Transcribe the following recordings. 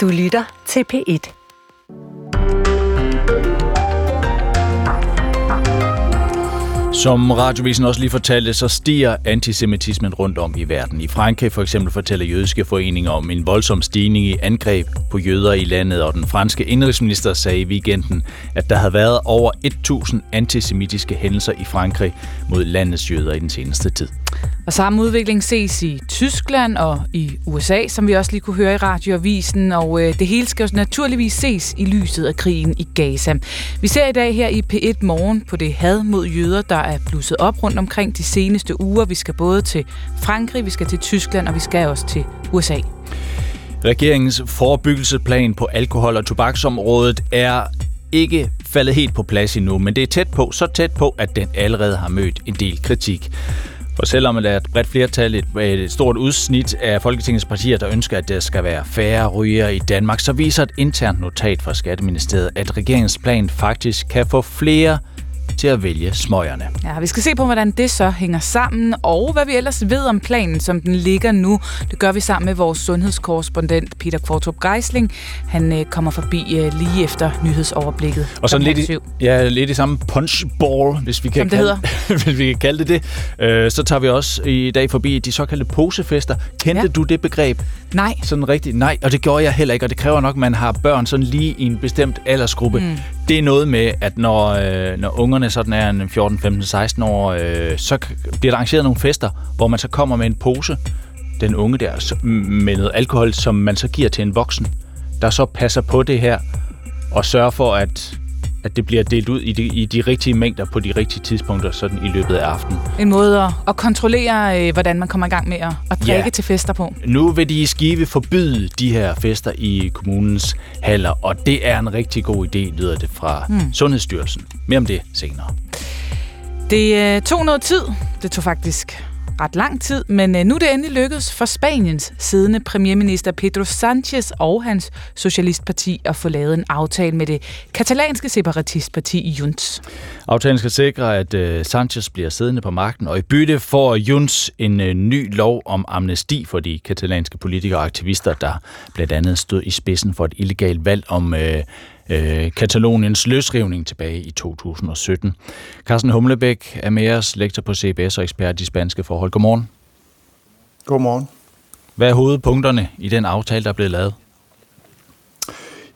Du lytter til P1. Som radiovisen også lige fortalte, så stiger antisemitismen rundt om i verden. I Frankrig for eksempel fortæller jødiske foreninger om en voldsom stigning i angreb på jøder i landet, og den franske indrigsminister sagde i weekenden, at der havde været over 1000 antisemitiske hændelser i Frankrig mod landets jøder i den seneste tid. Og samme udvikling ses i Tyskland og i USA, som vi også lige kunne høre i radioavisen, og øh, det hele skal jo naturligvis ses i lyset af krigen i Gaza. Vi ser i dag her i P1 Morgen på det had mod jøder, der er blusset op rundt omkring de seneste uger. Vi skal både til Frankrig, vi skal til Tyskland, og vi skal også til USA. Regeringens forebyggelsesplan på alkohol- og tobaksområdet er ikke faldet helt på plads endnu, men det er tæt på, så tæt på, at den allerede har mødt en del kritik. For selvom der er et bredt flertal, et, et stort udsnit af Folketingets partier, der ønsker, at der skal være færre ryger i Danmark, så viser et internt notat fra Skatteministeriet, at regeringens plan faktisk kan få flere til at vælge smøgerne. Ja, vi skal se på, hvordan det så hænger sammen, og hvad vi ellers ved om planen, som den ligger nu. Det gør vi sammen med vores sundhedskorrespondent Peter Kvartrup Geisling. Han øh, kommer forbi øh, lige efter nyhedsoverblikket. Og sådan lidt i, ja, lidt i samme punchball, hvis vi kan, det kalde, hvis vi kan kalde det det. Øh, så tager vi også i dag forbi de såkaldte posefester. Kendte ja. du det begreb? Nej. Sådan rigtigt? Nej, og det gjorde jeg heller ikke, og det kræver nok, at man har børn sådan lige i en bestemt aldersgruppe. Mm. Det er noget med, at når, øh, når ungerne sådan er en 14, 15, 16 år, øh, så bliver der arrangeret nogle fester, hvor man så kommer med en pose, den unge der, med noget alkohol, som man så giver til en voksen, der så passer på det her, og sørger for, at at det bliver delt ud i de, i de rigtige mængder på de rigtige tidspunkter sådan i løbet af aftenen. En måde at, at kontrollere, øh, hvordan man kommer i gang med at, at drikke ja. til fester på. Nu vil de i Skive forbyde de her fester i kommunens haller, og det er en rigtig god idé, lyder det fra hmm. Sundhedsstyrelsen. Mere om det senere. Det øh, tog noget tid. Det tog faktisk ret lang tid, men øh, nu er det endelig lykkedes for Spaniens siddende premierminister Pedro Sanchez og hans socialistparti at få lavet en aftale med det katalanske separatistparti Junts. Aftalen skal sikre, at øh, Sanchez bliver siddende på magten, og i bytte får Junts en øh, ny lov om amnesti for de katalanske politikere og aktivister, der blandt andet stod i spidsen for et illegalt valg om øh, øh, Kataloniens løsrivning tilbage i 2017. Carsten Humlebæk er med os, lektor på CBS og ekspert i spanske forhold. Godmorgen. Godmorgen. Hvad er hovedpunkterne i den aftale, der er blevet lavet?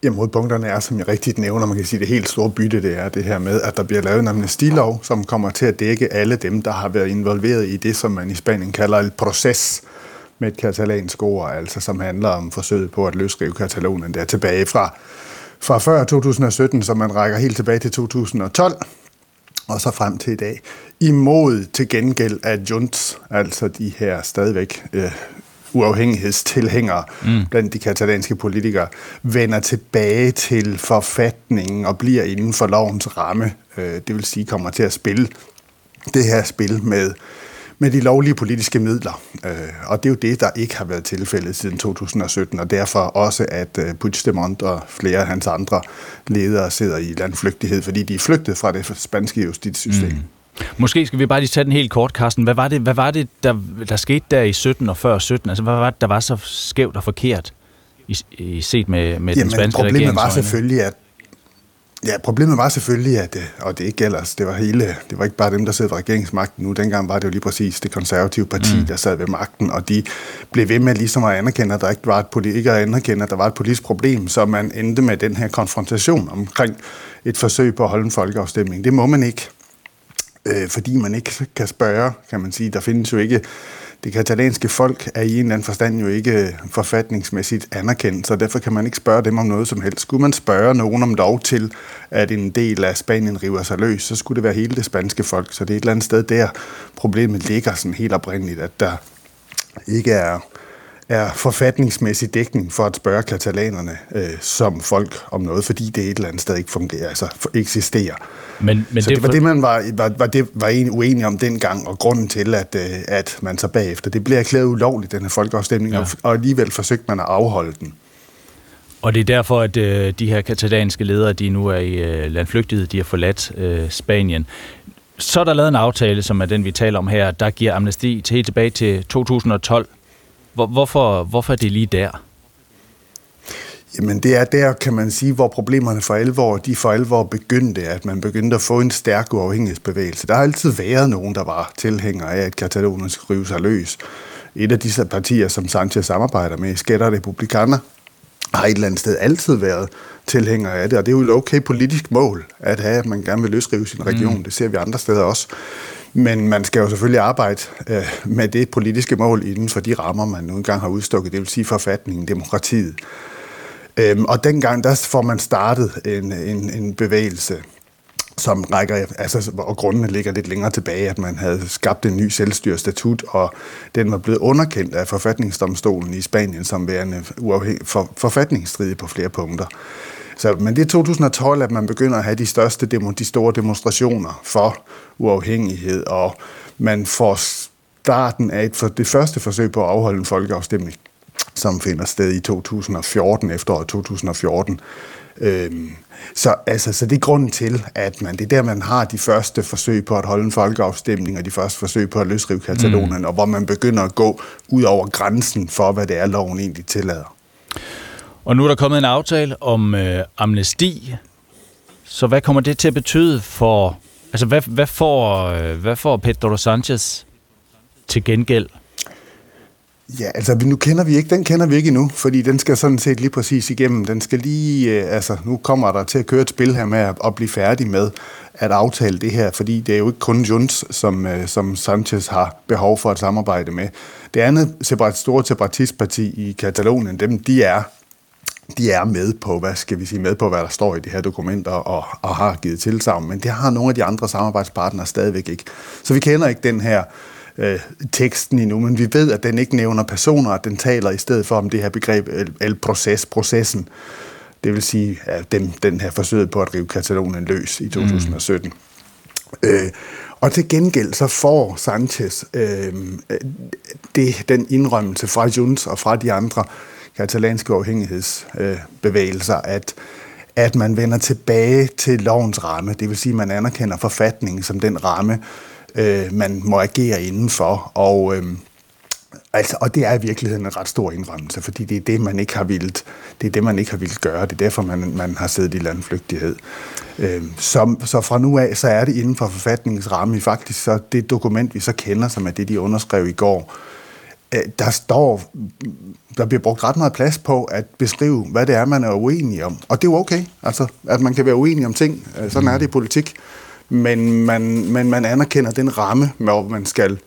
Jamen, hovedpunkterne er, som jeg rigtigt nævner, man kan sige, det helt store bytte, det er det her med, at der bliver lavet en amnestilov, som kommer til at dække alle dem, der har været involveret i det, som man i Spanien kalder el proces, med et katalansk ord, altså som handler om forsøget på at løsrive Katalonien der tilbage fra fra før 2017, så man rækker helt tilbage til 2012, og så frem til i dag, imod til gengæld af Junts, altså de her stadigvæk øh, uafhængighedstilhængere mm. blandt de katalanske politikere, vender tilbage til forfatningen og bliver inden for lovens ramme. Øh, det vil sige, kommer til at spille det her spil med med de lovlige politiske midler. Øh, og det er jo det, der ikke har været tilfældet siden 2017, og derfor også, at øh, Puigdemont og flere af hans andre ledere sidder i landflygtighed, fordi de er flygtet fra det spanske justitssystem. Mm. Måske skal vi bare lige tage den helt kort, Carsten. Hvad var det, hvad var det der, der skete der i 17 og før 17? Altså, hvad var det, der var så skævt og forkert i, i set med, med Jamen, den spanske problemet var selvfølgelig, at Ja, problemet var selvfølgelig, at, øh, og det ikke ellers, det var hele, det var ikke bare dem, der sad ved regeringsmagten nu. Dengang var det jo lige præcis det konservative parti, mm. der sad ved magten, og de blev ved med ligesom at anerkende, at der ikke var et, politi- ikke at anerkende, at der var et politisk problem, så man endte med den her konfrontation omkring et forsøg på at holde en folkeafstemning. Det må man ikke, øh, fordi man ikke kan spørge, kan man sige. Der findes jo ikke det katalanske folk er i en eller anden forstand jo ikke øh, forfatningsmæssigt anerkendt, så derfor kan man ikke spørge dem om noget som helst. Skulle man spørge nogen om lov til, at en del af Spanien river sig løs, så skulle det være hele det spanske folk. Så det er et eller andet sted der, problemet ligger sådan helt oprindeligt, at der ikke er er forfatningsmæssig dækning for at spørge katalanerne øh, som folk om noget, fordi det et eller andet sted ikke fungerer, altså eksisterer. Men, men så det, det var det, man var, var, var, det, var en uenig om dengang, og grunden til, at, øh, at man så bagefter, det blev erklæret ulovligt, den her folkeafstemning, ja. og, og alligevel forsøgte man at afholde den. Og det er derfor, at øh, de her katalanske ledere, de nu er i øh, landflygtighed, de har forladt øh, Spanien. Så er der lavet en aftale, som er den, vi taler om her, der giver amnesti til helt tilbage til 2012 hvor, hvorfor, hvorfor er det lige der? Jamen det er der, kan man sige, hvor problemerne for alvor, de for alvor begyndte, at man begyndte at få en stærk uafhængighedsbevægelse. Der har altid været nogen, der var tilhængere af, at Katalonien skulle rive sig løs. Et af disse partier, som Sanchez samarbejder med, Skætter Republikaner, har et eller andet sted altid været tilhænger af det, og det er jo et okay politisk mål at have, at man gerne vil løsrive sin region. Mm. Det ser vi andre steder også. Men man skal jo selvfølgelig arbejde øh, med det politiske mål inden for de rammer, man nu engang har udstukket, det vil sige forfatningen, demokratiet. Øhm, og dengang, der får man startet en, en, en bevægelse, som rækker, altså, og grundene ligger lidt længere tilbage, at man havde skabt en ny selvstyrestatut, og den var blevet underkendt af forfatningsdomstolen i Spanien som værende for, forfatningsstridig på flere punkter. Så, men det er 2012, at man begynder at have de største demo, de store demonstrationer for uafhængighed, og man får starten af et, for det første forsøg på at afholde en folkeafstemning, som finder sted i 2014, efteråret 2014. Øhm, så, altså, så det er grunden til, at man, det er der, man har de første forsøg på at holde en folkeafstemning, og de første forsøg på at løsrive Katalonien, mm. og hvor man begynder at gå ud over grænsen for, hvad det er, loven egentlig tillader. Og nu er der kommet en aftale om øh, amnesti. Så hvad kommer det til at betyde for... Altså, hvad, hvad, får, øh, hvad får Pedro Sanchez til gengæld? Ja, altså nu kender vi ikke, den kender vi ikke endnu, fordi den skal sådan set lige præcis igennem. Den skal lige, øh, altså nu kommer der til at køre et spil her med at, at blive færdig med at aftale det her, fordi det er jo ikke kun Junts, som, øh, som Sanchez har behov for at samarbejde med. Det andet separat, store separatistparti i Katalonien, dem de er de er med på, hvad skal vi sige, med på, hvad der står i de her dokumenter og, og har givet tilsavn, men det har nogle af de andre samarbejdspartnere stadigvæk ikke. Så vi kender ikke den her øh, teksten endnu, men vi ved, at den ikke nævner personer, at den taler i stedet for om det her begreb el, el proces, processen. Det vil sige, at den, den her forsøg på at rive Katalonien løs i 2017. Mm. Øh, og til gengæld så får Sanchez øh, det, den indrømmelse fra Junts og fra de andre katalanske afhængighedsbevægelser, at, at man vender tilbage til lovens ramme. Det vil sige, at man anerkender forfatningen som den ramme, øh, man må agere indenfor. Og, øh, altså, og det er i virkeligheden en ret stor indrømmelse, fordi det er det, man ikke har vildt, det er det, man ikke har vildt gøre. Det er derfor, man, man har siddet i landflygtighed. Øh, så, så fra nu af, så er det inden for forfatningens ramme, faktisk så det dokument, vi så kender, som er det, de underskrev i går, øh, der står, der bliver brugt ret meget plads på at beskrive, hvad det er, man er uenig om. Og det er jo okay, altså, at man kan være uenig om ting. Øh, sådan er det i politik men man, men man anerkender den ramme, hvor man skal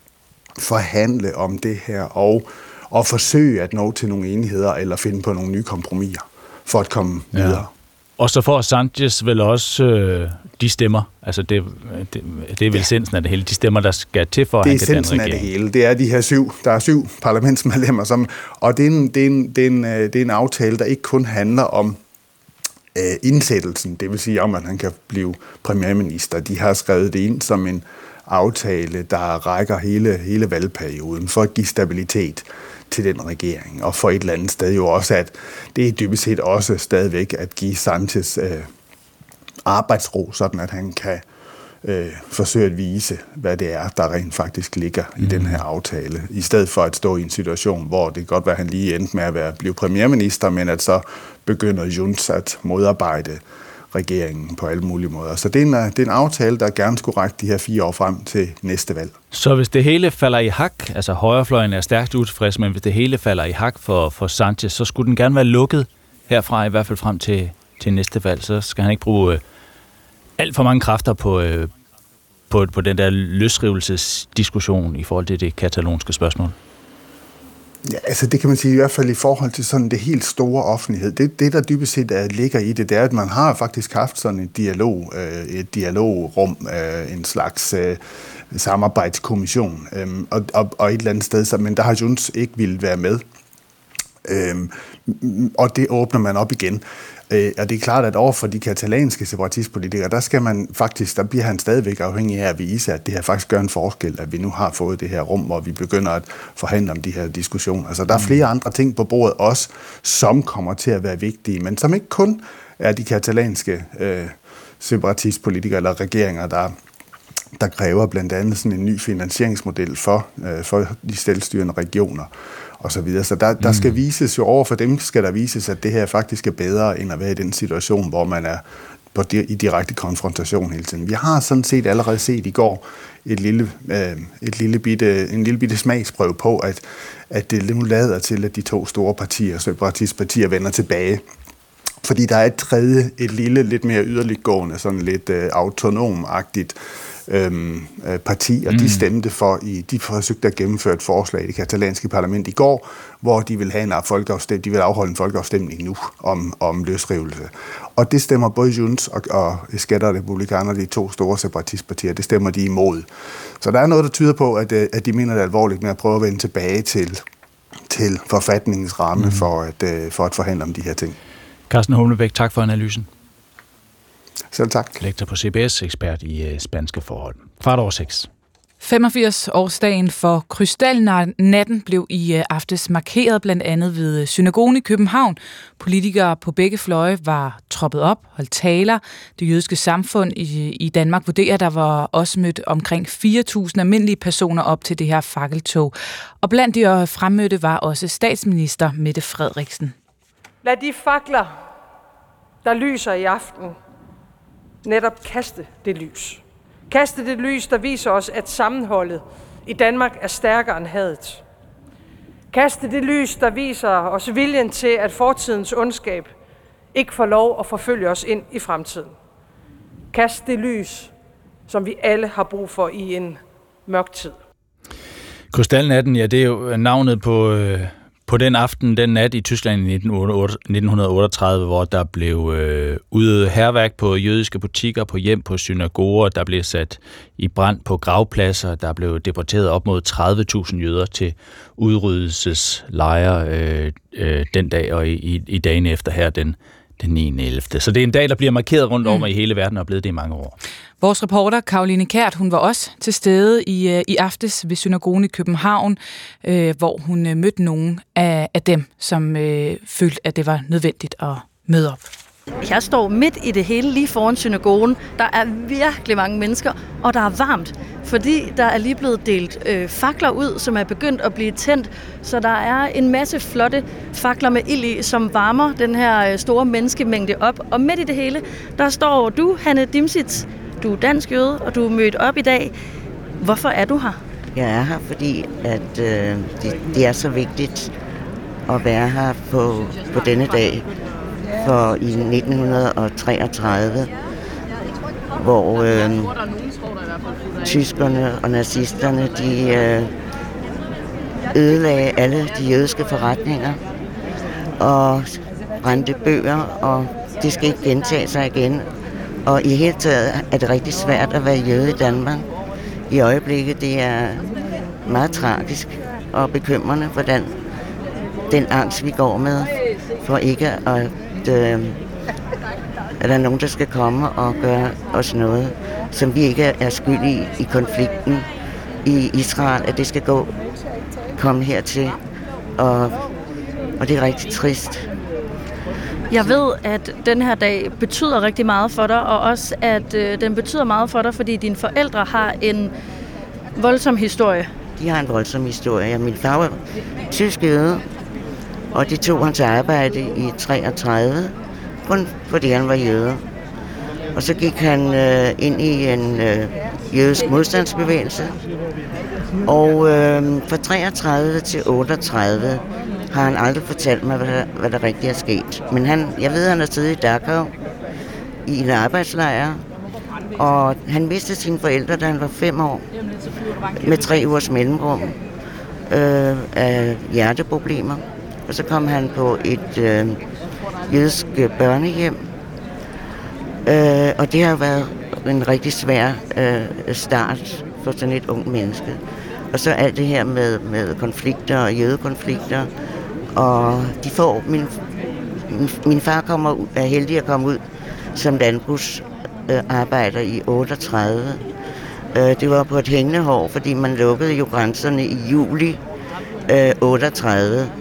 forhandle om det her, og, og forsøge at nå til nogle enigheder, eller finde på nogle nye kompromiser, for at komme ja. videre. Og så får Sanchez vel også øh, de stemmer, altså det, det, det er vel ja. essensen af det hele, de stemmer, der skal til for, at han kan danne regering. af det hele. Det er de her syv, der er syv parlamentsmedlemmer, som, og det er, en, det, er en, det, er en, øh, det er en aftale, der ikke kun handler om øh, indsættelsen, det vil sige om, at han kan blive premierminister. De har skrevet det ind som en aftale, der rækker hele, hele valgperioden for at give stabilitet til den regering, og for et eller andet sted jo også, at det er dybest set også stadigvæk at give Sanchez øh, arbejdsro, sådan at han kan øh, forsøge at vise, hvad det er, der rent faktisk ligger mm. i den her aftale, i stedet for at stå i en situation, hvor det kan godt være, at han lige endte med at være, blive premierminister, men at så begynder Junts at modarbejde regeringen på alle mulige måder. Så det er, en, øh, det er en aftale, der gerne skulle række de her fire år frem til næste valg. Så hvis det hele falder i hak, altså højrefløjen er stærkt utilfreds, men hvis det hele falder i hak for, for Sanchez, så skulle den gerne være lukket herfra, i hvert fald frem til, til næste valg. Så skal han ikke bruge øh, alt for mange kræfter på, øh, på, på den der løsrivelsesdiskussion i forhold til det katalonske spørgsmål. Ja, altså det kan man sige i hvert fald i forhold til sådan det helt store offentlighed. Det, det der dybest set er, ligger i det, det er, at man har faktisk haft sådan et dialog, øh, et dialogrum, øh, en slags øh, samarbejdskommission, øh, og, og, og et eller andet sted, så, men der har Junts ikke ville være med. Øh, og det åbner man op igen. Øh, og det er klart, at over for de katalanske separatistpolitikere, der skal man faktisk, der bliver han stadigvæk afhængig af at vise, at det her faktisk gør en forskel, at vi nu har fået det her rum, hvor vi begynder at forhandle om de her diskussioner. Altså, der er mm. flere andre ting på bordet også, som kommer til at være vigtige, men som ikke kun er de katalanske øh, separatistpolitikere eller regeringer, der der kræver blandt andet sådan en ny finansieringsmodel for, øh, for de selvstyrende regioner og så videre. Så der, der skal mm. vises jo over for dem, skal der vises, at det her faktisk er bedre, end at være i den situation, hvor man er på di- i direkte konfrontation hele tiden. Vi har sådan set allerede set i går et lille, øh, et lille bitte, en lille bitte smagsprøve på, at, at det nu lader til, at de to store partier, separatistpartier, vender tilbage. Fordi der er et tredje, et lille, lidt mere yderliggående, sådan lidt øh, autonomagtigt øhm, øh, parti, og mm. de stemte for, i, de forsøgte at gennemføre et forslag i det katalanske parlament i går, hvor de vil have en folkeafstemning, de vil afholde en folkeafstemning nu om, om løsrivelse. Og det stemmer både Junts og, og Skatter og Republikaner, de to store separatistpartier, det stemmer de imod. Så der er noget, der tyder på, at, øh, at de mener det alvorligt med at prøve at vende tilbage til, til forfatningens ramme mm. for, at, øh, for at forhandle om de her ting. Carsten Humlebæk, tak for analysen. Selv tak. Lektor på CBS, ekspert i uh, spanske forhold. Kvart over 6. 85-årsdagen for Krystalnatten blev i øh, aftes markeret blandt andet ved øh, synagogen i København. Politikere på begge fløje var troppet op, holdt taler. Det jødiske samfund i, i Danmark vurderer, at der var også mødt omkring 4.000 almindelige personer op til det her fakkeltog. Og blandt de fremmødte var også statsminister Mette Frederiksen. Lad de fakler, der lyser i aften, netop kaste det lys. Kaste det lys, der viser os, at sammenholdet i Danmark er stærkere end hadet. Kaste det lys, der viser os viljen til, at fortidens ondskab ikke får lov at forfølge os ind i fremtiden. Kast det lys, som vi alle har brug for i en mørk tid. Krystalnatten, ja, det er jo øh, navnet på, øh, på den aften, den nat i Tyskland i 1938, hvor der blev øh, udøvet herværk på jødiske butikker, på hjem, på synagoger, der blev sat i brand på gravpladser, der blev deporteret op mod 30.000 jøder til udryddelseslejre øh, øh, den dag og i, i, dagen efter her den, den 9. 11. Så det er en dag, der bliver markeret rundt om mm. i hele verden og er blevet det i mange år. Vores reporter, Karoline Kært, hun var også til stede i, øh, i aftes ved synagogen i København, øh, hvor hun øh, mødte nogle af, af dem, som øh, følte, at det var nødvendigt at møde op. Jeg står midt i det hele lige foran synagogen. Der er virkelig mange mennesker, og der er varmt, fordi der er lige blevet delt øh, fakler ud, som er begyndt at blive tændt. Så der er en masse flotte fakler med ild i, som varmer den her øh, store menneskemængde op. Og midt i det hele, der står du, Hanne Dimsits, du er dansk jøde, og du er mødt op i dag. Hvorfor er du her? Jeg er her, fordi at, øh, det, det er så vigtigt at være her på, på denne dag. For i 1933, hvor øh, tyskerne og nazisterne, de øh, ødelagde alle de jødiske forretninger og brændte bøger, og det skal ikke gentage sig igen. Og i hele taget er det rigtig svært at være jøde i Danmark. I øjeblikket det er meget tragisk og bekymrende, hvordan den angst, vi går med, for ikke at, øh, at der er nogen, der skal komme og gøre os noget, som vi ikke er skyld i i konflikten i Israel, at det skal gå komme hertil. Og, og det er rigtig trist. Jeg ved, at den her dag betyder rigtig meget for dig, og også at øh, den betyder meget for dig, fordi dine forældre har en voldsom historie. De har en voldsom historie. Min far var tysk jøde, og de tog hans arbejde i 33, kun fordi han var jøde. Og så gik han øh, ind i en øh, jødisk modstandsbevægelse. Og øh, fra 33 til 38 har han aldrig fortalt mig, hvad der, hvad der rigtig er sket. Men han, jeg ved, at han er siddet i Dachau i en arbejdslejr, og han mistede sine forældre, da han var fem år, med tre ugers mellemrum øh, af hjerteproblemer. Og så kom han på et øh, jødisk børnehjem, øh, og det har været en rigtig svær øh, start for sådan et ung menneske. Og så alt det her med, med konflikter og jødekonflikter, og de får, min, min, min far kommer, er heldig at komme ud som landbrugsarbejder i 38. Øh, det var på et hængende hår, fordi man lukkede jo grænserne i juli øh, 38.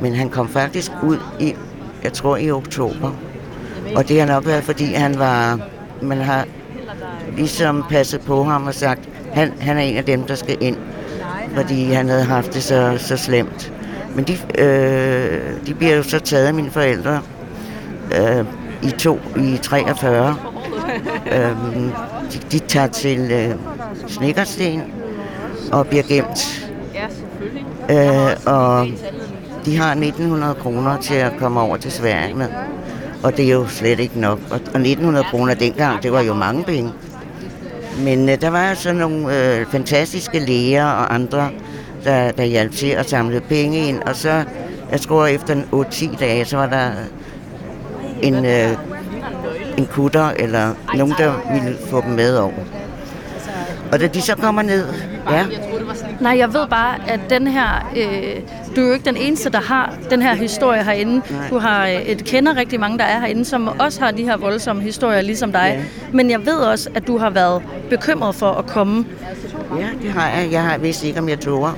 Men han kom faktisk ud i, jeg tror i oktober. Og det har nok været, fordi han var, man har ligesom passet på ham og sagt, han, han er en af dem, der skal ind, fordi han havde haft det så, så slemt. Men de, øh, de bliver jo så taget af mine forældre øh, i to, i 43. Øh, de, de tager til øh, Snikkersten og bliver gemt. Øh, og de har 1900 kroner til at komme over til Sverige med. Og det er jo slet ikke nok. Og 1900 kroner dengang, det var jo mange penge. Men øh, der var jo så nogle øh, fantastiske læger og andre, der, der hjalp til at samle penge ind. Og så, jeg tror efter 8-10 dage, så var der en, øh, en kutter eller nogen, der ville få dem med over. Og da de så kommer ned, ja. Nej, jeg ved bare, at den her... Øh, du er jo ikke den eneste, der har den her historie herinde. Nej. Du har øh, et kender rigtig mange, der er herinde, som også har de her voldsomme historier, ligesom dig. Ja. Men jeg ved også, at du har været bekymret for at komme. Ja, det har jeg. Jeg har vidst ikke, om jeg tog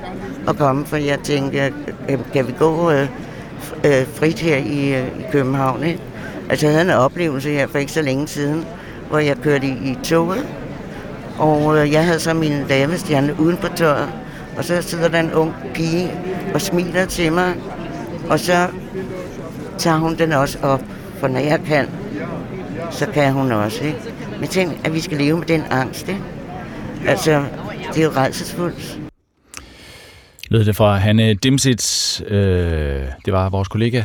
at komme, for jeg tænkte, kan vi gå øh, øh, frit her i, øh, i København? Ikke? Altså, jeg havde en oplevelse her for ikke så længe siden, hvor jeg kørte i, i toget, og øh, jeg havde så min damestjerne uden på tøjet, og så sidder der en ung pige og smiler til mig, og så tager hun den også op, for når jeg kan, så kan hun også. Ikke? Men tænk, at vi skal leve med den angst. Ikke? Altså, det er jo redselsfuldt. Lød det fra Hanne Dimsits, øh, det var vores kollega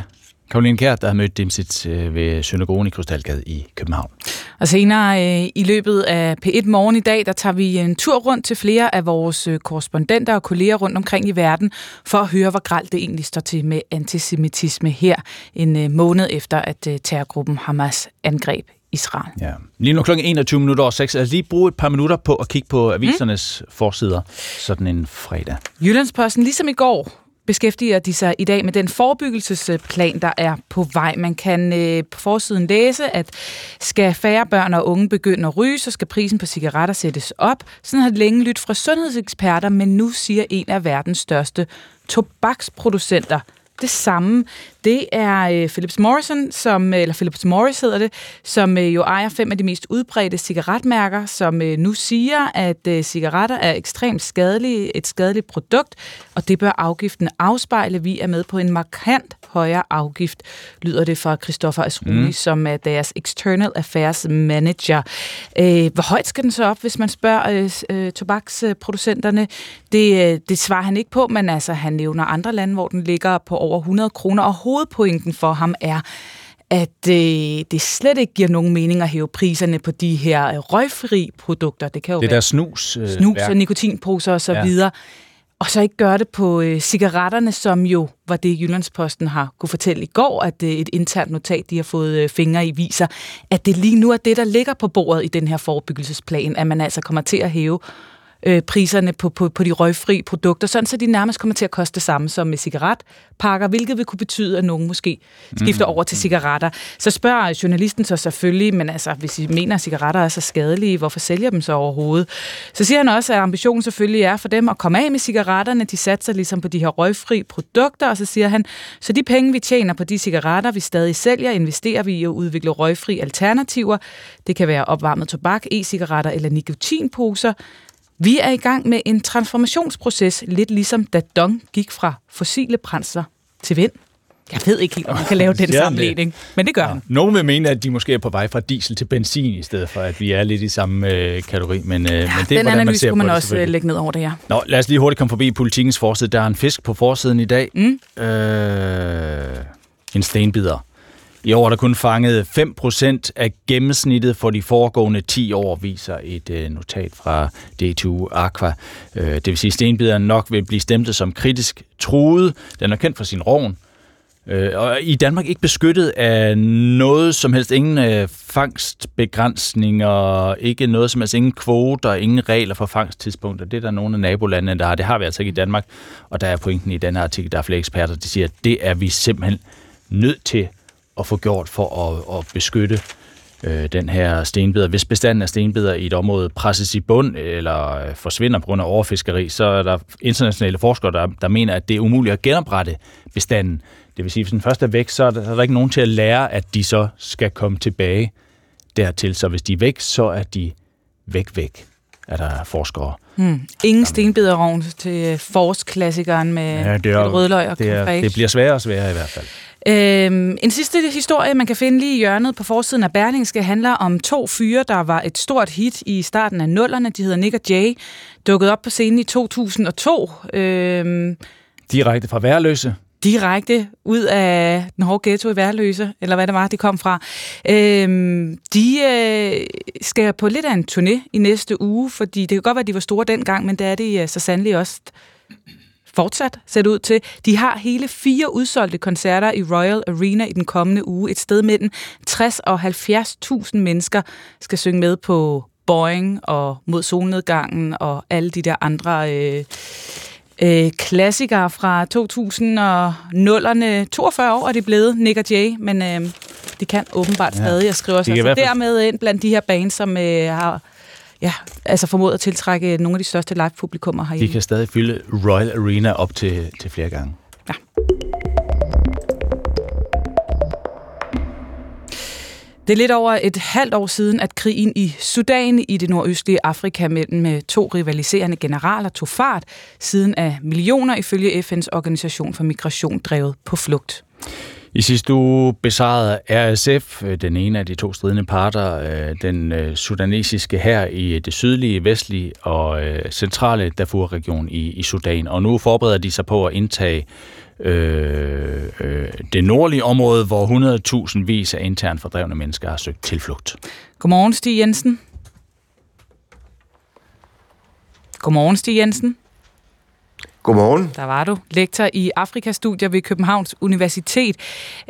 Karoline Kær, der havde mødt Dimsits øh, ved synagogen i Krystalgade i København. Og senere øh, i løbet af P1 Morgen i dag, der tager vi en tur rundt til flere af vores øh, korrespondenter og kolleger rundt omkring i verden, for at høre, hvor gralt det egentlig står til med antisemitisme her en øh, måned efter, at øh, terrorgruppen Hamas angreb Israel. Ja. Lige nu klokken 21 minutter og 6. Altså lige bruge et par minutter på at kigge på avisernes mm. forsider sådan en fredag. Jyllandsposten, ligesom i går, beskæftiger de sig i dag med den forebyggelsesplan, der er på vej. Man kan øh, på forsiden læse, at skal færre børn og unge begynde at ryge, så skal prisen på cigaretter sættes op. Sådan har det længe lyttet fra sundhedseksperter, men nu siger en af verdens største tobaksproducenter det samme. Det er øh, Philips Morrison, som, eller Philips Morris hedder det, som øh, jo ejer fem af de mest udbredte cigaretmærker, som øh, nu siger, at øh, cigaretter er ekstremt skadelige, et skadeligt produkt, og det bør afgiften afspejle. Vi er med på en markant højere afgift, lyder det fra Christoffer Asruni, mm. som er deres External Affairs Manager. Øh, hvor højt skal den så op, hvis man spørger øh, øh, tobaksproducenterne? Det, øh, det svarer han ikke på, men altså, han nævner andre lande, hvor den ligger på over 100 kroner, og hovedpointen for ham er, at øh, det slet ikke giver nogen mening at hæve priserne på de her øh, røgfri produkter. Det kan jo det være der snus, øh, snus og nikotinposer og så ja. videre. Og så ikke gøre det på øh, cigaretterne, som jo var det, Jyllandsposten har kunne fortælle i går, at øh, et internt notat, de har fået øh, fingre i, viser, at det lige nu er det, der ligger på bordet i den her forebyggelsesplan, at man altså kommer til at hæve øh, priserne på, på, på de røgfri produkter, sådan så de nærmest kommer til at koste det samme som med cigaretpakker, hvilket vil kunne betyde, at nogen måske skifter mm. over til cigaretter. Så spørger journalisten så selvfølgelig, men altså, hvis I mener, at cigaretter er så skadelige, hvorfor sælger dem så overhovedet? Så siger han også, at ambitionen selvfølgelig er for dem at komme af med cigaretterne. De satser ligesom på de her røgfri produkter, og så siger han, så de penge, vi tjener på de cigaretter, vi stadig sælger, investerer vi i at udvikle røgfri alternativer. Det kan være opvarmet tobak, e-cigaretter eller nikotinposer. Vi er i gang med en transformationsproces, lidt ligesom da Dong gik fra fossile brændsler til vind. Jeg ved ikke helt, om man kan lave den sammenligning, men det gør ja. han. Nogle vil mene, at de måske er på vej fra diesel til benzin, i stedet for, at vi er lidt i samme øh, kategori. Men, øh, ja, men det er, den analyse man skulle man også øh, lægge ned over det, ja. Nå, lad os lige hurtigt komme forbi politikens forside. Der er en fisk på forsiden i dag. Mm. Øh, en stenbider. I år er der kun fanget 5% af gennemsnittet for de foregående 10 år, viser et øh, notat fra D2 Aqua. Øh, det vil sige, at stenbideren nok vil blive stemt som kritisk truet. Den er kendt for sin rovn. Øh, og i Danmark ikke beskyttet af noget som helst, ingen øh, fangstbegrænsninger, ikke noget som helst, ingen kvoter, ingen regler for fangsttidspunkter. Det er der nogle af nabolandene, der har. Det har vi altså ikke i Danmark. Og der er pointen i den her artikel, der er flere eksperter, der siger, at det er vi simpelthen nødt til at få gjort for at, at beskytte øh, den her stenbider. Hvis bestanden af stenbider i et område presses i bund eller øh, forsvinder på grund af overfiskeri, så er der internationale forskere, der, der mener, at det er umuligt at genoprette bestanden. Det vil sige, at hvis den første er væk, så er der, så er der ikke nogen til at lære, at de så skal komme tilbage dertil. Så hvis de er væk, så er de væk, væk, er der forskere. Hmm. Ingen stenbiderovn til forårsklassikeren med ja, det er, rødløg og det, er, det bliver sværere og sværere i hvert fald. Øhm, en sidste historie, man kan finde lige i hjørnet på forsiden af Berlingske, handler om to fyre, der var et stort hit i starten af nullerne. De hedder Nick og Jay, dukket op på scenen i 2002. Øhm, Direkte fra Værløse direkte ud af den hårde ghetto i Værløse, eller hvad det var, det kom fra. Øhm, de øh, skal på lidt af en turné i næste uge, fordi det kan godt være, at de var store dengang, men det er det øh, så sandelig også fortsat set ud til. De har hele fire udsolgte koncerter i Royal Arena i den kommende uge. Et sted mellem 60 og 70.000 mennesker skal synge med på Boeing og mod solnedgangen og alle de der andre øh, øh, klassikere fra 2000'erne. 42 år er de blevet, Nick og Jay, men øh, de kan åbenbart ja. stadig. Jeg skriver sig altså dermed ind blandt de her bands, som øh, har ja, altså formået at tiltrække nogle af de største live-publikummer herhjemme. De kan stadig fylde Royal Arena op til, til flere gange. Ja. Det er lidt over et halvt år siden, at krigen i Sudan i det nordøstlige Afrika mellem to rivaliserende generaler tog fart, siden af millioner ifølge FN's organisation for migration drevet på flugt. I sidste uge besejrede RSF, øh, den ene af de to stridende parter, øh, den øh, sudanesiske her i det sydlige, vestlige og centrale Darfur-region i, i Sudan. Og nu forbereder de sig på at indtage øh, øh, det nordlige område, hvor 100.000 vis af internt fordrevne mennesker har søgt tilflugt. Godmorgen, Stig Jensen. Godmorgen, Stig Jensen. Godmorgen. Der var du, lektor i Afrikastudier ved Københavns Universitet.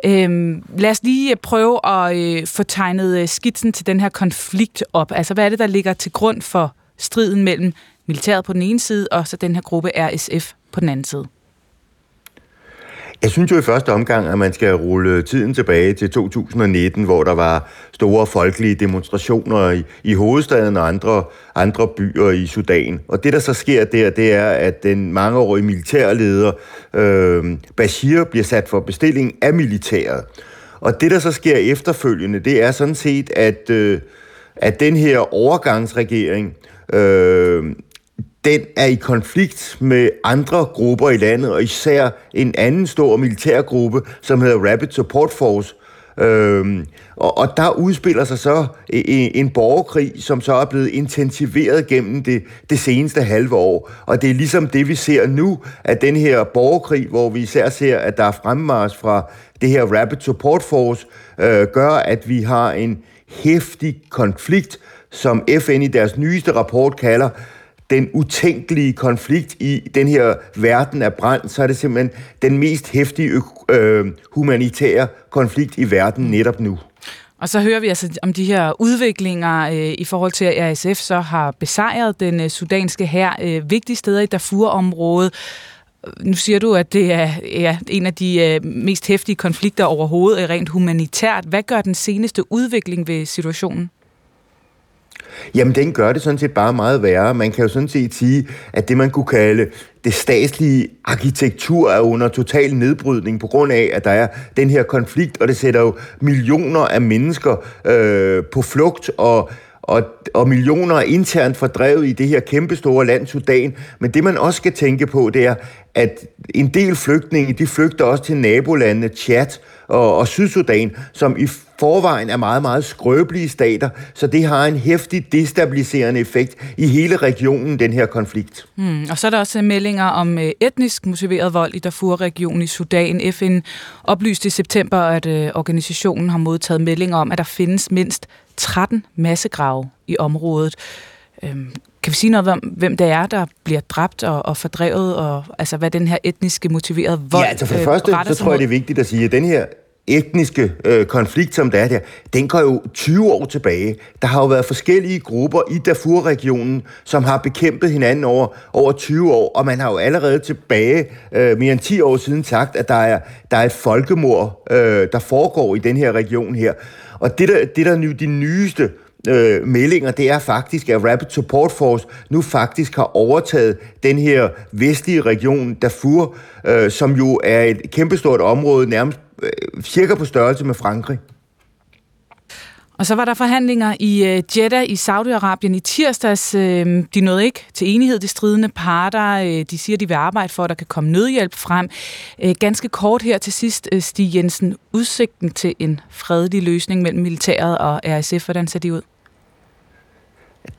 Øhm, lad os lige prøve at øh, få tegnet øh, skitsen til den her konflikt op. Altså, hvad er det, der ligger til grund for striden mellem militæret på den ene side, og så den her gruppe RSF på den anden side? Jeg synes jo i første omgang, at man skal rulle tiden tilbage til 2019, hvor der var store folkelige demonstrationer i, i hovedstaden og andre, andre byer i Sudan. Og det, der så sker der, det er, at den mangeårige militærleder øh, Bashir bliver sat for bestilling af militæret. Og det, der så sker efterfølgende, det er sådan set, at, øh, at den her overgangsregering øh, den er i konflikt med andre grupper i landet, og især en anden stor militærgruppe, som hedder Rapid Support Force. Øhm, og, og der udspiller sig så en, en borgerkrig, som så er blevet intensiveret gennem det, det seneste halve år. Og det er ligesom det, vi ser nu, at den her borgerkrig, hvor vi især ser, at der er fremmars fra det her Rapid Support Force, øh, gør, at vi har en hæftig konflikt, som FN i deres nyeste rapport kalder den utænkelige konflikt i den her verden af brand, så er det simpelthen den mest hæftige øh, humanitære konflikt i verden netop nu. Og så hører vi altså om de her udviklinger øh, i forhold til, at RSF så har besejret den øh, sudanske her øh, vigtige steder i Darfur-området. Nu siger du, at det er ja, en af de øh, mest hæftige konflikter overhovedet, øh, rent humanitært. Hvad gør den seneste udvikling ved situationen? Jamen, den gør det sådan set bare meget værre. Man kan jo sådan set sige, at det, man kunne kalde det statslige arkitektur er under total nedbrydning på grund af, at der er den her konflikt, og det sætter jo millioner af mennesker øh, på flugt, og og, og millioner er internt fordrevet i det her kæmpestore land, Sudan. Men det, man også skal tænke på, det er, at en del flygtninge, de flygter også til nabolandene Chad og, og Sydsudan, som i forvejen er meget, meget skrøbelige stater, så det har en hæftig destabiliserende effekt i hele regionen, den her konflikt. Hmm. Og så er der også meldinger om øh, etnisk motiveret vold i Darfur-regionen i Sudan. FN oplyste i september, at øh, organisationen har modtaget meldinger om, at der findes mindst 13 massegrave i området. Øhm, kan vi sige noget om, hvem det er, der bliver dræbt og, og fordrevet, og altså hvad den her etniske motiverede vold Ja, altså for det øh, første, så tror jeg, det er vigtigt at sige, at den her etniske øh, konflikt, som der er der, den går jo 20 år tilbage. Der har jo været forskellige grupper i Darfur-regionen, som har bekæmpet hinanden over, over 20 år, og man har jo allerede tilbage, øh, mere end 10 år siden, sagt, at der er, der er et folkemord, øh, der foregår i den her region her. Og det der, det der nu de nyeste øh, meldinger, det er faktisk, at Rapid Support Force nu faktisk har overtaget den her vestlige region, Darfur, øh, som jo er et kæmpestort område, nærmest Øh, cirka på størrelse med Frankrig. Og så var der forhandlinger i øh, Jeddah i Saudi-Arabien i tirsdags. Øh, de nåede ikke til enighed, de stridende parter. Øh, de siger, de vil arbejde for, at der kan komme nødhjælp frem. Øh, ganske kort her til sidst, øh, Stig Jensen. Udsigten til en fredelig løsning mellem militæret og RSF, hvordan ser de ud?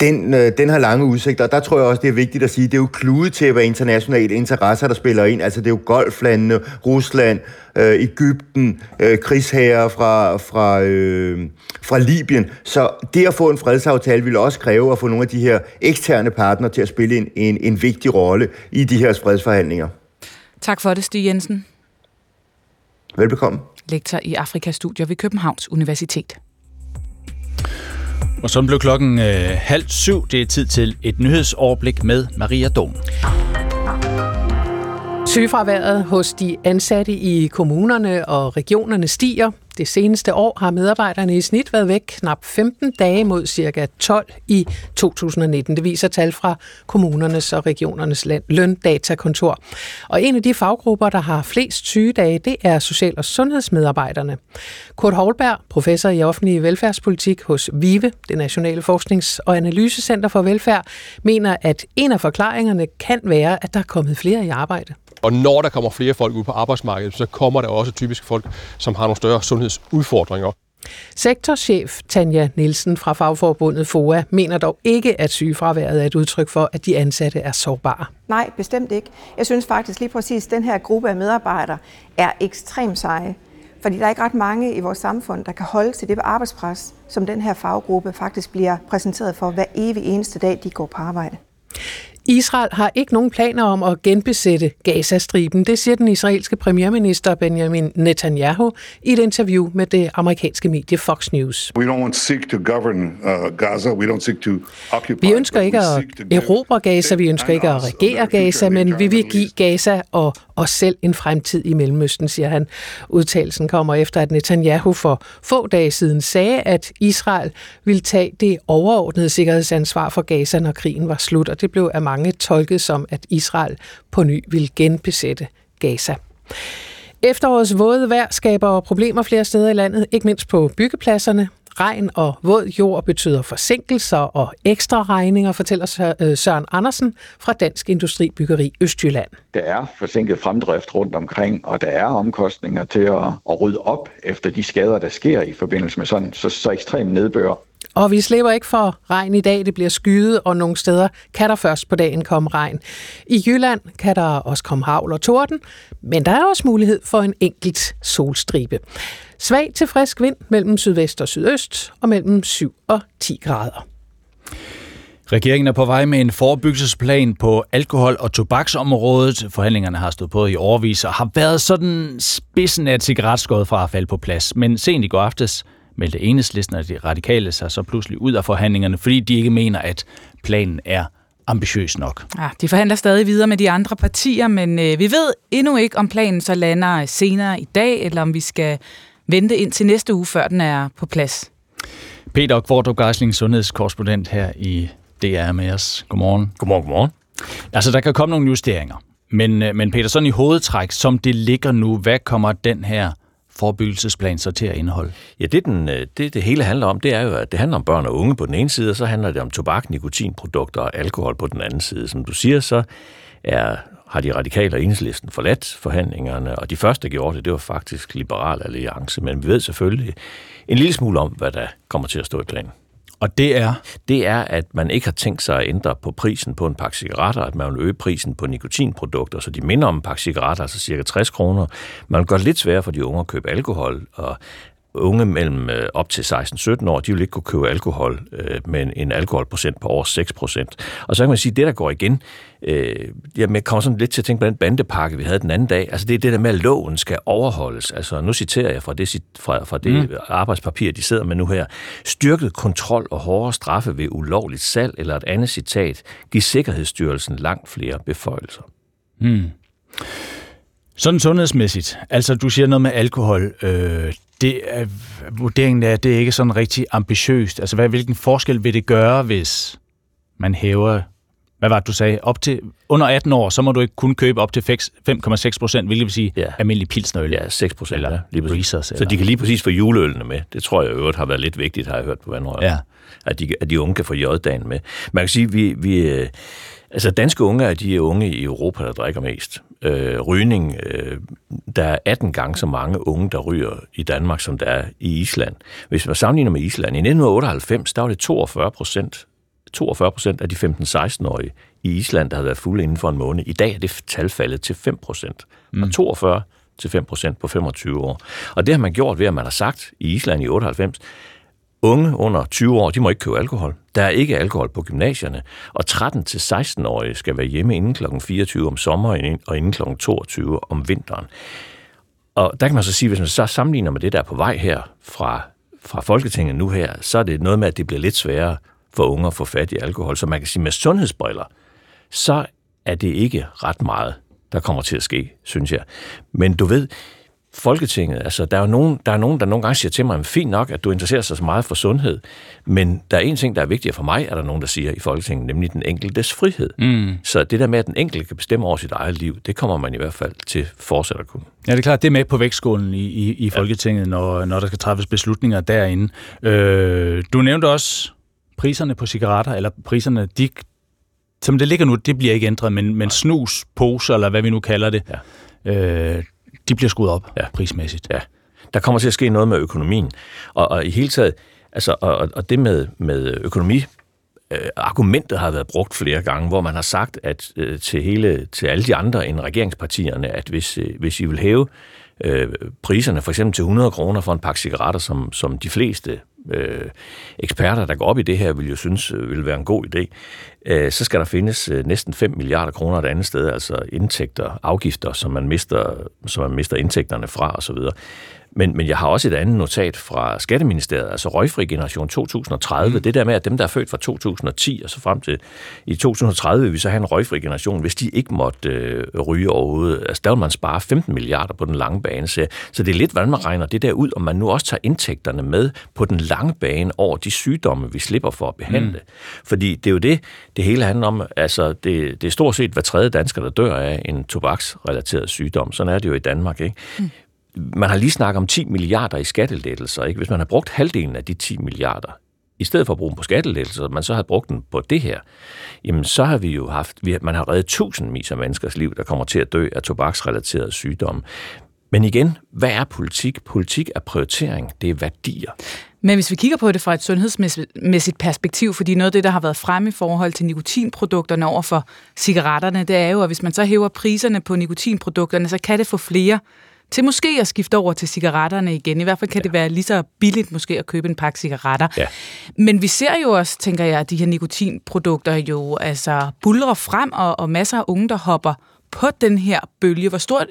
Den, øh, den har lange udsigter, og der tror jeg også, det er vigtigt at sige, det er jo klude til at være internationale interesser, der spiller ind. Altså det er jo golflandene, Rusland, øh, Ægypten, øh, krigsherrer fra, fra, øh, fra Libyen. Så det at få en fredsaftale vil også kræve at få nogle af de her eksterne partnere til at spille en, en, en vigtig rolle i de her fredsforhandlinger. Tak for det, Stig Jensen. Velbekomme. Lektor i Afrikastudier ved Københavns Universitet. Og så blev klokken øh, halv syv. Det er tid til et nyhedsoverblik med Maria Dom. Sygefraværet hos de ansatte i kommunerne og regionerne stiger. Det seneste år har medarbejderne i snit været væk knap 15 dage mod cirka 12 i 2019. Det viser tal fra kommunernes og regionernes løndatakontor. Og en af de faggrupper, der har flest sygedage, det er social- og sundhedsmedarbejderne. Kurt Holberg, professor i offentlig velfærdspolitik hos VIVE, det Nationale Forsknings- og Analysecenter for Velfærd, mener, at en af forklaringerne kan være, at der er kommet flere i arbejde. Og når der kommer flere folk ud på arbejdsmarkedet, så kommer der også typisk folk, som har nogle større sundhedsudfordringer. Sektorchef Tanja Nielsen fra fagforbundet FOA mener dog ikke, at sygefraværet er et udtryk for, at de ansatte er sårbare. Nej, bestemt ikke. Jeg synes faktisk lige præcis, at den her gruppe af medarbejdere er ekstremt seje. Fordi der er ikke ret mange i vores samfund, der kan holde til det arbejdspres, som den her faggruppe faktisk bliver præsenteret for hver evig eneste dag, de går på arbejde. Israel har ikke nogen planer om at genbesætte Gazastriben. Det siger den israelske premierminister Benjamin Netanyahu i et interview med det amerikanske medie Fox News. We don't seek to govern uh, Gaza. We don't seek to occupy. Vi ønsker ikke at erobre Gaza, vi ønsker ikke at regere Gaza, men vi vil give Gaza og og selv en fremtid i Mellemøsten, siger han. Udtalelsen kommer efter, at Netanyahu for få dage siden sagde, at Israel ville tage det overordnede sikkerhedsansvar for Gaza, når krigen var slut, og det blev af mange tolket som, at Israel på ny ville genbesætte Gaza. Efterårets våde vejr skaber problemer flere steder i landet, ikke mindst på byggepladserne. Regn og våd jord betyder forsinkelser og ekstra regninger, fortæller øh, Søren Andersen fra Dansk Industri Byggeri Østjylland. Der er forsinket fremdrift rundt omkring, og der er omkostninger til at, at rydde op efter de skader, der sker i forbindelse med sådan så, så ekstrem nedbør. Og vi slipper ikke for regn i dag. Det bliver skyet, og nogle steder kan der først på dagen komme regn. I Jylland kan der også komme havl og torden, men der er også mulighed for en enkelt solstribe. Svag til frisk vind mellem sydvest og sydøst og mellem 7 og 10 grader. Regeringen er på vej med en forebyggelsesplan på alkohol- og tobaksområdet. Forhandlingerne har stået på i overvis og har været sådan spidsen af cigaretskåret fra at falde på plads. Men sent i går aftes meldte enhedslisten og de radikale sig så pludselig ud af forhandlingerne, fordi de ikke mener, at planen er ambitiøs nok. Ja, de forhandler stadig videre med de andre partier, men øh, vi ved endnu ikke, om planen så lander senere i dag, eller om vi skal vente ind til næste uge, før den er på plads. Peter Kvartrup Geisling, sundhedskorrespondent her i DR med os. Godmorgen. Godmorgen, godmorgen. Altså, der kan komme nogle justeringer. Men, øh, men Peter, sådan i hovedtræk, som det ligger nu, hvad kommer den her forebyggelsesplan så til at indeholde? Ja, det, den, øh, det det hele handler om, det er jo, at det handler om børn og unge på den ene side, og så handler det om tobak, nikotinprodukter og alkohol på den anden side. Som du siger, så er har de radikale og enhedslisten forladt forhandlingerne, og de første, der gjorde det, det var faktisk Liberal Alliance, men vi ved selvfølgelig en lille smule om, hvad der kommer til at stå i planen. Og det er? Det er, at man ikke har tænkt sig at ændre på prisen på en pakke cigaretter, at man vil øge prisen på nikotinprodukter, så de minder om en pakke cigaretter, altså cirka 60 kroner. Man vil gøre det lidt sværere for de unge at købe alkohol, og unge mellem øh, op til 16-17 år, de vil ikke kunne købe alkohol øh, med en, en alkoholprocent på over 6 procent. Og så kan man sige, at det, der går igen, øh, jeg kommer sådan lidt til at tænke på den bandepakke, vi havde den anden dag. Altså det er det der med, at loven skal overholdes. Altså nu citerer jeg fra det, fra, fra det mm. arbejdspapir, de sidder med nu her. Styrket kontrol og hårdere straffe ved ulovligt salg, eller et andet citat, giver Sikkerhedsstyrelsen langt flere beføjelser. Mm. Sådan sundhedsmæssigt, altså du siger noget med alkohol, øh, det er, vurderingen er, at det er ikke sådan rigtig ambitiøst. Altså hvad, hvilken forskel vil det gøre, hvis man hæver hvad var det, du sagde, op til under 18 år, så må du ikke kun købe op til 5,6 procent, hvilket vil sige ja. almindelig pilsnøl. Ja, 6 procent, eller, ja, lige præcis. Så de kan lige præcis få juleølene med. Det tror jeg øvrigt har været lidt vigtigt, har jeg hørt på Vandrør. Ja. At de, at de unge kan få joddagen med. Man kan sige, vi, vi øh, altså danske unge er de unge i Europa, der drikker mest. Øh, rygning, øh, der er 18 gange så mange unge, der ryger i Danmark, som der er i Island. Hvis man sammenligner med Island, i 1998, der var det 42 procent 42 procent af de 15-16-årige i Island, der havde været fulde inden for en måned. I dag er det tal faldet til 5 procent. Mm. Og 42 til 5 procent på 25 år. Og det har man gjort ved, at man har sagt i Island i 98, unge under 20 år, de må ikke købe alkohol. Der er ikke alkohol på gymnasierne. Og 13-16-årige skal være hjemme inden kl. 24 om sommeren og inden kl. 22 om vinteren. Og der kan man så sige, hvis man så sammenligner med det, der er på vej her fra, fra Folketinget nu her, så er det noget med, at det bliver lidt sværere for unge at få fat i alkohol. Så man kan sige, med sundhedsbriller, så er det ikke ret meget, der kommer til at ske, synes jeg. Men du ved, Folketinget, altså der er jo nogen, der, er nogen, der nogle gange siger til mig, fint nok, at du interesserer sig så meget for sundhed, men der er en ting, der er vigtigere for mig, er der nogen, der siger i Folketinget, nemlig den enkeltes frihed. Mm. Så det der med, at den enkelte kan bestemme over sit eget liv, det kommer man i hvert fald til fortsat at kunne. Ja, det er klart, det er med på vægtskålen i, i, i Folketinget, ja. når, når der skal træffes beslutninger derinde. Øh, du nævnte også priserne på cigaretter, eller priserne, de, som det ligger nu, det bliver ikke ændret, men, men snus, poser, eller hvad vi nu kalder det, ja. øh, de bliver skruet op ja. prismæssigt. Ja. Der kommer til at ske noget med økonomien. Og, og i hele taget, altså, og, og det med, med økonomi, øh, argumentet har været brugt flere gange, hvor man har sagt at øh, til hele til alle de andre end regeringspartierne, at hvis, øh, hvis I vil hæve øh, priserne for eksempel til 100 kroner for en pakke cigaretter, som, som de fleste øh, eksperter, der går op i det her, vil jo synes øh, vil være en god idé, øh, så skal der findes øh, næsten 5 milliarder kroner et andet sted, altså indtægter, afgifter, som man mister, som man mister indtægterne fra osv. Men, men jeg har også et andet notat fra Skatteministeriet, altså Røgfri Generation 2030. Mm. Det der med, at dem, der er født fra 2010 og så frem til i 2030, vil vi så have en røgfri generation, hvis de ikke måtte øh, ryge overhovedet. Altså der vil man spare 15 milliarder på den lange bane. Så, så det er lidt, hvordan man regner det der ud, om man nu også tager indtægterne med på den lange bane over de sygdomme, vi slipper for at behandle. Mm. Fordi det er jo det, det hele handler om. Altså det, det er stort set hver tredje dansker, der dør af en tobaksrelateret sygdom. Sådan er det jo i Danmark. Ikke? Mm man har lige snakket om 10 milliarder i skattelettelser. Ikke? Hvis man har brugt halvdelen af de 10 milliarder, i stedet for at bruge dem på skattelettelser, man så har brugt den på det her, jamen så har vi jo haft, vi, man har reddet tusindvis af menneskers liv, der kommer til at dø af tobaksrelaterede sygdomme. Men igen, hvad er politik? Politik er prioritering, det er værdier. Men hvis vi kigger på det fra et sundhedsmæssigt perspektiv, fordi noget af det, der har været fremme i forhold til nikotinprodukterne over for cigaretterne, det er jo, at hvis man så hæver priserne på nikotinprodukterne, så kan det få flere til måske at skifte over til cigaretterne igen. I hvert fald kan ja. det være lige så billigt måske at købe en pakke cigaretter. Ja. Men vi ser jo også, tænker jeg, at de her nikotinprodukter jo altså bulrer frem, og, og masser af unge, der hopper på den her bølge. Hvor stort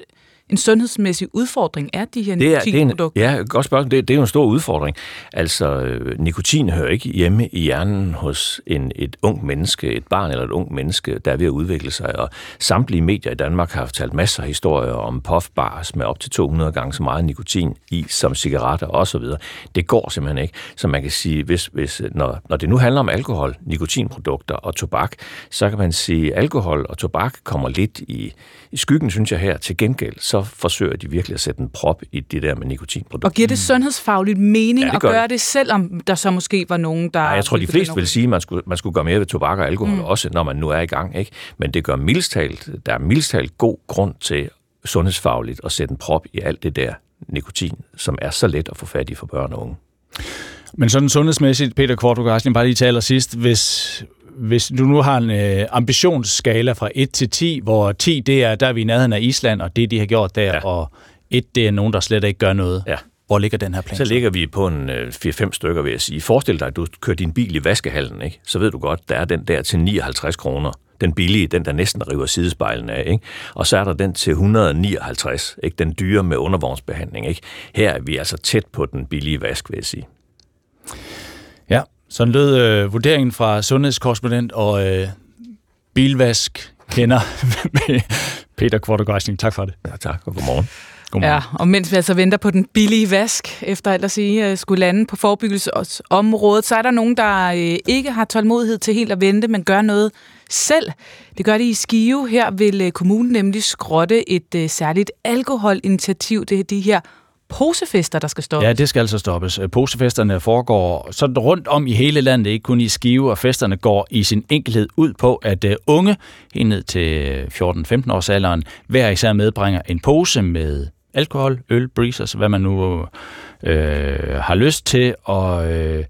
en sundhedsmæssig udfordring er de her det er, nikotinprodukter? Det er en, ja, godt spørgsmål. Det, det er jo en stor udfordring. Altså, nikotin hører ikke hjemme i hjernen hos en, et ung menneske, et barn eller et ung menneske, der er ved at udvikle sig. Og samtlige medier i Danmark har fortalt masser af historier om puffbars med op til 200 gange så meget nikotin i som cigaretter osv. Det går simpelthen ikke. Så man kan sige, hvis, hvis, når, når det nu handler om alkohol, nikotinprodukter og tobak, så kan man sige, at alkohol og tobak kommer lidt i, i skyggen, synes jeg her. Til gengæld, så forsøger de virkelig at sætte en prop i det der med nikotinprodukter. Og giver det sundhedsfagligt mening ja, at gøre det. det, selvom der så måske var nogen, der... Ja, jeg tror, de fleste vil sige, at man skulle, man skulle gøre mere ved tobak og alkohol mm. også, når man nu er i gang. Ikke? Men det gør mildstalt, der er mildstalt god grund til sundhedsfagligt at sætte en prop i alt det der nikotin, som er så let at få fat i for børn og unge. Men sådan sundhedsmæssigt, Peter Kvartrup bare lige til allersidst, hvis, hvis du nu har en øh, ambitionsskala fra 1 til 10, hvor 10 det er, der er vi i nærheden af Island, og det de har gjort der, ja. og 1 det er nogen, der slet ikke gør noget. Ja. Hvor ligger den her plan? Så, ligger vi på en øh, 4-5 stykker, vil jeg sige. Forestil dig, at du kører din bil i vaskehallen, ikke? så ved du godt, der er den der til 59 kroner. Den billige, den der næsten river sidespejlen af. Ikke? Og så er der den til 159, ikke? den dyre med undervognsbehandling. Ikke? Her er vi altså tæt på den billige vask, vil jeg sige. Ja, sådan lød øh, vurderingen fra sundhedskorrespondent og øh, bilvask kender Peter Kvartogræsning. Tak for det. Ja, tak, og godmorgen. Godmorgen. Ja, og mens vi altså venter på den billige vask, efter alt at sige, øh, skulle lande på forebyggelsesområdet, så er der nogen, der øh, ikke har tålmodighed til helt at vente, men gør noget selv. Det gør det i Skive. Her vil øh, kommunen nemlig skrotte et øh, særligt alkoholinitiativ. Det er de her posefester, der skal stoppes. Ja, det skal altså stoppes. Øh, posefesterne foregår sådan rundt om i hele landet, ikke kun i Skive, og festerne går i sin enkelhed ud på, at øh, unge, helt ned til øh, 14-15 års alderen, hver især medbringer en pose med alkohol, øl, breezers, hvad man nu øh, har lyst til, og øh,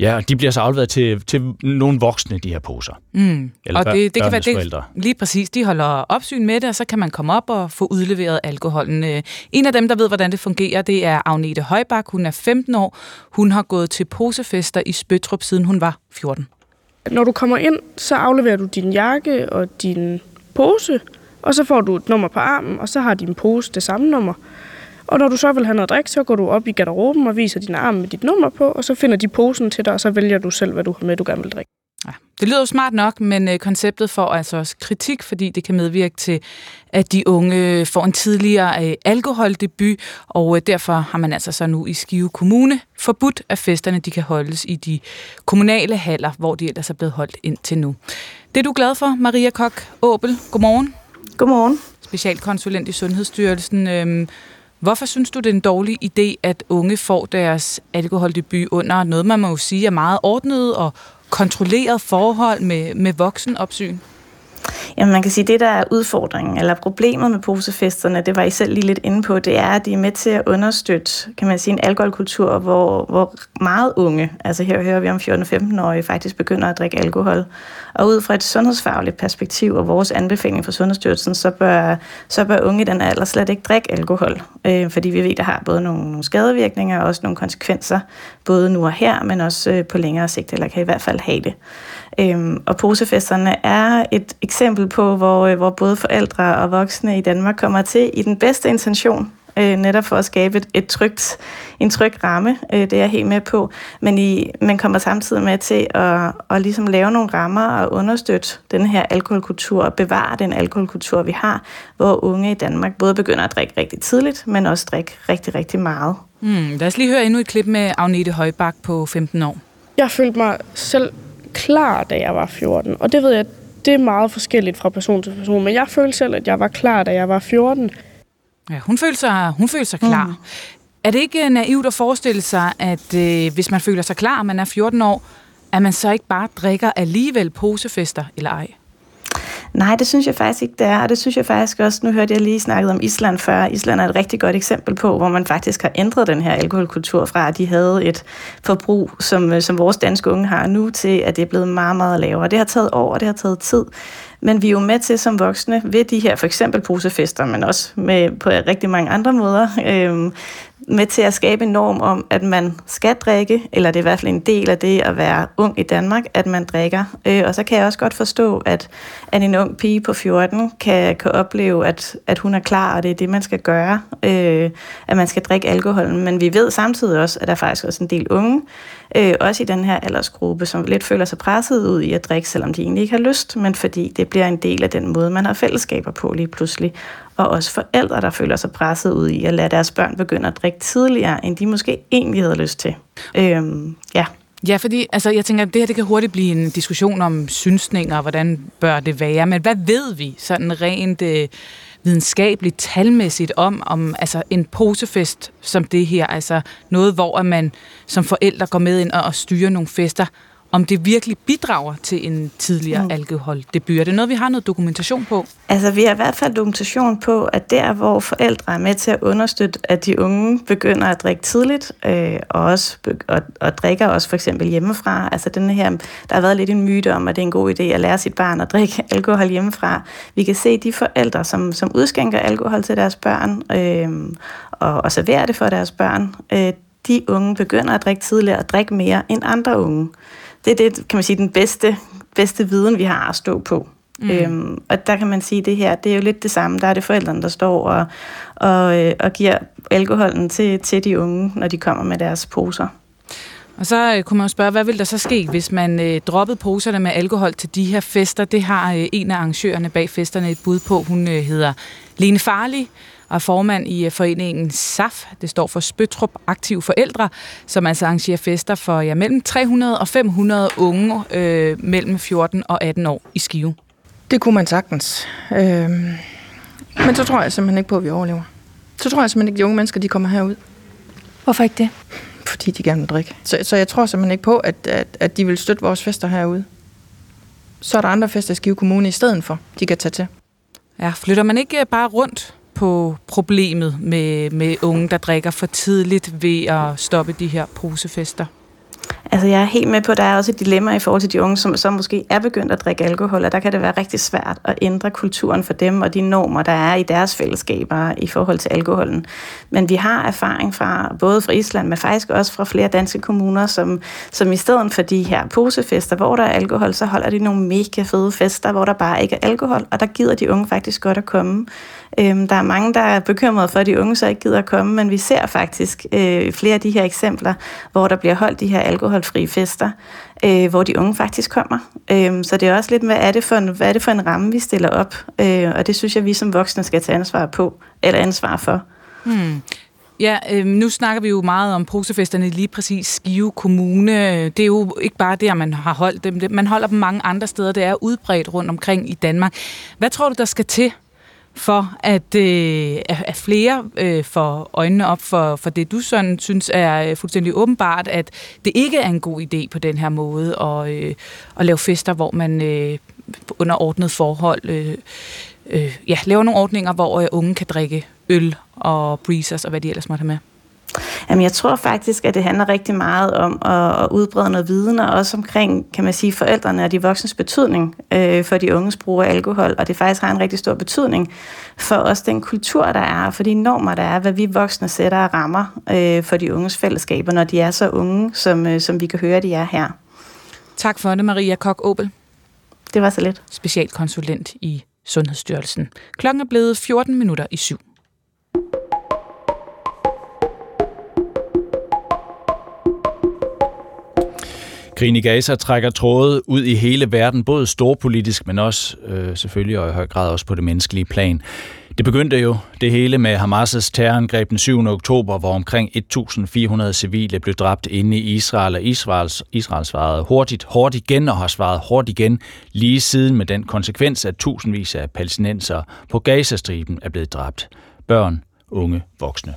ja, de bliver så afleveret til, til nogle voksne, de her poser. Mm. Eller og det, det kan være det, lige præcis, de holder opsyn med det, og så kan man komme op og få udleveret alkoholen. Øh, en af dem, der ved, hvordan det fungerer, det er Agnete Højbak. Hun er 15 år. Hun har gået til posefester i Spøtrup, siden hun var 14. Når du kommer ind, så afleverer du din jakke og din pose, og så får du et nummer på armen, og så har din pose det samme nummer. Og når du så vil have noget drik, så går du op i garderoben og viser din arm med dit nummer på, og så finder de posen til dig, og så vælger du selv, hvad du har med, du gerne vil drikke. Ja, det lyder jo smart nok, men øh, konceptet får altså også kritik, fordi det kan medvirke til, at de unge får en tidligere øh, alkoholdebut, og øh, derfor har man altså så nu i Skive Kommune forbudt, at festerne de kan holdes i de kommunale haller, hvor de ellers er blevet holdt indtil nu. Det er du glad for, Maria Kok Åbel. Godmorgen. Godmorgen. Specialkonsulent i Sundhedsstyrelsen. Øhm, Hvorfor synes du, det er en dårlig idé, at unge får deres alkoholdebut under noget, man må jo sige er meget ordnet og kontrolleret forhold med, med voksenopsyn? Jamen man kan sige, at det der er udfordringen, eller problemet med posefesterne, det var I selv lige lidt inde på, det er, at de er med til at understøtte, kan man sige, en alkoholkultur, hvor, hvor meget unge, altså her hører vi om 14-15-årige, faktisk begynder at drikke alkohol. Og ud fra et sundhedsfagligt perspektiv og vores anbefaling fra Sundhedsstyrelsen, så bør, så bør unge i den alder slet ikke drikke alkohol, øh, fordi vi ved, at der har både nogle, nogle skadevirkninger og også nogle konsekvenser, både nu og her, men også øh, på længere sigt, eller kan i hvert fald have det. Øhm, og posefesterne er et eksempel på, hvor, øh, hvor både forældre og voksne i Danmark kommer til i den bedste intention, øh, netop for at skabe et, et trygt, en tryg ramme. Øh, det er jeg helt med på. Men I, man kommer samtidig med til at, at ligesom lave nogle rammer og understøtte den her alkoholkultur og bevare den alkoholkultur, vi har, hvor unge i Danmark både begynder at drikke rigtig tidligt, men også drikke rigtig, rigtig meget. Mm, lad os lige høre endnu et klip med Agnete Højbak på 15 år. Jeg følte mig selv klar, da jeg var 14. Og det ved jeg, det er meget forskelligt fra person til person. Men jeg følte selv, at jeg var klar, da jeg var 14. Ja, hun følte sig, hun følte sig klar. Mm. Er det ikke naivt at forestille sig, at øh, hvis man føler sig klar, man er 14 år, at man så ikke bare drikker alligevel posefester eller ej? Nej, det synes jeg faktisk ikke, det er. Og det synes jeg faktisk også, nu hørte jeg lige snakket om Island før. Island er et rigtig godt eksempel på, hvor man faktisk har ændret den her alkoholkultur fra, at de havde et forbrug, som, øh, som vores danske unge har nu, til at det er blevet meget, meget lavere. Det har taget år, og det har taget tid. Men vi er jo med til som voksne ved de her for eksempel posefester, men også med, på rigtig mange andre måder, øh, med til at skabe en norm om, at man skal drikke, eller det er i hvert fald en del af det at være ung i Danmark, at man drikker. Øh, og så kan jeg også godt forstå, at, at en ung pige på 14 kan, kan opleve, at, at hun er klar, og det er det, man skal gøre, øh, at man skal drikke alkohol. Men vi ved samtidig også, at der faktisk også en del unge, øh, også i den her aldersgruppe, som lidt føler sig presset ud i at drikke, selvom de egentlig ikke har lyst, men fordi det bliver en del af den måde, man har fællesskaber på lige pludselig. Og også forældre, der føler sig presset ud i at lade deres børn begynde at drikke tidligere, end de måske egentlig havde lyst til. Øhm, ja. Ja, fordi altså, jeg tænker, at det her det kan hurtigt blive en diskussion om synsninger, og hvordan bør det være. Men hvad ved vi sådan rent øh, videnskabeligt, talmæssigt om, om altså, en posefest som det her? Altså noget, hvor man som forældre går med ind og, og styrer nogle fester om det virkelig bidrager til en tidligere mm. alkoholdebut. Er det noget, vi har noget dokumentation på? Altså, vi har i hvert fald dokumentation på, at der, hvor forældre er med til at understøtte, at de unge begynder at drikke tidligt, øh, og, også, og, og drikker også for eksempel hjemmefra. Altså, den her, der har været lidt en myte om, at det er en god idé at lære sit barn at drikke alkohol hjemmefra. Vi kan se de forældre, som, som udskænker alkohol til deres børn, øh, og, og serverer det for deres børn, øh, de unge begynder at drikke tidligere og drikke mere end andre unge det er det, kan man sige, den bedste, bedste viden, vi har at stå på. Mm. Øhm, og der kan man sige, at det her, det er jo lidt det samme. Der er det forældrene, der står og, og, øh, og giver alkoholen til, til de unge, når de kommer med deres poser. Og så øh, kunne man jo spørge, hvad vil der så ske, hvis man øh, droppede poserne med alkohol til de her fester? Det har øh, en af arrangørerne bag festerne et bud på. Hun øh, hedder Lene Farlig og er formand i øh, foreningen SAF, det står for Spøtrup Aktive Forældre, som altså arrangerer fester for ja, mellem 300 og 500 unge øh, mellem 14 og 18 år i Skive. Det kunne man sagtens. Øh, men så tror jeg simpelthen ikke på, at vi overlever. Så tror jeg simpelthen ikke, at de unge mennesker de kommer herud. Hvorfor ikke det? Fordi de gerne vil drikke. Så, så jeg tror simpelthen ikke på, at, at, at de vil støtte vores fester herude. Så er der andre fester i Skive Kommune i stedet for, de kan tage til. Ja, flytter man ikke bare rundt på problemet med, med unge, der drikker for tidligt ved at stoppe de her posefester? Altså jeg er helt med på, at der er også et dilemma i forhold til de unge, som som måske er begyndt at drikke alkohol, og der kan det være rigtig svært at ændre kulturen for dem og de normer, der er i deres fællesskaber i forhold til alkoholen. Men vi har erfaring fra både fra Island, men faktisk også fra flere danske kommuner, som, som i stedet for de her posefester, hvor der er alkohol, så holder de nogle mega fede fester, hvor der bare ikke er alkohol, og der gider de unge faktisk godt at komme. Øhm, der er mange, der er bekymrede for, at de unge så ikke gider at komme, men vi ser faktisk øh, flere af de her eksempler, hvor der bliver holdt de her alkoholfrie fester, øh, hvor de unge faktisk kommer. Øhm, så det er også lidt, hvad er det for en, hvad er det for en ramme, vi stiller op? Øh, og det synes jeg, vi som voksne skal tage ansvar på, eller ansvar for. Hmm. Ja, øh, nu snakker vi jo meget om prosefesterne lige præcis Skive Kommune. Det er jo ikke bare der, man har holdt dem. Man holder dem mange andre steder. Det er udbredt rundt omkring i Danmark. Hvad tror du, der skal til for, at, øh, at flere øh, får øjnene op for, for det, du sådan synes er øh, fuldstændig åbenbart, at det ikke er en god idé på den her måde at, øh, at lave fester, hvor man øh, under ordnet forhold øh, øh, ja, laver nogle ordninger, hvor øh, unge kan drikke øl og breezers og hvad de ellers måtte have med. Jamen, jeg tror faktisk, at det handler rigtig meget om at, at udbrede noget viden, og også omkring, kan man sige, forældrene og de voksnes betydning øh, for de unges brug af alkohol, og det faktisk har en rigtig stor betydning for os den kultur, der er, for de normer, der er, hvad vi voksne sætter og rammer øh, for de unges fællesskaber, når de er så unge, som, øh, som vi kan høre, de er her. Tak for det, Maria Kok Obel. Det var så lidt. Specialkonsulent i Sundhedsstyrelsen. Klokken er blevet 14 minutter i syv. Krigen i Gaza trækker tråde ud i hele verden, både storpolitisk, men også øh, selvfølgelig og i høj grad også på det menneskelige plan. Det begyndte jo det hele med Hamas' terrorangreb den 7. oktober, hvor omkring 1.400 civile blev dræbt inde i Israel, og Israels, Israel svarede hurtigt, hårdt igen og har svaret hårdt igen, lige siden med den konsekvens, at tusindvis af palæstinenser på Gazastriben er blevet dræbt. Børn, unge, voksne.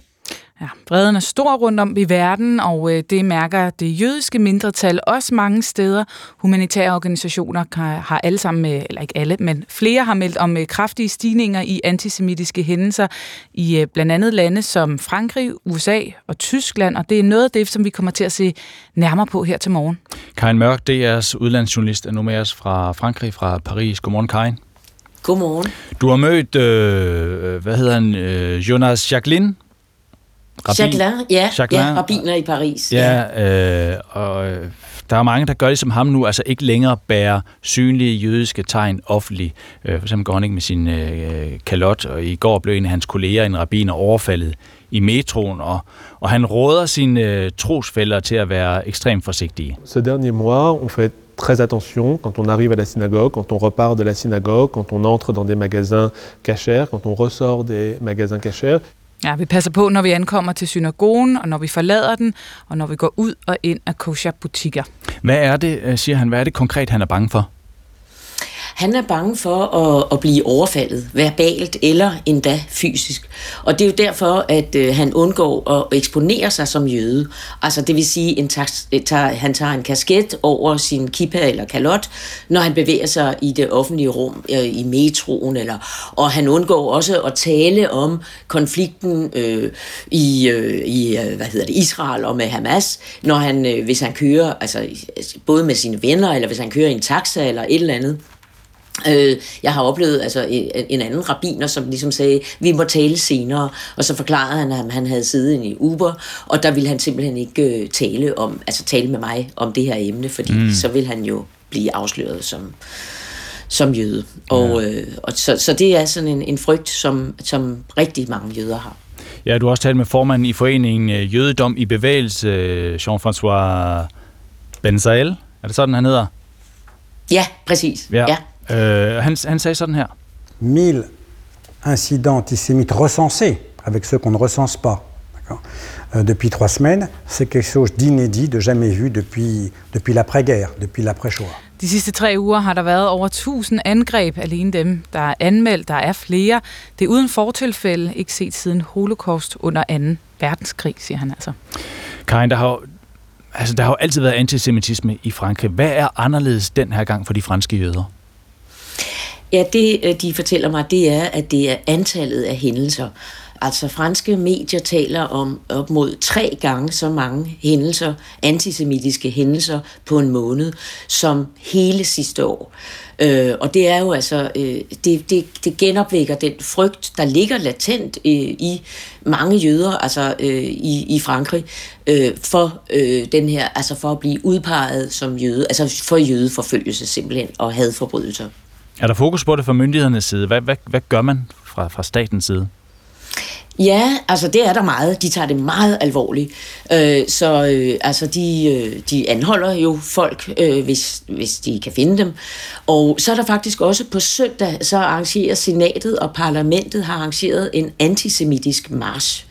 Ja, vreden er stor rundt om i verden, og øh, det mærker det jødiske mindretal også mange steder. Humanitære organisationer har alle sammen, eller ikke alle, men flere har meldt om øh, kraftige stigninger i antisemitiske hændelser i øh, blandt andet lande som Frankrig, USA og Tyskland, og det er noget af det, som vi kommer til at se nærmere på her til morgen. Karin Mørk, DR's udlandsjournalist, er nu med os fra Frankrig, fra Paris. Godmorgen, Karin. Godmorgen. Du har mødt, øh, hvad hedder han, øh, Jonas Jacqueline, Rabin. Jacqueline, ja, Jacqueline. ja, rabiner i Paris. Ja, ja. Øh, og øh, der er mange, der gør det som ham nu, altså ikke længere bærer synlige jødiske tegn offentligt. Øh, for eksempel går han ikke med sin øh, kalot, og i går blev en af hans kolleger, en rabiner, overfaldet i metroen, og, og han råder sine øh, trosfælder til at være ekstremt forsigtige. Ce dernier mois, on fait très attention quand on arrive à la synagogue, quand on repart de la synagogue, quand on entre dans des magasins cachers, quand on ressort des magasins cachers. Ja, vi passer på, når vi ankommer til synagogen, og når vi forlader den, og når vi går ud og ind af kosher-butikker. Hvad er det, øh, siger han, hvad er det konkret, han er bange for? Han er bange for at, at blive overfaldet, verbalt eller endda fysisk. Og det er jo derfor, at øh, han undgår at eksponere sig som jøde. Altså det vil sige, en øh, tager, han tager en kasket over sin kippa eller kalot, når han bevæger sig i det offentlige rum, øh, i metroen. Eller, og han undgår også at tale om konflikten øh, i, øh, i øh, hvad hedder det, Israel og med Hamas, når han, øh, hvis han kører, altså, altså både med sine venner, eller hvis han kører i en taxa eller et eller andet. Øh, jeg har oplevet altså, en anden rabiner, som ligesom sagde, vi må tale senere, og så forklarede han, at han havde siddet i Uber, og der ville han simpelthen ikke øh, tale om, altså tale med mig om det her emne, fordi mm. så vil han jo blive afsløret som, som jøde. Og, ja. øh, og så, så det er sådan en, en frygt, som, som rigtig mange jøder har. Ja, du har også talt med formanden i foreningen øh, Jødedom i Bevægelse, Jean-François Benzael. Er det sådan, han hedder? Ja, præcis. Ja. ja. Øh, han, han sagde sådan her. 1000 incidents antisémites recensés avec ceux qu'on ne recense pas euh, depuis trois semaines, c'est quelque chose d'inédit, de jamais vu depuis, depuis l'après-guerre, depuis l'après-Shoah. De sidste tre uger har der været over 1000 angreb, alene dem, der er anmeldt. Der er flere. Det er uden fortilfælde, ikke set siden holocaust under 2. verdenskrig, siger han altså. Karin, der har, altså, der har jo altid været antisemitisme i Frankrig. Hvad er anderledes den her gang for de franske jøder? Ja, det øh, de fortæller mig, det er, at det er antallet af hændelser. Altså franske medier taler om op mod tre gange så mange hændelser, antisemitiske hændelser på en måned, som hele sidste år. Øh, og det er jo altså, øh, det, det, det genopvækker den frygt, der ligger latent øh, i mange jøder, altså øh, i, i Frankrig, øh, for øh, den her, altså for at blive udpeget som jøde, altså for jødeforfølgelse simpelthen, og hadforbrydelser. Er der fokus på det fra myndighedernes side? Hvad, hvad, hvad gør man fra, fra statens side? Ja, altså det er der meget. De tager det meget alvorligt. Øh, så øh, altså de, øh, de anholder jo folk, øh, hvis, hvis de kan finde dem. Og så er der faktisk også på søndag, så arrangerer senatet og parlamentet har arrangeret en antisemitisk march,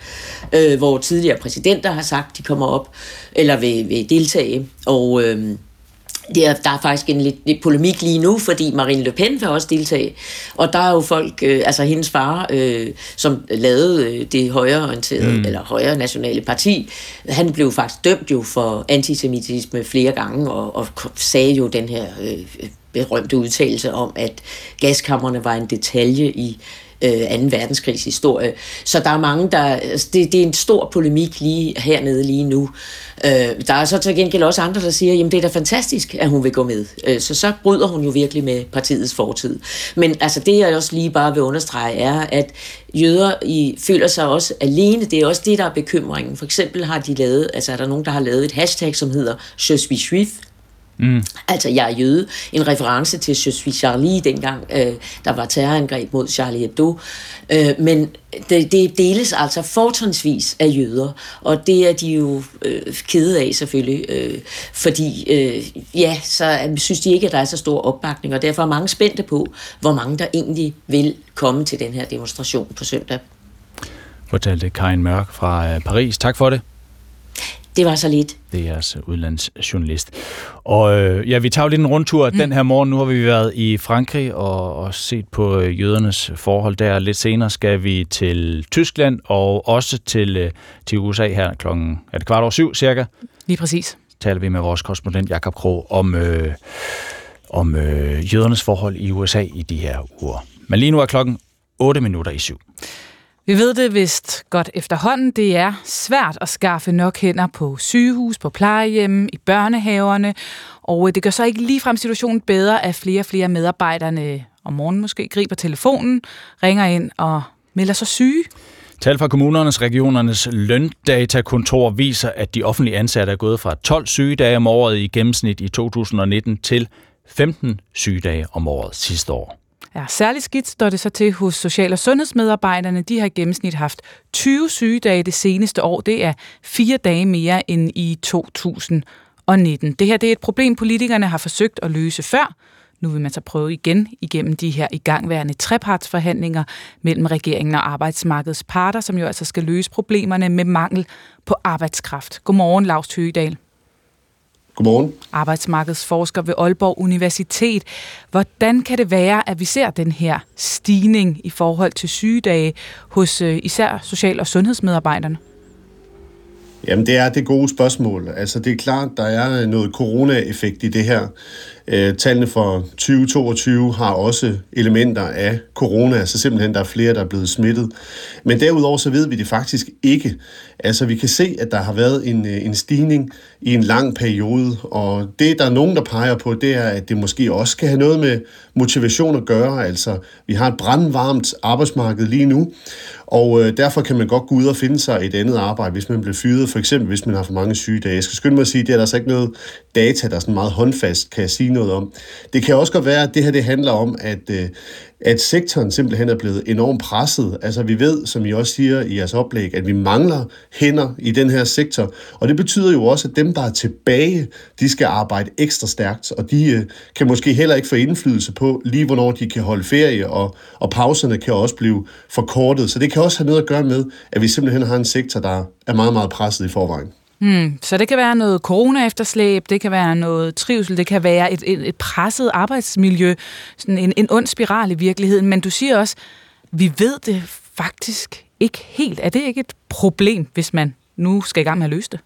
øh, hvor tidligere præsidenter har sagt, de kommer op eller vil, vil deltage. Og... Øh, det er, der er faktisk en lidt, lidt polemik lige nu, fordi Marine Le Pen vil også deltage. Og der er jo folk, øh, altså hendes far, øh, som lavede øh, det højreorienterede, Mm. eller højre nationale parti, han blev faktisk dømt jo for antisemitisme flere gange, og, og sagde jo den her øh, berømte udtalelse om, at gaskammerne var en detalje i øh, 2. verdenskrigs historie. Så der er mange, der... Altså, det, det er en stor polemik lige hernede lige nu. Øh, der er så til gengæld også andre, der siger, jamen det er da fantastisk, at hun vil gå med. Øh, så så bryder hun jo virkelig med partiets fortid. Men altså det, jeg også lige bare vil understrege, er, at jøder i, føler sig også alene. Det er også det, der er bekymringen. For eksempel har de lavet, altså er der nogen, der har lavet et hashtag, som hedder Je suis juif, Mm. Altså, jeg er jøde. En reference til Je suis Charlie, dengang øh, der var terrorangreb mod Charlie Hebdo. Øh, men det, det deles altså fortrinsvis af jøder, og det er de jo øh, kede af selvfølgelig, øh, fordi øh, ja, så øh, synes de ikke, at der er så stor opbakning, og derfor er mange spændte på, hvor mange der egentlig vil komme til den her demonstration på søndag. Fortalte Karin Mørk fra øh, Paris. Tak for det. Det var så lidt. Det er jeres udlandsjournalist. Og øh, ja, vi tager jo lidt en rundtur mm. den her morgen. Nu har vi været i Frankrig og, og set på øh, jødernes forhold der. Lidt senere skal vi til Tyskland og også til, øh, til USA her klokken, er det kvart over syv cirka? Lige præcis. Taler vi med vores korrespondent Jakob Krog om, øh, om øh, jødernes forhold i USA i de her uger. Men lige nu er klokken 8 minutter i syv. Vi ved det vist godt efterhånden. Det er svært at skaffe nok hænder på sygehus, på plejehjem, i børnehaverne. Og øh, det gør så ikke ligefrem situationen bedre, at flere og flere medarbejderne om morgenen måske griber telefonen, ringer ind og melder sig syge. Tal fra kommunernes regionernes løndatakontor viser, at de offentlige ansatte er gået fra 12 sygedage om året i gennemsnit i 2019 til 15 sygedage om året sidste år. Ja, særligt skidt står det så til hos social- og sundhedsmedarbejderne. De har i gennemsnit haft 20 sygedage det seneste år. Det er fire dage mere end i 2019. Det her det er et problem, politikerne har forsøgt at løse før. Nu vil man så prøve igen igennem de her igangværende trepartsforhandlinger mellem regeringen og arbejdsmarkedets parter, som jo altså skal løse problemerne med mangel på arbejdskraft. Godmorgen, Lars Tøgedal. Godmorgen. arbejdsmarkedsforsker ved Aalborg Universitet. Hvordan kan det være, at vi ser den her stigning i forhold til sygedage hos øh, især social- og sundhedsmedarbejderne? Jamen, det er det gode spørgsmål. Altså, det er klart, der er noget corona-effekt i det her. Øh, tallene for 2022 har også elementer af corona, så simpelthen der er flere, der er blevet smittet. Men derudover så ved vi det faktisk ikke. Altså, vi kan se, at der har været en, øh, en stigning i en lang periode, og det, der er nogen, der peger på, det er, at det måske også kan have noget med motivation at gøre. Altså, vi har et brandvarmt arbejdsmarked lige nu, og øh, derfor kan man godt gå ud og finde sig et andet arbejde, hvis man bliver fyret, for eksempel hvis man har for mange sygedage. Jeg skal skynde mig at sige, det er der altså ikke noget data, der er sådan meget håndfast kan sige noget om. Det kan også godt være, at det her det handler om, at, øh, at sektoren simpelthen er blevet enormt presset. Altså vi ved, som I også siger i jeres oplæg, at vi mangler hænder i den her sektor, og det betyder jo også, at dem, der er tilbage, de skal arbejde ekstra stærkt, og de øh, kan måske heller ikke få indflydelse på lige, hvornår de kan holde ferie, og, og pauserne kan også blive forkortet. Så det kan også have noget at gøre med, at vi simpelthen har en sektor, der er meget, meget presset i forvejen. Hmm, så det kan være noget corona-efterslæb, det kan være noget trivsel, det kan være et, et, et presset arbejdsmiljø, sådan en, en ond spiral i virkeligheden. Men du siger også, vi ved det faktisk ikke helt. Er det ikke et problem, hvis man nu skal i gang med at løse det?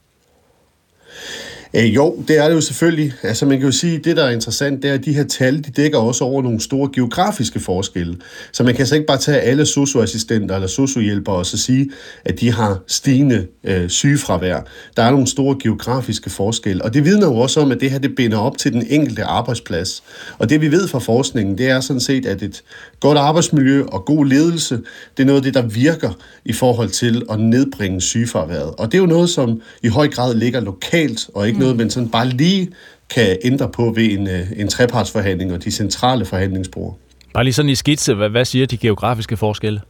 Øh, jo, det er det jo selvfølgelig. Altså man kan jo sige, at det, der er interessant, det er, at de her tal, de dækker også over nogle store geografiske forskelle. Så man kan altså ikke bare tage alle socioassistenter eller sociohjælpere og så sige, at de har stigende øh, sygefravær. Der er nogle store geografiske forskelle. Og det vidner jo også om, at det her det binder op til den enkelte arbejdsplads. Og det vi ved fra forskningen, det er sådan set, at et godt arbejdsmiljø og god ledelse, det er noget af det, der virker i forhold til at nedbringe sygefraværet. Og det er jo noget, som i høj grad ligger lokalt og ikke noget, man sådan bare lige kan ændre på ved en, øh, en trepartsforhandling og de centrale forhandlingsbrug. Bare lige sådan i skitse, hvad, hvad siger de geografiske forskelle?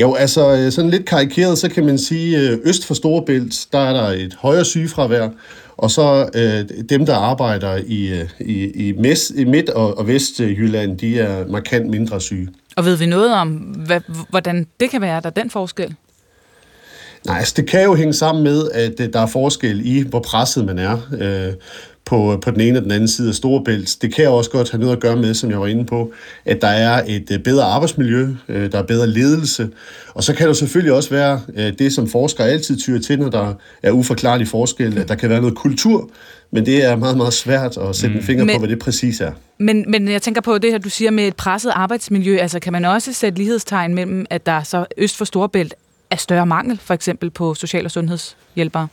Jo, altså øh, sådan lidt karikeret, så kan man sige, øh, øst for Storebælt, der er der et højere sygefravær, og så øh, dem, der arbejder i, i, i, Midt- i Midt- og, og Vestjylland, de er markant mindre syge. Og ved vi noget om, hvad, hvordan det kan være, der er den forskel? Nej, altså det kan jo hænge sammen med, at øh, der er forskel i, hvor presset man er øh, på, på den ene og den anden side af Storebælt. Det kan også godt have noget at gøre med, som jeg var inde på, at der er et øh, bedre arbejdsmiljø, øh, der er bedre ledelse, og så kan der selvfølgelig også være øh, det, som forskere altid tyrer til, når der er uforklarlige forskel, at der kan være noget kultur, men det er meget, meget svært at sætte mm. en finger men, på, hvad det præcis er. Men, men jeg tænker på det her, du siger med et presset arbejdsmiljø, altså kan man også sætte lighedstegn mellem, at der så øst for Storebælt er større mangel, for eksempel på social- og sundhedshjælpere?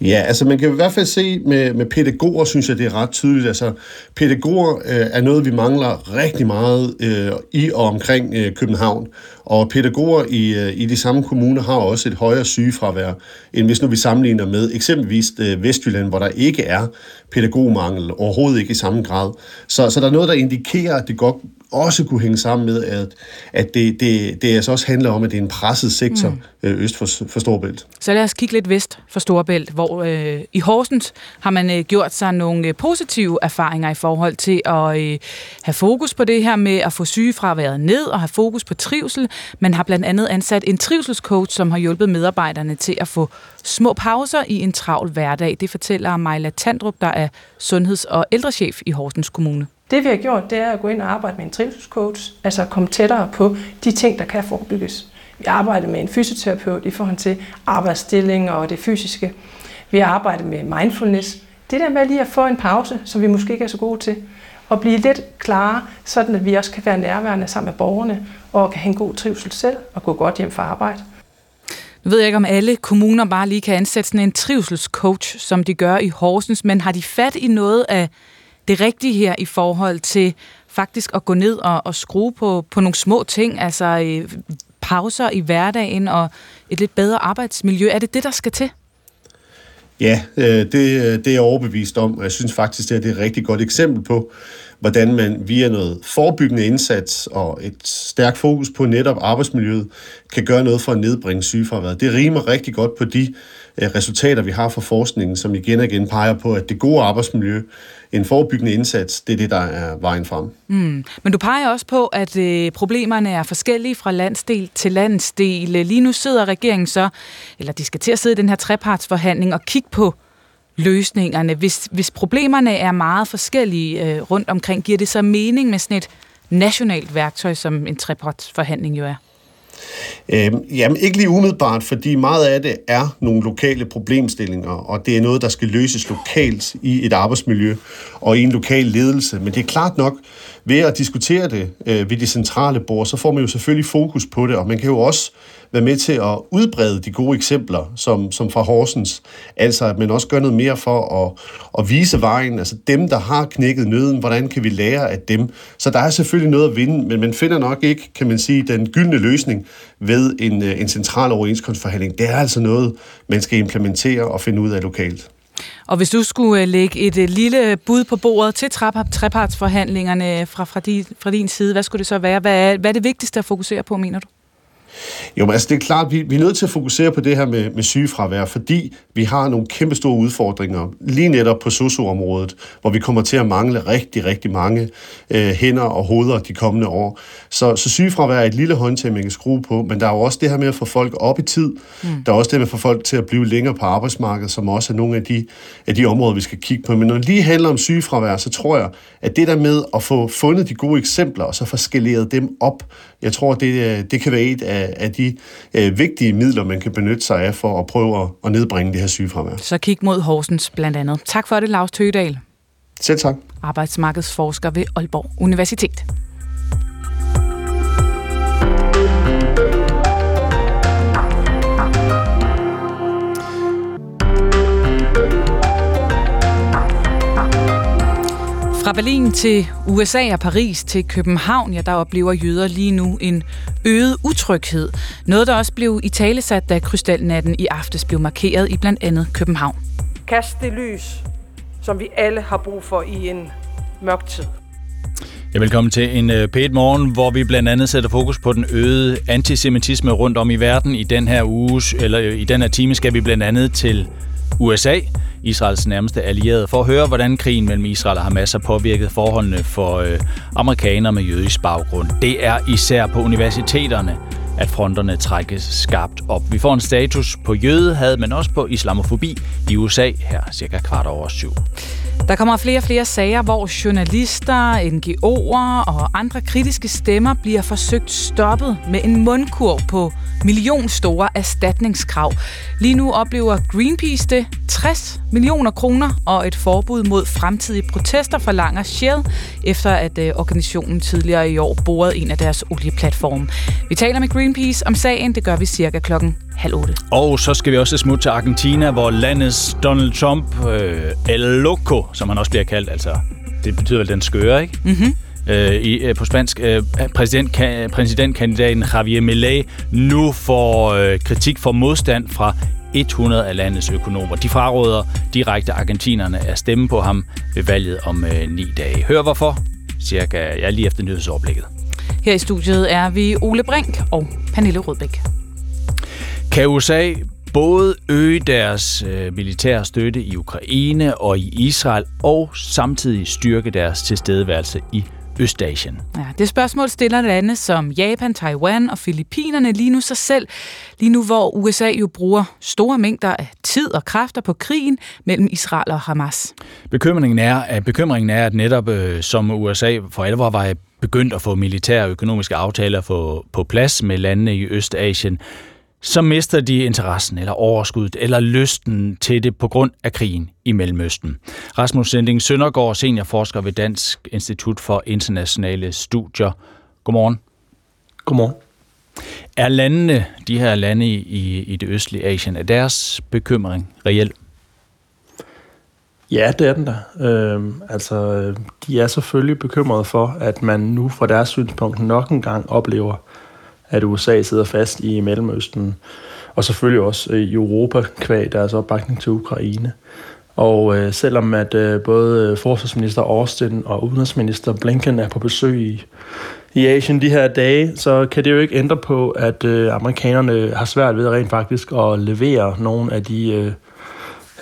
Ja, altså man kan i hvert fald se med, med pædagoger, synes jeg, det er ret tydeligt. Altså pædagoger øh, er noget, vi mangler rigtig meget øh, i og omkring øh, København. Og pædagoger i, øh, i de samme kommuner har også et højere sygefravær, end hvis nu vi sammenligner med eksempelvis øh, Vestjylland, hvor der ikke er pædagogmangel, overhovedet ikke i samme grad. Så, så der er noget, der indikerer, at det godt også kunne hænge sammen med, at, at det, det, det altså også handler om, at det er en presset sektor mm. øh, øst for, for Storbælt. Så lad os kigge lidt vest for Storbælt, hvor øh, i Horsens har man øh, gjort sig nogle øh, positive erfaringer i forhold til at øh, have fokus på det her med at få sygefraværet ned og have fokus på trivsel. Man har blandt andet ansat en trivselscoach, som har hjulpet medarbejderne til at få små pauser i en travl hverdag. Det fortæller Majla Tandrup, der er sundheds- og ældrechef i Horsens Kommune. Det vi har gjort, det er at gå ind og arbejde med en trivselscoach, altså at komme tættere på de ting, der kan forebygges. Vi arbejder med en fysioterapeut i forhold til arbejdsstilling og det fysiske. Vi har arbejdet med mindfulness. Det der med lige at få en pause, som vi måske ikke er så gode til, og blive lidt klarere, sådan at vi også kan være nærværende sammen med borgerne, og kan have en god trivsel selv og gå godt hjem fra arbejde. Nu ved jeg ikke, om alle kommuner bare lige kan ansætte sådan en trivselscoach, som de gør i Horsens, men har de fat i noget af det rigtige her i forhold til faktisk at gå ned og, og skrue på, på nogle små ting, altså øh, pauser i hverdagen og et lidt bedre arbejdsmiljø. Er det det, der skal til? Ja, øh, det, øh, det er jeg overbevist om, og jeg synes faktisk, det er et rigtig godt eksempel på, hvordan man via noget forebyggende indsats og et stærkt fokus på netop arbejdsmiljøet, kan gøre noget for at nedbringe sygefraværet. Det rimer rigtig godt på de øh, resultater, vi har fra forskningen, som igen og igen peger på, at det gode arbejdsmiljø, en forebyggende indsats, det er det, der er vejen frem. Mm. Men du peger også på, at øh, problemerne er forskellige fra landsdel til landsdel. Lige nu sidder regeringen så, eller de skal til at sidde i den her trepartsforhandling og kigge på løsningerne. Hvis, hvis problemerne er meget forskellige øh, rundt omkring, giver det så mening med sådan et nationalt værktøj, som en trepartsforhandling jo er? Øhm, jamen ikke lige umiddelbart, fordi meget af det er nogle lokale problemstillinger, og det er noget, der skal løses lokalt i et arbejdsmiljø og i en lokal ledelse. Men det er klart nok, ved at diskutere det øh, ved de centrale bord, så får man jo selvfølgelig fokus på det, og man kan jo også være med til at udbrede de gode eksempler, som, som fra Horsens. Altså, at man også gør noget mere for at, at vise vejen. Altså dem, der har knækket nøden, hvordan kan vi lære af dem? Så der er selvfølgelig noget at vinde, men man finder nok ikke, kan man sige, den gyldne løsning ved en, øh, en central overenskomstforhandling. Det er altså noget, man skal implementere og finde ud af lokalt. Og hvis du skulle øh, lægge et øh, lille bud på bordet til trepartsforhandlingerne fra, fra, din, fra din side, hvad skulle det så være? Hvad er, hvad er det vigtigste at fokusere på, mener du? Jo, men altså det er klart, vi, vi er nødt til at fokusere på det her med, med sygefravær, fordi vi har nogle kæmpe store udfordringer, lige netop på socioområdet, hvor vi kommer til at mangle rigtig, rigtig mange øh, hænder og hoveder de kommende år. Så, så sygefravær er et lille håndtag, man kan skrue på, men der er jo også det her med at få folk op i tid. Mm. Der er også det med at få folk til at blive længere på arbejdsmarkedet, som også er nogle af de, af de områder, vi skal kigge på. Men når det lige handler om sygefravær, så tror jeg, at det der med at få fundet de gode eksempler, og så få skaleret dem op, jeg tror, det, det kan være et af, af de øh, vigtige midler, man kan benytte sig af for at prøve at, at nedbringe det her sygefravær. Så kig mod Horsens blandt andet. Tak for det, Lars Tøgedal. Selv tak. Arbejdsmarkedsforsker ved Aalborg Universitet. Fra Berlin til USA og Paris til København, ja, der oplever jøder lige nu en øget utryghed. Noget, der også blev i talesat, da krystalnatten i aftes blev markeret i blandt andet København. Kast det lys, som vi alle har brug for i en mørk tid. Ja, velkommen til en uh, p morgen, hvor vi blandt andet sætter fokus på den øgede antisemitisme rundt om i verden. I den her uge, eller i den her time skal vi blandt andet til USA, Israels nærmeste allierede, for at høre, hvordan krigen mellem Israel og Hamas har påvirket forholdene for øh, amerikanere med jødisk baggrund. Det er især på universiteterne, at fronterne trækkes skarpt op. Vi får en status på jødehad, men også på islamofobi i USA her cirka kvart over syv. Der kommer flere og flere sager, hvor journalister, NGO'er og andre kritiske stemmer bliver forsøgt stoppet med en mundkurv på millionstore erstatningskrav. Lige nu oplever Greenpeace det 60 millioner kroner og et forbud mod fremtidige protester forlanger Shell, efter at øh, organisationen tidligere i år borede en af deres olieplatforme. Vi taler med Greenpeace om sagen, det gør vi cirka klokken halv otte. Og så skal vi også smutte til Argentina, hvor landets Donald Trump, øh, El Loco, som han også bliver kaldt, altså det betyder vel den skøre, ikke? Mm-hmm øh, i, øh, på spansk. Øh, præsident, præsidentkandidaten Javier Milei nu får øh, kritik for modstand fra 100 af landets økonomer. De fraråder direkte argentinerne at stemme på ham ved valget om øh, ni dage. Hør hvorfor, cirka ja, lige efter nyhedsoverblikket. Her i studiet er vi Ole Brink og Pernille Rødbæk. Kan USA både øge deres øh, militære støtte i Ukraine og i Israel, og samtidig styrke deres tilstedeværelse i Østasien? Ja, det spørgsmål stiller lande som Japan, Taiwan og Filippinerne lige nu sig selv. Lige nu, hvor USA jo bruger store mængder af tid og kræfter på krigen mellem Israel og Hamas. Bekymringen er, at, bekymringen er, at netop øh, som USA for alvor var begyndt at få militære og økonomiske aftaler på, på plads med landene i Østasien, så mister de interessen eller overskuddet eller lysten til det på grund af krigen i Mellemøsten. Rasmus Sending Søndergaard, seniorforsker ved Dansk Institut for Internationale Studier. Godmorgen. Godmorgen. Er landene, de her lande i, i det østlige Asien, er deres bekymring reelt? Ja, det er den der. Øhm, altså, de er selvfølgelig bekymrede for, at man nu fra deres synspunkt nok en gang oplever, at USA sidder fast i Mellemøsten, og selvfølgelig også øh, i Europa kvæg deres opbakning til Ukraine. Og øh, selvom at øh, både øh, forsvarsminister Austin og udenrigsminister Blinken er på besøg i, i Asien de her dage, så kan det jo ikke ændre på, at øh, amerikanerne har svært ved rent faktisk at levere nogle af de øh,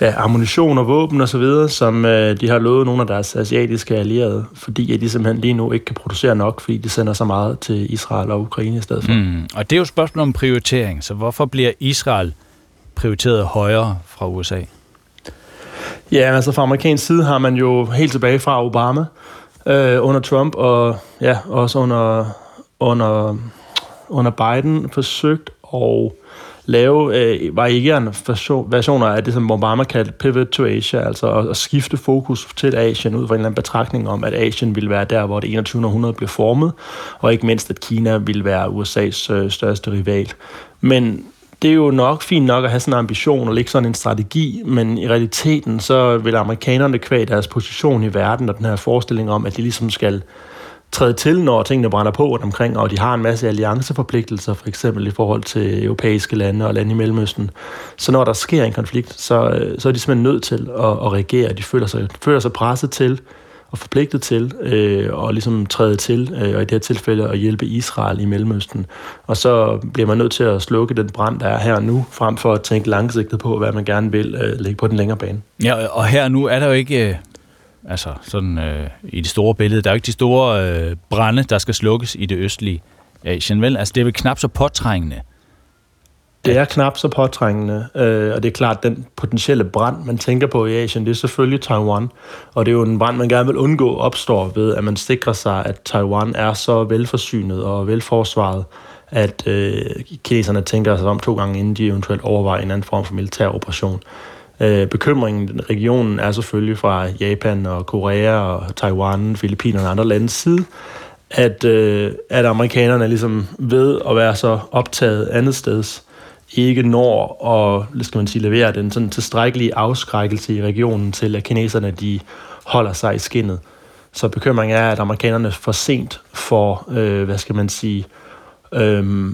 ja, ammunition og våben osv., som øh, de har lovet nogle af deres asiatiske allierede, fordi at de simpelthen lige nu ikke kan producere nok, fordi de sender så meget til Israel og Ukraine i stedet for. Mm. Og det er jo et spørgsmål om prioritering, så hvorfor bliver Israel prioriteret højere fra USA? Ja, altså fra amerikansk side har man jo helt tilbage fra Obama øh, under Trump og ja, også under, under, under Biden forsøgt at lave øh, varierende versioner af det, som Obama kaldte pivot to Asia, altså at, at skifte fokus til Asien ud fra en eller anden betragtning om, at Asien ville være der, hvor det 21. århundrede blev formet, og ikke mindst, at Kina ville være USA's øh, største rival. Men det er jo nok fint nok at have sådan en ambition og lægge sådan en strategi, men i realiteten så vil amerikanerne kvæg deres position i verden og den her forestilling om, at de ligesom skal træde til, når tingene brænder på rundt omkring, og de har en masse allianceforpligtelser, for eksempel i forhold til europæiske lande og lande i Mellemøsten. Så når der sker en konflikt, så, øh, så er de simpelthen nødt til at, at reagere. De føler sig, føler sig presset til og forpligtet til øh, at ligesom træde til, øh, og i det her tilfælde at hjælpe Israel i Mellemøsten. Og så bliver man nødt til at slukke den brand, der er her nu, frem for at tænke langsigtet på, hvad man gerne vil øh, lægge på den længere bane. Ja, og her nu er der jo ikke... Øh, Altså sådan øh, i det store billede. Der er jo ikke de store øh, brænde, der skal slukkes i det østlige Asien, vel? Altså det er vel knap så påtrængende. Det er knap så påtrængende, øh, og det er klart, den potentielle brand, man tænker på i Asien, det er selvfølgelig Taiwan. Og det er jo en brand, man gerne vil undgå opstår ved, at man sikrer sig, at Taiwan er så velforsynet og velforsvaret, at øh, kineserne tænker sig om to gange, inden de eventuelt overvejer en anden form for militær operation. Øh, bekymringen i regionen er selvfølgelig fra Japan og Korea og Taiwan, Filippinerne og andre landes side, at, øh, at amerikanerne ligesom ved at være så optaget andet steds, ikke når at skal man sige, levere den sådan tilstrækkelige afskrækkelse i regionen til, at kineserne de holder sig i skinnet. Så bekymringen er, at amerikanerne for sent får, øh, hvad skal man sige, øh,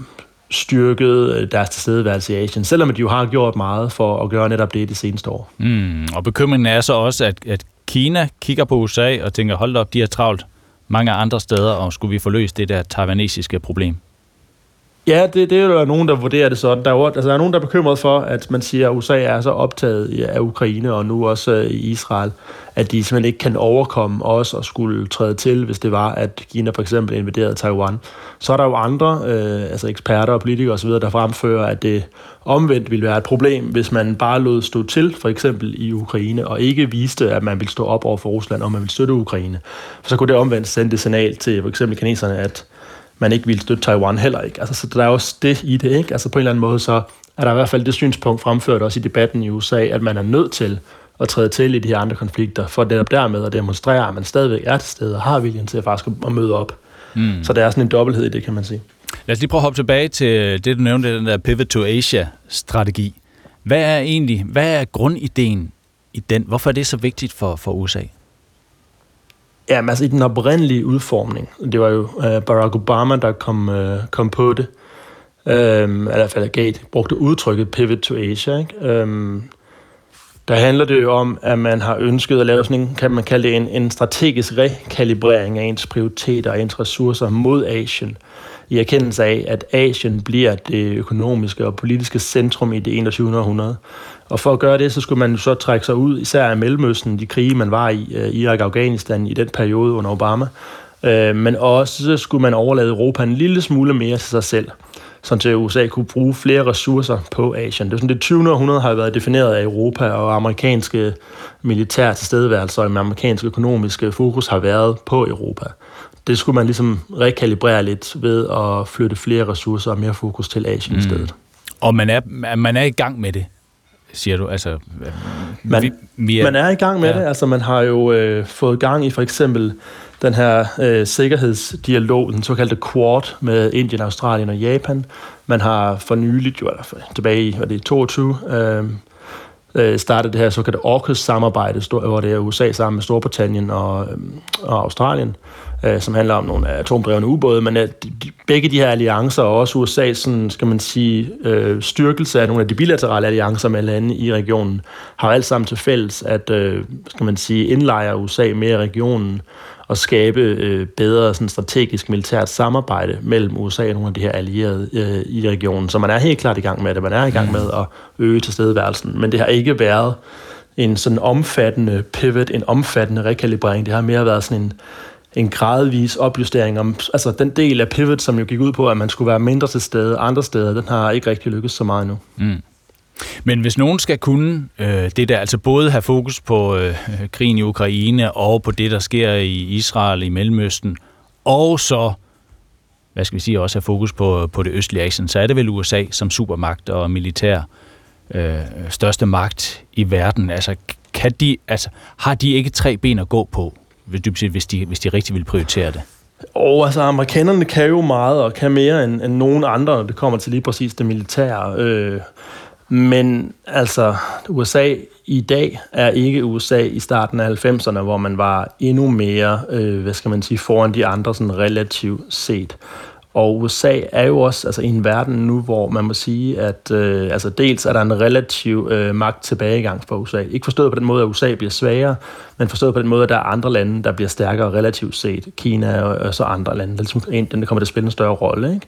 styrket øh, deres tilstedeværelse i Asien, selvom de jo har gjort meget for at gøre netop det det seneste år. Mm, og bekymringen er så også, at, at Kina kigger på USA og tænker, hold op, de har travlt mange andre steder, og skulle vi få løst det der taiwanesiske problem? Ja, det, det er jo nogen, der vurderer det sådan. Der er, jo, altså, der er nogen, der er bekymret for, at man siger, at USA er så optaget af Ukraine og nu også øh, i Israel, at de simpelthen ikke kan overkomme os og skulle træde til, hvis det var, at Kina for eksempel invaderede Taiwan. Så er der jo andre, øh, altså eksperter og politikere osv., der fremfører, at det omvendt ville være et problem, hvis man bare lod stå til, for eksempel i Ukraine, og ikke viste, at man ville stå op over for Rusland, og man ville støtte Ukraine. For så kunne det omvendt sende det signal til for eksempel kineserne, at man ikke ville støtte Taiwan heller ikke. Altså, så der er også det i det, ikke? Altså på en eller anden måde, så er der i hvert fald det synspunkt fremført også i debatten i USA, at man er nødt til at træde til i de her andre konflikter, for det dermed at demonstrere, at man stadigvæk er til stede og har viljen til at faktisk at møde op. Mm. Så der er sådan en dobbelthed i det, kan man sige. Lad os lige prøve at hoppe tilbage til det, du nævnte, den der Pivot to Asia-strategi. Hvad er egentlig, hvad er grundideen i den? Hvorfor er det så vigtigt for, for USA? Ja, men altså i den oprindelige udformning, det var jo øh, Barack Obama, der kom, øh, kom på det, um, i hvert fald gav brugte udtrykket pivot to Asia. Ikke? Øhm, der handler det jo om, at man har ønsket at lave sådan en, kan man kalde det en, en strategisk rekalibrering af ens prioriteter og ens ressourcer mod Asien, i erkendelse af, at Asien bliver det økonomiske og politiske centrum i det 21. århundrede. Og for at gøre det, så skulle man så trække sig ud, især af Mellemøsten, de krige, man var i, uh, Irak og Afghanistan i den periode under Obama. Uh, men også skulle man overlade Europa en lille smule mere til sig selv til USA kunne bruge flere ressourcer på Asien. Det er sådan, det 20. århundrede har været defineret af Europa og amerikanske militær tilstedeværelse og amerikansk økonomiske fokus har været på Europa. Det skulle man ligesom rekalibrere lidt ved at flytte flere ressourcer og mere fokus til Asien mm. i stedet. Og man er, man er i gang med det siger du? Altså, man, vi, vi er, man er i gang med ja. det. Altså, man har jo øh, fået gang i for eksempel den her øh, sikkerhedsdialog, den såkaldte Quad med Indien, Australien og Japan. Man har for nyligt, jo, eller tilbage i, det 22, øh, øh, startet det her såkaldte AUKUS-samarbejde, hvor det er USA sammen med Storbritannien og, øh, og Australien, øh, som handler om nogle atomdrevne ubåde, men at de, begge de her alliancer, og også USA, sådan, skal man sige, øh, styrkelse af nogle af de bilaterale alliancer med lande i regionen, har alt sammen til fælles, at øh, skal man sige, indlejer USA mere i regionen, og skabe øh, bedre sådan strategisk militært samarbejde mellem USA og nogle af de her allierede øh, i regionen. Så man er helt klart i gang med det. Man er i gang med at øge tilstedeværelsen. Men det har ikke været en sådan omfattende pivot, en omfattende rekalibrering. Det har mere været sådan en, en gradvis opjustering. Om, altså den del af pivot, som jo gik ud på, at man skulle være mindre til stede andre steder, den har ikke rigtig lykkes så meget nu. Mm. Men hvis nogen skal kunne øh, det der, altså både have fokus på øh, krigen i Ukraine og på det, der sker i Israel, i Mellemøsten, og så, hvad skal vi sige, også have fokus på, på det østlige Asien, så er det vel USA som supermagt og militær øh, største magt i verden. Altså, kan de, altså, har de ikke tre ben at gå på, hvis de, hvis de rigtig vil prioritere det? Og altså, amerikanerne kan jo meget og kan mere end, end nogen andre, når det kommer til lige præcis det militære. Øh, men altså, USA i dag er ikke USA i starten af 90'erne, hvor man var endnu mere, øh, hvad skal man sige, foran de andre sådan relativt set. Og USA er jo også altså, i en verden nu, hvor man må sige, at øh, altså, dels er der en relativ øh, magt tilbagegang for USA. Ikke forstået på den måde, at USA bliver svagere, men forstået på den måde, at der er andre lande, der bliver stærkere relativt set. Kina og, og så andre lande, der ligesom Indien, der kommer til at spille en større rolle. Ikke?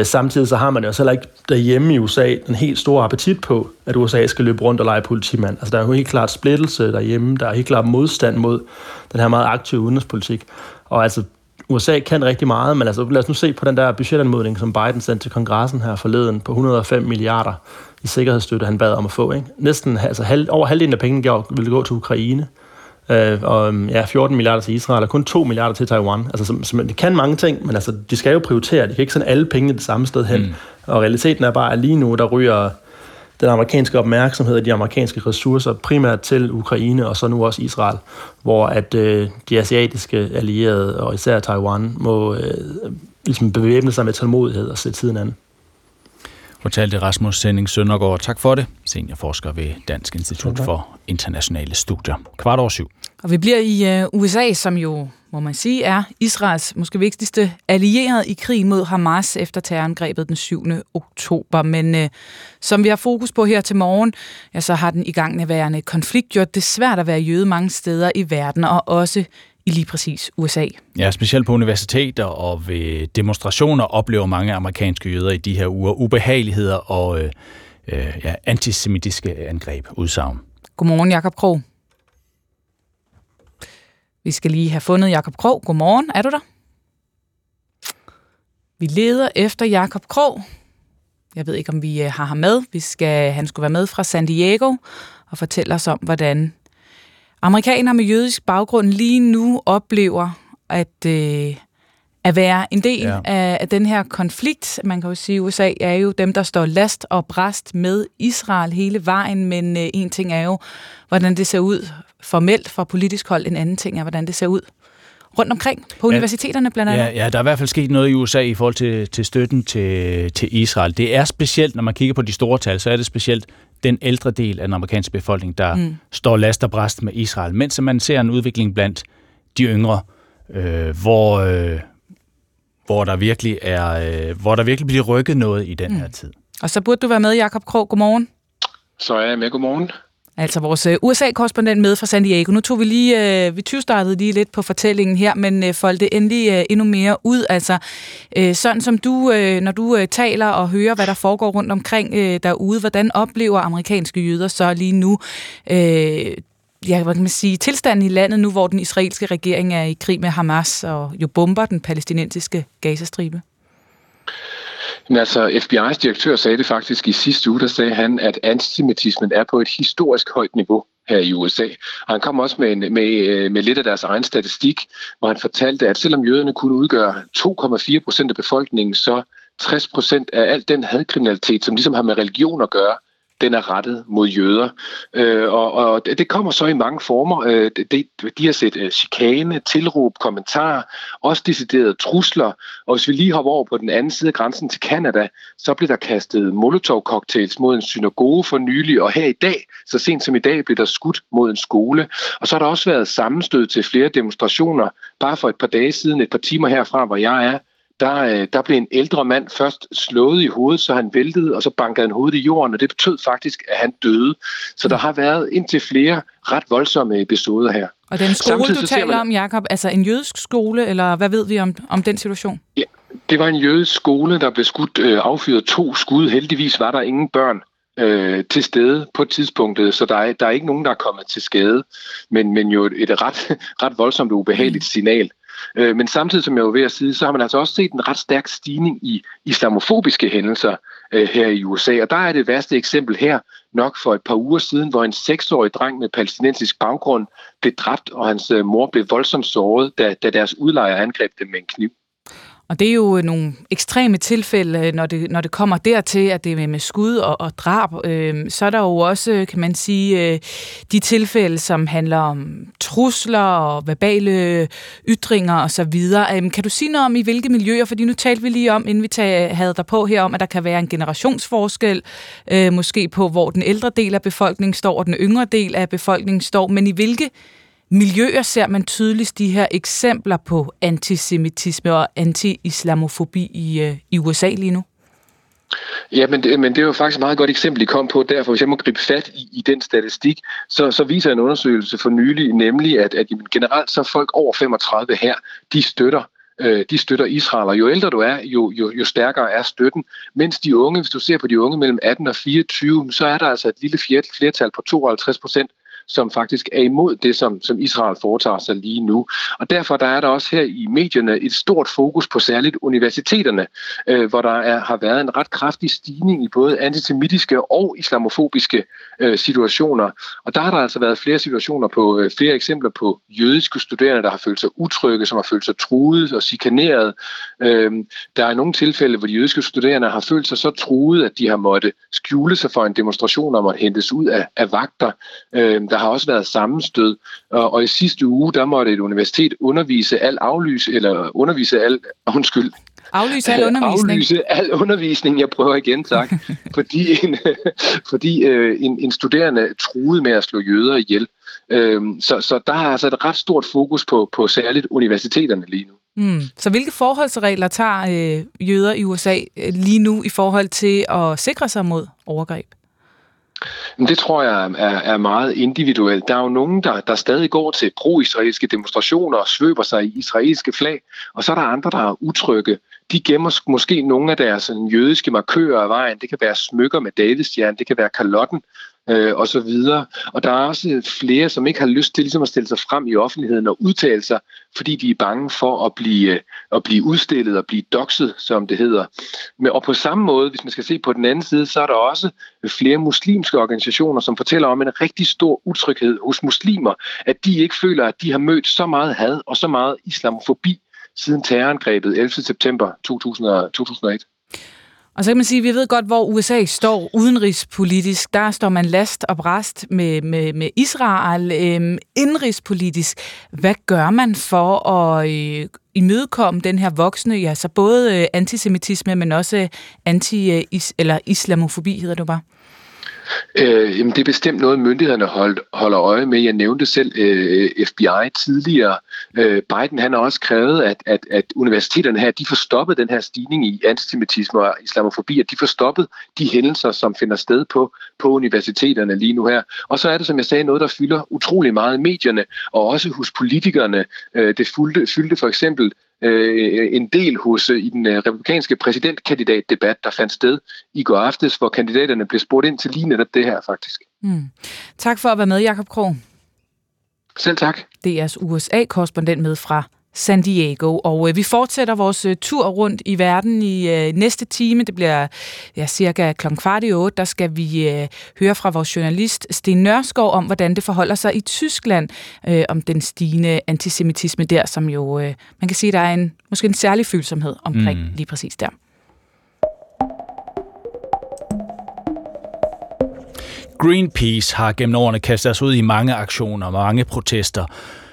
Øh, samtidig så har man jo også heller ikke derhjemme i USA den helt store appetit på, at USA skal løbe rundt og lege politimand. Altså der er jo helt klart splittelse derhjemme, der er helt klart modstand mod den her meget aktive udenrigspolitik. Og altså USA kan rigtig meget, men altså, lad os nu se på den der budgetanmodning, som Biden sendte til kongressen her forleden på 105 milliarder i sikkerhedsstøtte, han bad om at få. Ikke? Næsten altså, halv, over halvdelen af pengene ville gå til Ukraine, øh, og ja, 14 milliarder til Israel, og kun 2 milliarder til Taiwan. Altså, som, som, de kan mange ting, men altså, de skal jo prioritere. De kan ikke sende alle pengene det samme sted hen. Mm. Og realiteten er bare, at lige nu, der ryger den amerikanske opmærksomhed og de amerikanske ressourcer primært til Ukraine og så nu også Israel, hvor at øh, de asiatiske allierede og især Taiwan må øh, ligesom bevæbne sig med tålmodighed og sætte tiden an. Fortalte Rasmus Sending Søndergaard. Tak for det. Seniorforsker ved Dansk Institut for Internationale Studier. Kvart over syv. Og vi bliver i uh, USA, som jo, må man sige, er Israels måske vigtigste allierede i krig mod Hamas efter terrorangrebet den 7. oktober. Men uh, som vi har fokus på her til morgen, ja, så har den igangværende konflikt gjort det svært at være jøde mange steder i verden, og også i lige præcis USA. Ja, specielt på universiteter og ved demonstrationer oplever mange amerikanske jøder i de her uger ubehageligheder og øh, øh, ja, antisemitiske angreb, udsagn. Godmorgen, Jakob Krog. Vi skal lige have fundet Jakob Krog. Godmorgen, er du der? Vi leder efter Jakob Krog. Jeg ved ikke, om vi øh, har ham med. Vi skal, han skulle være med fra San Diego og fortælle os om, hvordan amerikanere med jødisk baggrund lige nu oplever at, øh, at være en del ja. af, af den her konflikt. Man kan jo sige, at USA er jo dem, der står last og bræst med Israel hele vejen, men øh, en ting er jo, hvordan det ser ud formelt fra politisk hold, en anden ting er, hvordan det ser ud rundt omkring på universiteterne blandt andet. Ja, ja, der er i hvert fald sket noget i USA i forhold til, til støtten til, til Israel. Det er specielt, når man kigger på de store tal, så er det specielt den ældre del af den amerikanske befolkning, der mm. står last og bræst med Israel, mens man ser en udvikling blandt de yngre, øh, hvor, øh, hvor, der virkelig er, øh, hvor der virkelig bliver rykket noget i den mm. her tid. Og så burde du være med, Jakob Krog. Godmorgen. Så er jeg med. Godmorgen. Altså vores øh, USA-korrespondent med fra San Diego. Nu tog vi lige, øh, vi tyvstartede lige lidt på fortællingen her, men øh, fold det endelig øh, endnu mere ud. Altså øh, sådan som du, øh, når du øh, taler og hører, hvad der foregår rundt omkring øh, derude, hvordan oplever amerikanske jøder så lige nu øh, ja, hvad kan man sige, tilstanden i landet nu, hvor den israelske regering er i krig med Hamas og jo bomber den palæstinensiske gazastribe? Men altså, FBI's direktør sagde det faktisk i sidste uge, der sagde han, at antisemitismen er på et historisk højt niveau her i USA. Og han kom også med, en, med, øh, med lidt af deres egen statistik, hvor han fortalte, at selvom jøderne kunne udgøre 2,4 procent af befolkningen, så 60 procent af al den hadkriminalitet, som ligesom har med religion at gøre, den er rettet mod jøder. Øh, og, og det kommer så i mange former. Øh, de, de har set øh, chikane, tilråb, kommentarer, også deciderede trusler. Og hvis vi lige hopper over på den anden side af grænsen til Kanada, så blev der kastet molotov-cocktails mod en synagoge for nylig, og her i dag, så sent som i dag, blev der skudt mod en skole. Og så har der også været sammenstød til flere demonstrationer, bare for et par dage siden, et par timer herfra, hvor jeg er, der, øh, der blev en ældre mand først slået i hovedet, så han væltede, og så bankede han hovedet i jorden, og det betød faktisk, at han døde. Så der har været indtil flere ret voldsomme episoder her. Og den skole, Samtidig, du taler man, om, Jakob, altså en jødisk skole, eller hvad ved vi om, om den situation? Ja, det var en jødisk skole, der blev skudt, øh, affyret to skud. Heldigvis var der ingen børn øh, til stede på tidspunktet, så der er, der er ikke nogen, der er kommet til skade, men, men jo et, et ret, ret voldsomt og ubehageligt signal. Øh, men samtidig, som jeg var ved at sige, så har man altså også set en ret stærk stigning i islamofobiske hændelser øh, her i USA. Og der er det værste eksempel her nok for et par uger siden, hvor en seksårig dreng med palæstinensisk baggrund blev dræbt, og hans øh, mor blev voldsomt såret, da, da deres udlejer angreb dem med en kniv. Og det er jo øh, nogle ekstreme tilfælde, øh, når det, når det kommer dertil, at det er med skud og, og drab. Øh, så er der jo også, øh, kan man sige, øh, de tilfælde, som handler om trusler og verbale ytringer osv. Øh, kan du sige noget om, i hvilke miljøer? Fordi nu talte vi lige om, inden vi tag, havde der på her, om, at der kan være en generationsforskel, øh, måske på, hvor den ældre del af befolkningen står, og den yngre del af befolkningen står. Men i hvilke miljøer ser man tydeligst de her eksempler på antisemitisme og anti-islamofobi i, øh, i USA lige nu? Ja, men det, men det er jo faktisk et meget godt eksempel, I kom på derfor. Hvis jeg må gribe fat i, i den statistik, så, så viser en undersøgelse for nylig nemlig, at, at generelt så folk over 35 her, de støtter øh, de støtter Israel, og jo ældre du er, jo, jo, jo stærkere er støtten. Mens de unge, hvis du ser på de unge mellem 18 og 24, så er der altså et lille flertal på 52 procent, som faktisk er imod det, som, som Israel foretager sig lige nu. Og derfor der er der også her i medierne et stort fokus på særligt universiteterne, øh, hvor der er, har været en ret kraftig stigning i både antisemitiske og islamofobiske øh, situationer. Og der har der altså været flere situationer på, øh, flere eksempler på jødiske studerende, der har følt sig utrygge, som har følt sig truet og chikaneret. Øh, der er nogle tilfælde, hvor de jødiske studerende har følt sig så truet, at de har måttet skjule sig for en demonstration og måtte hentes ud af, af vagter. Øh, der har også været sammenstød, og, og i sidste uge, der måtte et universitet undervise al aflys, eller undervise al, undskyld, Aflyse al undervisning. Aflyse al undervisning, jeg prøver igen, tak. fordi en, fordi øh, en, en studerende truede med at slå jøder ihjel. Øhm, så, så der er altså et ret stort fokus på, på særligt universiteterne lige nu. Mm. Så hvilke forholdsregler tager øh, jøder i USA øh, lige nu i forhold til at sikre sig mod overgreb? Det tror jeg er, er meget individuelt. Der er jo nogen, der, der stadig går til pro-israelske demonstrationer og svøber sig i israelske flag, og så er der andre, der er utrygge. De gemmer måske nogle af deres sådan, jødiske markører af vejen. Det kan være smykker med davidstjerne, det kan være kalotten, øh, og så videre. Og der er også flere, som ikke har lyst til ligesom at stille sig frem i offentligheden og udtale sig, fordi de er bange for at blive, øh, at blive udstillet og blive doxet, som det hedder. Men, og på samme måde, hvis man skal se på den anden side, så er der også flere muslimske organisationer, som fortæller om en rigtig stor utryghed hos muslimer, at de ikke føler, at de har mødt så meget had og så meget islamofobi siden terrorangrebet 11. september 2001. Og så kan man sige, at vi ved godt, hvor USA står udenrigspolitisk. Der står man last og bræst med, med, med Israel. Øhm, indrigspolitisk, hvad gør man for at øh, imødekomme den her voksne, ja, så både øh, antisemitisme, men også øh, anti- øh, is, eller islamofobi, hedder det bare? Øh, jamen det er bestemt noget, myndighederne hold, holder øje med. Jeg nævnte selv øh, FBI tidligere. Øh, Biden han har også krævet, at, at, at universiteterne her, de får stoppet den her stigning i antisemitisme og islamofobi, at de får stoppet de hændelser, som finder sted på, på universiteterne lige nu her. Og så er det, som jeg sagde, noget, der fylder utrolig meget i medierne, og også hos politikerne. Øh, det fyldte, fyldte for eksempel øh, en del hos øh, i den øh, republikanske præsidentkandidatdebat, der fandt sted i går aftes, hvor kandidaterne blev spurgt ind til lige netop det her faktisk. Mm. Tak for at være med, Jakob Krog. Selv tak. DR's USA-korrespondent med fra San Diego. Og øh, vi fortsætter vores øh, tur rundt i verden i øh, næste time. Det bliver ja, cirka kl. kvart i otte. Der skal vi øh, høre fra vores journalist Sten Nørskov om, hvordan det forholder sig i Tyskland, øh, om den stigende antisemitisme der, som jo, øh, man kan sige, der er en, måske en særlig følsomhed omkring mm. lige præcis der. Greenpeace har gennem årene kastet sig ud i mange aktioner og mange protester.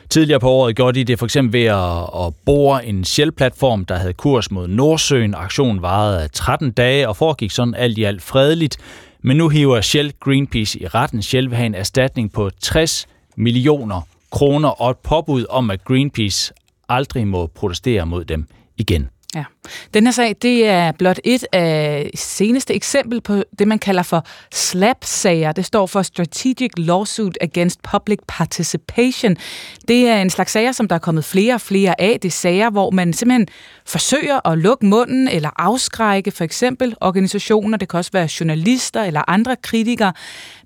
Tidligere på året gjorde de det for eksempel ved at, at bore en Shell-platform, der havde kurs mod Nordsøen. Aktionen varede 13 dage og foregik sådan alt i alt fredeligt. Men nu hiver Shell Greenpeace i retten. Shell vil have en erstatning på 60 millioner kroner og et påbud om, at Greenpeace aldrig må protestere mod dem igen. Ja. Den her sag, det er blot et af seneste eksempel på det, man kalder for SLAP-sager. Det står for Strategic Lawsuit Against Public Participation. Det er en slags sager, som der er kommet flere og flere af. Det er sager, hvor man simpelthen forsøger at lukke munden eller afskrække for eksempel organisationer, det kan også være journalister eller andre kritikere,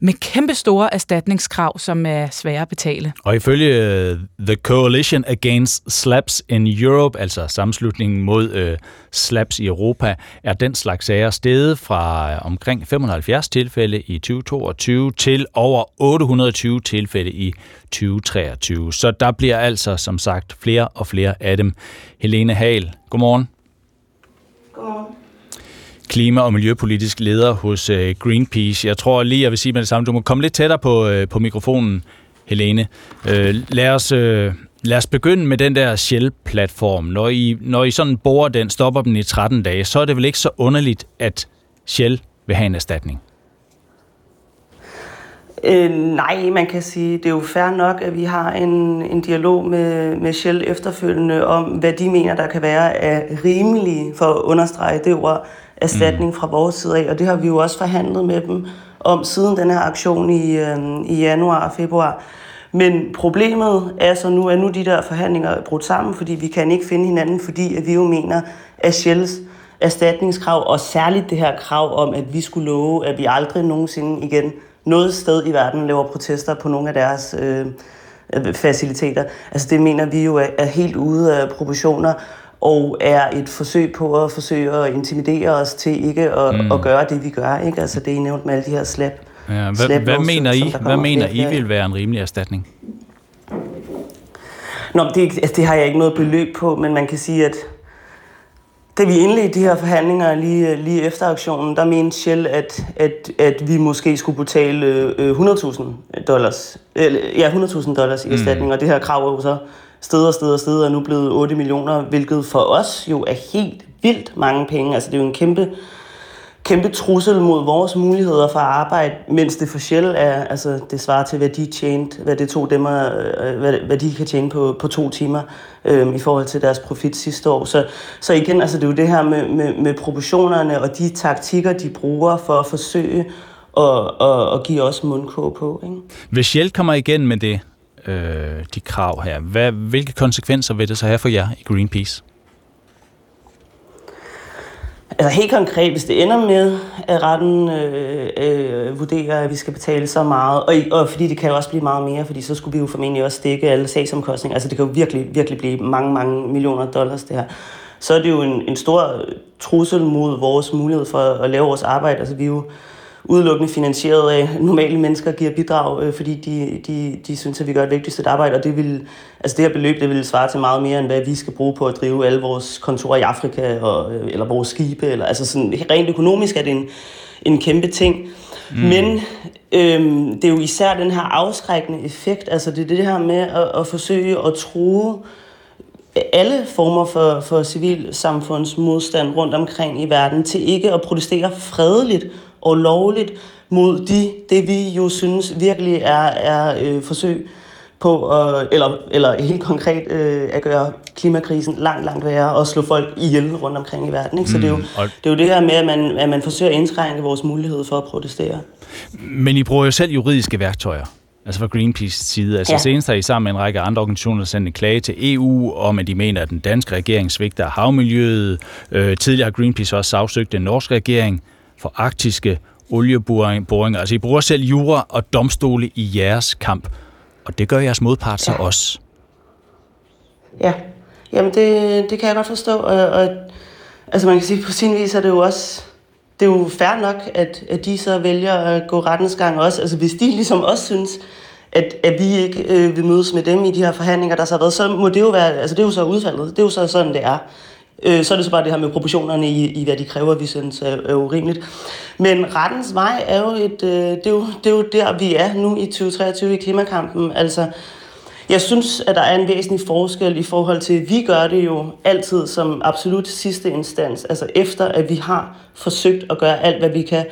med kæmpe store erstatningskrav, som er svære at betale. Og ifølge øh, The Coalition Against Slaps in Europe, altså sammenslutningen mod øh, slaps i Europa, er den slags sager steget fra omkring 570 tilfælde i 2022 til over 820 tilfælde i 2023. Så der bliver altså, som sagt, flere og flere af dem. Helene Hal, godmorgen. Godmorgen klima- og miljøpolitisk leder hos øh, Greenpeace. Jeg tror lige, jeg vil sige med det samme, du må komme lidt tættere på, øh, på mikrofonen, Helene. Øh, lad os Lad os begynde med den der Shell-platform. Når I, når I sådan borer den, stopper den i 13 dage, så er det vel ikke så underligt, at Shell vil have en erstatning? Øh, nej, man kan sige, det er jo fair nok, at vi har en, en dialog med, med Shell efterfølgende om, hvad de mener, der kan være af rimelige, for at understrege det ord, erstatning mm. fra vores side af. Og det har vi jo også forhandlet med dem om siden den her aktion i, øh, i januar og februar. Men problemet er så nu, at nu de der forhandlinger er brudt sammen, fordi vi kan ikke finde hinanden, fordi at vi jo mener, at Shells erstatningskrav, og særligt det her krav om, at vi skulle love, at vi aldrig nogensinde igen noget sted i verden laver protester på nogle af deres øh, faciliteter. Altså det mener vi jo er, er helt ude af proportioner, og er et forsøg på at forsøge at intimidere os til ikke at, mm. at gøre det, vi gør. Ikke? Altså det er nævnt med alle de her slæb. Ja, hvad, hvad mener I, hvad mener I vil være en rimelig erstatning? Nå, det, altså, det har jeg ikke noget beløb på, men man kan sige, at da vi indledte de her forhandlinger lige, lige efter aktionen, der mente Shell, at, at, at vi måske skulle betale øh, 100.000 dollars, eller, ja, 100.000 dollars i mm. erstatning, mm. og det her krav er jo så sted og sted og sted, og nu blevet 8 millioner, hvilket for os jo er helt vildt mange penge. Altså det er jo en kæmpe, kæmpe trussel mod vores muligheder for at arbejde, mens det for Shell er, altså det svarer til, hvad de tjente, hvad det tog dem, at, øh, hvad, hvad de kan tjene på, på to timer øh, i forhold til deres profit sidste år. Så, så igen, altså det er jo det her med, med, med proportionerne og de taktikker, de bruger for at forsøge at, at, at give os mundkog på. Ikke? Hvis Shell kommer igen med det, øh, de krav her. Hvad, hvilke konsekvenser vil det så have for jer i Greenpeace? Altså helt konkret, hvis det ender med, at retten øh, øh, vurderer, at vi skal betale så meget, og, og fordi det kan jo også blive meget mere, fordi så skulle vi jo formentlig også stikke alle sagsomkostninger. Altså det kan jo virkelig, virkelig blive mange, mange millioner dollars det her. Så er det jo en, en stor trussel mod vores mulighed for at lave vores arbejde. Altså vi er jo udelukkende finansieret af normale mennesker giver bidrag, øh, fordi de, de, de synes, at vi gør et vigtigt stykke arbejde, og det, vil, altså det her beløb det vil svare til meget mere, end hvad vi skal bruge på at drive alle vores kontorer i Afrika, og, øh, eller vores skibe, eller, altså sådan, rent økonomisk er det en, en kæmpe ting. Mm. Men øhm, det er jo især den her afskrækkende effekt, altså det er det her med at, at forsøge at true alle former for, for civilsamfundsmodstand rundt omkring i verden til ikke at protestere fredeligt og lovligt mod de, det vi jo synes virkelig er, er øh, forsøg på, at, eller, eller helt konkret øh, at gøre klimakrisen langt, langt værre og slå folk ihjel rundt omkring i verden. Ikke? Så mm, det, er jo, det er jo det her med, at man, at man forsøger at indskrænke vores mulighed for at protestere. Men I bruger jo selv juridiske værktøjer. Altså fra Greenpeace side. Altså ja. senest har I sammen med en række andre organisationer sendt en klage til EU om, at de mener, at den danske regering svigter havmiljøet. Øh, tidligere har Greenpeace også sagsøgt den norske regering for arktiske olieboringer. Altså, I bruger selv jura og domstole i jeres kamp, og det gør jeres modpart så ja. også. Ja, jamen det, det kan jeg godt forstå, og, og altså man kan sige, på sin vis er det jo også, det er jo fair nok, at, at de så vælger at gå rettens gang også. Altså hvis de ligesom også synes, at, at vi ikke øh, vil mødes med dem i de her forhandlinger, der så har været, så må det jo være, altså det er jo så udfaldet. Det er jo så sådan, det er. Øh, så er det så bare det her med proportionerne i, i hvad de kræver, vi synes er, er urimeligt. Men rettens vej er jo et, øh, det, er jo, det er jo der, vi er nu i 2023 i klimakampen. Altså, jeg synes, at der er en væsentlig forskel i forhold til, at vi gør det jo altid som absolut sidste instans, altså efter at vi har forsøgt at gøre alt, hvad vi kan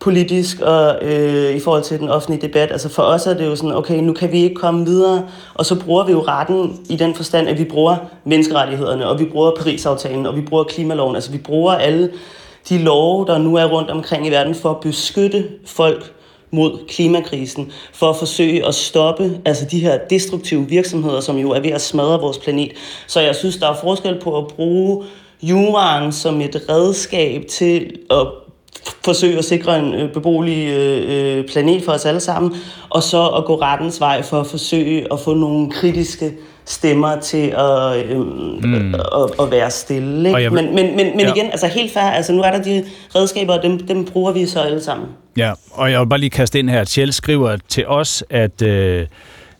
politisk og øh, i forhold til den offentlige debat. Altså for os er det jo sådan, okay, nu kan vi ikke komme videre, og så bruger vi jo retten i den forstand, at vi bruger menneskerettighederne, og vi bruger Paris-aftalen, og vi bruger klimaloven. Altså vi bruger alle de love, der nu er rundt omkring i verden, for at beskytte folk mod klimakrisen, for at forsøge at stoppe altså de her destruktive virksomheder, som jo er ved at smadre vores planet. Så jeg synes, der er forskel på at bruge juraen som et redskab til at forsøge at sikre en øh, beboelig øh, øh, planet for os alle sammen, og så at gå rettens vej for at forsøge at få nogle kritiske stemmer til at, øh, mm. at, at være stille. Ikke? Vil, men, men, men, men ja. igen, altså helt fair, altså nu er der de redskaber, og dem, dem bruger vi så alle sammen. Ja, og jeg vil bare lige kaste ind her, at Shell skriver til os, at øh,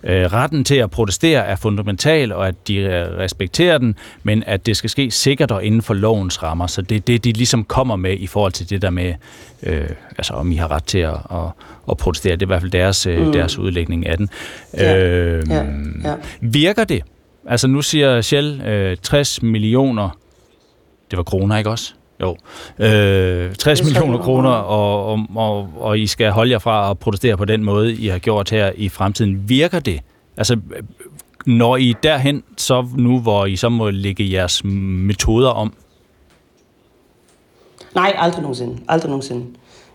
øh, retten til at protestere er fundamental, og at de øh, respekterer den, men at det skal ske sikkert og inden for lovens rammer. Så det er det, de ligesom kommer med i forhold til det der med, øh, altså om I har ret til at, at, at protestere. Det er i hvert fald deres, øh, mm. deres udlægning af den. Ja. Øh, ja. Ja. Virker det? Altså nu siger Shell øh, 60 millioner, det var kroner, ikke også? Jo. Øh, 60 millioner kroner, og, og, og, og I skal holde jer fra at protestere på den måde, I har gjort her i fremtiden. Virker det? Altså, når I derhen, så nu, hvor I så må lægge jeres metoder om? Nej, aldrig nogensinde. Aldrig nogensinde.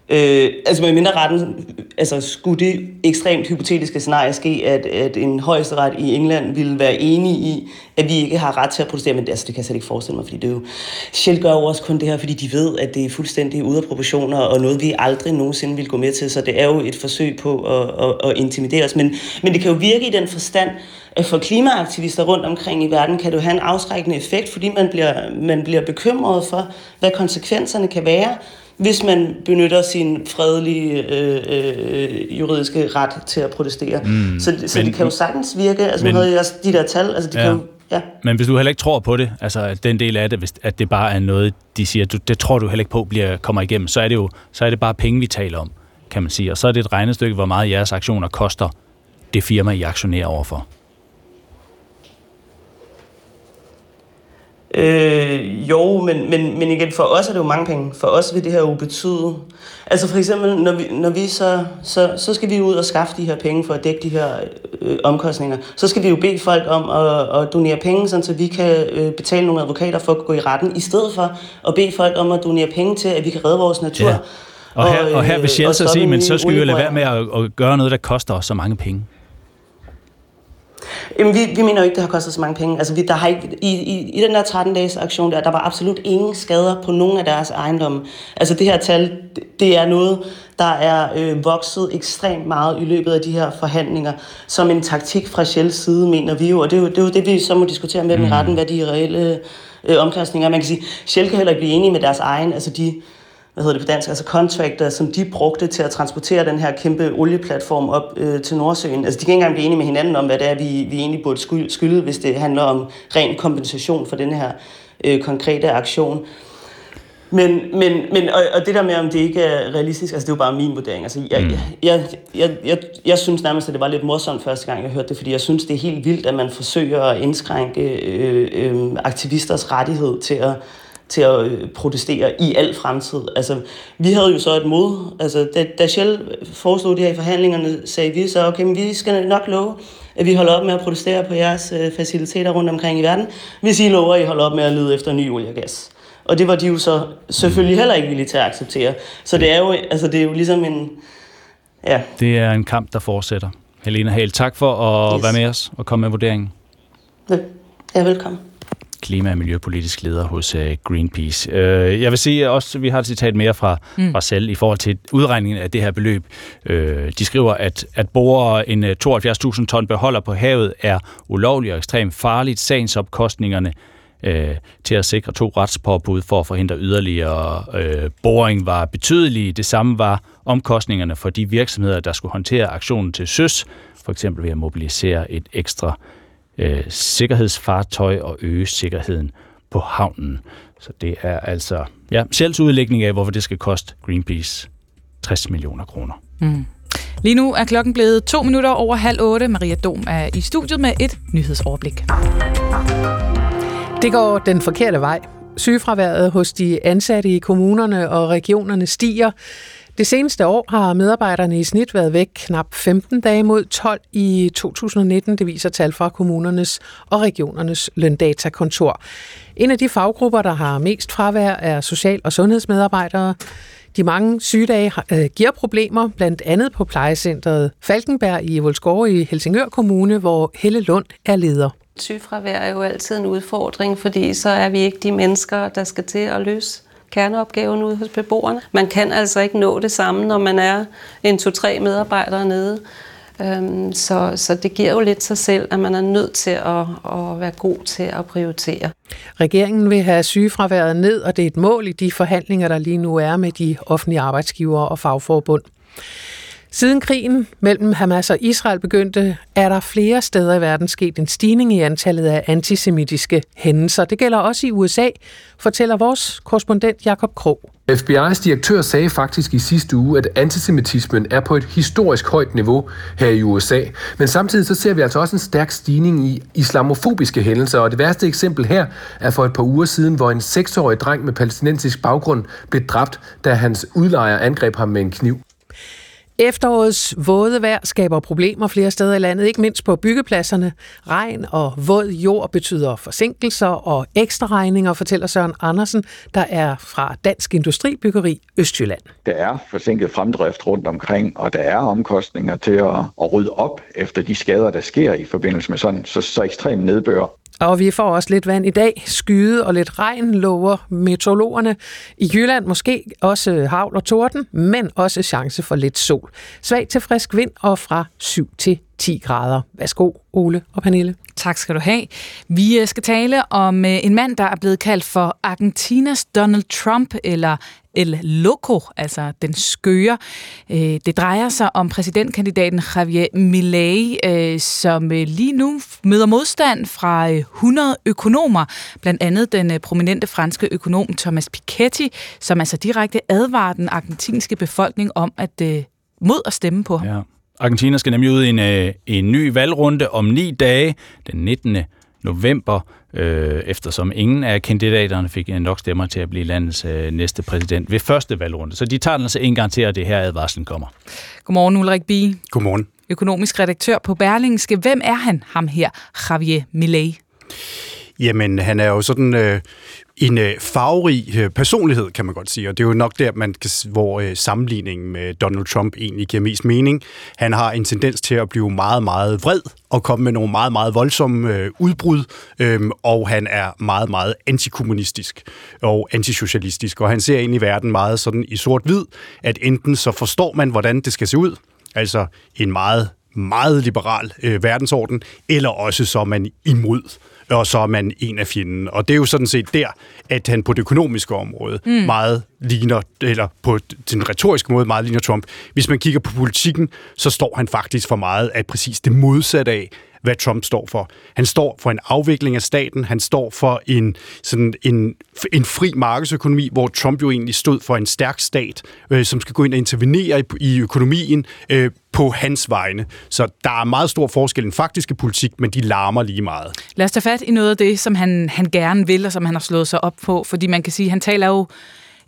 Øh, altså med mindre retten, altså skulle det ekstremt hypotetiske scenarie ske, at, at en højesteret i England ville være enig i, at vi ikke har ret til at protestere, men altså, det kan jeg slet ikke forestille mig, fordi det er jo, Shell gør jo også kun det her, fordi de ved, at det er fuldstændig ude af proportioner, og noget vi aldrig nogensinde vil gå med til, så det er jo et forsøg på at, at, at intimidere os, men, men det kan jo virke i den forstand, at for klimaaktivister rundt omkring i verden kan det jo have en afskrækkende effekt, fordi man bliver, man bliver bekymret for, hvad konsekvenserne kan være, hvis man benytter sin fredelige øh, øh, juridiske ret til at protestere. Mm, så så men, det kan jo sagtens virke, altså men, havde jeg de der tal, altså det ja. kan jo Ja. Men hvis du heller ikke tror på det, altså at den del af det, hvis, at det bare er noget, de siger, du, det tror du heller ikke på bliver, kommer igennem, så er det jo så er det bare penge, vi taler om, kan man sige. Og så er det et regnestykke, hvor meget jeres aktioner koster det firma, I aktionerer overfor. Øh, jo, men, men, men igen, for os er det jo mange penge. For os vil det her jo betyde... Altså for eksempel, når vi, når vi så, så, så skal vi ud og skaffe de her penge for at dække de her øh, omkostninger. Så skal vi jo bede folk om at, at donere penge, sådan, så vi kan øh, betale nogle advokater for at gå i retten, i stedet for at bede folk om at donere penge til, at vi kan redde vores natur. Ja. Og, her, og her vil Shell så sige, men så skal vi jo lade være med at, at gøre noget, der koster os så mange penge. Jamen, vi, vi mener jo ikke, det har kostet så mange penge. Altså, vi, der har ikke, i, i, I den der 13-dages aktion der, der var absolut ingen skader på nogen af deres ejendomme. Altså det her tal, det, det er noget, der er øh, vokset ekstremt meget i løbet af de her forhandlinger, som en taktik fra Shells side, mener vi jo. Og det er jo det, er jo det vi så må diskutere med dem i mm. retten, hvad de reelle øh, omkostninger Man kan sige, Shell kan heller ikke blive enige med deres egen, altså de hvad hedder det på dansk, altså contractor, som de brugte til at transportere den her kæmpe olieplatform op øh, til Nordsøen. Altså de kan ikke engang blive enige med hinanden om, hvad det er, vi, vi egentlig burde skylde, hvis det handler om ren kompensation for den her øh, konkrete aktion. Men, men, men og, og det der med, om det ikke er realistisk, altså det er jo bare min vurdering. Altså, jeg, mm. jeg, jeg, jeg, jeg, synes nærmest, at det var lidt morsomt første gang, jeg hørte det, fordi jeg synes, det er helt vildt, at man forsøger at indskrænke øh, øh, aktivisters rettighed til at til at øh, protestere i al fremtid. Altså, vi havde jo så et mod. Altså, da, da Shell foreslog det her i forhandlingerne, sagde vi så, okay, men vi skal nok love, at vi holder op med at protestere på jeres øh, faciliteter rundt omkring i verden, hvis I lover, at I holder op med at lede efter ny olie og gas. Og det var de jo så selvfølgelig heller ikke villige til at acceptere. Så det er jo, altså, det er jo ligesom en... Ja. Det er en kamp, der fortsætter. Helena Hale, tak for at yes. være med os og komme med vurderingen. Ja, velkommen klima- og miljøpolitisk leder hos øh, Greenpeace. Øh, jeg vil sige også, at vi har et citat mere fra, mm. fra selv i forhold til udregningen af det her beløb. Øh, de skriver, at at bore en 72.000 ton beholder på havet er ulovligt og ekstremt farligt. Sagsopkostningerne øh, til at sikre to retspåbud for at forhindre yderligere øh, boring var betydelige. Det samme var omkostningerne for de virksomheder, der skulle håndtere aktionen til søs, for eksempel ved at mobilisere et ekstra øh, sikkerhedsfartøj og øge sikkerheden på havnen. Så det er altså ja, selvsudlægning af, hvorfor det skal koste Greenpeace 60 millioner kroner. Mm. Lige nu er klokken blevet to minutter over halv otte. Maria Dom er i studiet med et nyhedsoverblik. Det går den forkerte vej. Sygefraværet hos de ansatte i kommunerne og regionerne stiger. Det seneste år har medarbejderne i snit været væk knap 15 dage mod 12 i 2019, det viser tal fra kommunernes og regionernes løndatakontor. En af de faggrupper, der har mest fravær, er social- og sundhedsmedarbejdere. De mange sygedage øh, giver problemer, blandt andet på plejecentret Falkenberg i Volsgård i Helsingør Kommune, hvor Helle Lund er leder. Sygefravær er jo altid en udfordring, fordi så er vi ikke de mennesker, der skal til at løse kerneopgaven ude hos beboerne. Man kan altså ikke nå det samme, når man er en to-tre medarbejdere nede. Øhm, så, så det giver jo lidt sig selv, at man er nødt til at, at være god til at prioritere. Regeringen vil have sygefraværet ned, og det er et mål i de forhandlinger, der lige nu er med de offentlige arbejdsgivere og fagforbund. Siden krigen mellem Hamas og Israel begyndte, er der flere steder i verden sket en stigning i antallet af antisemitiske hændelser. Det gælder også i USA, fortæller vores korrespondent Jakob Krog. FBI's direktør sagde faktisk i sidste uge, at antisemitismen er på et historisk højt niveau her i USA. Men samtidig så ser vi altså også en stærk stigning i islamofobiske hændelser, og det værste eksempel her er for et par uger siden, hvor en seksårig dreng med palæstinensisk baggrund blev dræbt, da hans udlejer angreb ham med en kniv. Efterårets våde vejr skaber problemer flere steder i landet, ikke mindst på byggepladserne. Regn og våd jord betyder forsinkelser og ekstra regninger, fortæller Søren Andersen, der er fra Dansk Industribyggeri Østjylland. Der er forsinket fremdrift rundt omkring, og der er omkostninger til at, at rydde op efter de skader, der sker i forbindelse med sådan så, så ekstrem nedbør. Og vi får også lidt vand i dag. Skyde og lidt regn lover meteorologerne. I Jylland måske også øh, havl og torden, men også chance for lidt sol. Svag til frisk vind og fra 7 til 10 grader. Værsgo, Ole og Pernille. Tak skal du have. Vi øh, skal tale om øh, en mand, der er blevet kaldt for Argentinas Donald Trump, eller El Loco, altså den skøre. Øh, det drejer sig om præsidentkandidaten Javier Milei, som lige nu møder modstand fra 100 økonomer, blandt andet den prominente franske økonom Thomas Piketty, som altså direkte advarer den argentinske befolkning om at mod at stemme på ham. Ja. Argentina skal nemlig ud i en, øh, en ny valgrunde om ni dage, den 19. november, øh, eftersom ingen af kandidaterne fik nok stemmer til at blive landets øh, næste præsident ved første valgrunde. Så de tager den altså en gang til, at det her advarslen kommer. Godmorgen, Ulrik Bie. Godmorgen. Økonomisk redaktør på Berlingske. Hvem er han, ham her, Javier Milei? Jamen, han er jo sådan øh, en øh, farverig øh, personlighed, kan man godt sige, og det er jo nok der, man kan, hvor øh, sammenligningen med Donald Trump egentlig giver mest mening. Han har en tendens til at blive meget, meget vred og komme med nogle meget, meget voldsomme øh, udbrud, Øhm, og han er meget, meget antikommunistisk og antisocialistisk, og han ser ind i verden meget sådan i sort-hvid, at enten så forstår man, hvordan det skal se ud, altså en meget, meget liberal øh, verdensorden, eller også så er man imod og så er man en af fjenden. Og det er jo sådan set der, at han på det økonomiske område mm. meget ligner, eller på den retoriske måde meget ligner Trump. Hvis man kigger på politikken, så står han faktisk for meget af præcis det modsatte af, hvad Trump står for. Han står for en afvikling af staten, han står for en, sådan en, en fri markedsøkonomi, hvor Trump jo egentlig stod for en stærk stat, øh, som skal gå ind og intervenere i, i økonomien øh, på hans vegne. Så der er meget stor forskel i den faktiske politik, men de larmer lige meget. Lad os tage fat i noget af det, som han, han gerne vil, og som han har slået sig op på, fordi man kan sige, at han taler jo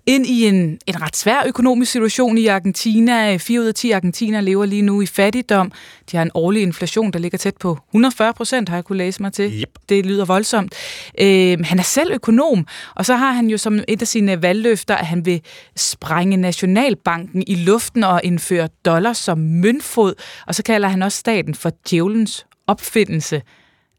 ind i en, en ret svær økonomisk situation i Argentina. 4 ud af 10 argentiner lever lige nu i fattigdom. De har en årlig inflation, der ligger tæt på 140 procent, har jeg kunne læse mig til. Yep. Det lyder voldsomt. Øh, han er selv økonom, og så har han jo som et af sine valgløfter, at han vil sprænge Nationalbanken i luften og indføre dollar som møntfod. Og så kalder han også staten for djævelens opfindelse.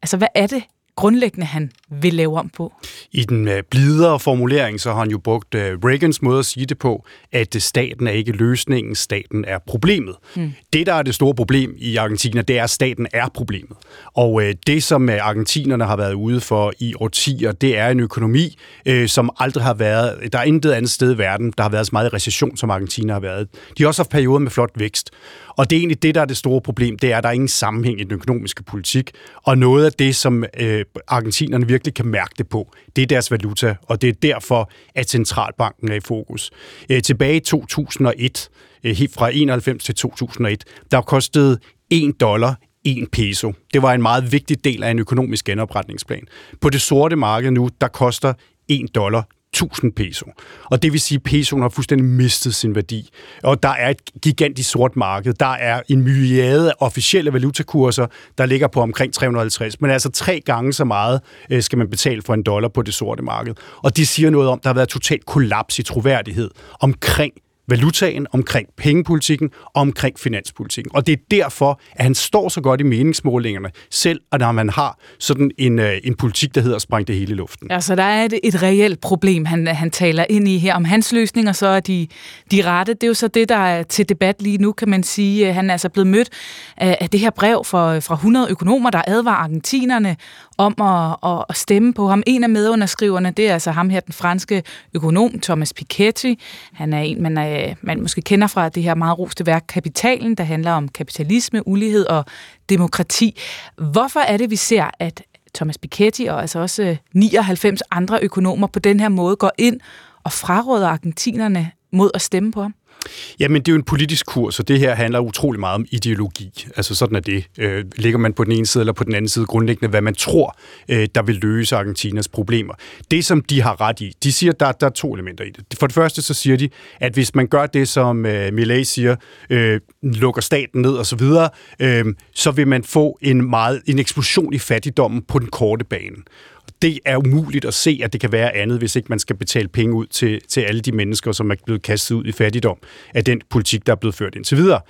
Altså, hvad er det, grundlæggende han vil lave om på? I den øh, blidere formulering, så har han jo brugt øh, Reagans måde at sige det på, at øh, staten er ikke løsningen, staten er problemet. Hmm. Det, der er det store problem i Argentina, det er, at staten er problemet. Og øh, det, som øh, argentinerne har været ude for i årtier, det er en økonomi, øh, som aldrig har været... Der er intet andet sted i verden, der har været så meget recession, som Argentina har været. De har også haft perioder med flot vækst. Og det er egentlig det, der er det store problem, det er, at der er ingen sammenhæng i den økonomiske politik. Og noget af det, som øh, argentinerne virkelig kan mærke det på, det er deres valuta, og det er derfor, at centralbanken er i fokus. Øh, tilbage i 2001, øh, helt fra 91 til 2001, der kostede 1 dollar 1 peso. Det var en meget vigtig del af en økonomisk genopretningsplan. På det sorte marked nu, der koster 1 dollar 1000 peso. Og det vil sige, at pesoen har fuldstændig mistet sin værdi. Og der er et gigantisk sort marked. Der er en myriade af officielle valutakurser, der ligger på omkring 350. Men altså tre gange så meget øh, skal man betale for en dollar på det sorte marked. Og det siger noget om, at der har været totalt kollaps i troværdighed omkring valutaen, omkring pengepolitikken og omkring finanspolitikken. Og det er derfor, at han står så godt i meningsmålingerne, selv når man har sådan en, øh, en politik, der hedder spræng det hele i luften. Altså, der er et, et reelt problem, han, han taler ind i her. Om hans løsninger så er de, de rette. Det er jo så det, der er til debat lige nu, kan man sige. Han er altså blevet mødt af, af det her brev fra, fra 100 økonomer, der advarer argentinerne om at, at stemme på ham. En af medunderskriverne, det er altså ham her, den franske økonom Thomas Piketty. Han er en, man er man måske kender fra det her meget roste værk Kapitalen, der handler om kapitalisme, ulighed og demokrati. Hvorfor er det, vi ser, at Thomas Piketty og altså også øh, 99 andre økonomer på den her måde går ind og fraråder argentinerne mod at stemme på ham? Jamen, det er jo en politisk kurs, og det her handler utrolig meget om ideologi. Altså, sådan er det. Øh, ligger man på den ene side eller på den anden side grundlæggende, hvad man tror, øh, der vil løse Argentinas problemer. Det, som de har ret i, de siger, der, der er to elementer i det. For det første, så siger de, at hvis man gør det, som øh, Millet siger, øh, lukker staten ned og så videre, øh, så vil man få en, meget, en eksplosion i fattigdommen på den korte bane det er umuligt at se, at det kan være andet, hvis ikke man skal betale penge ud til, til alle de mennesker, som er blevet kastet ud i fattigdom af den politik, der er blevet ført indtil videre.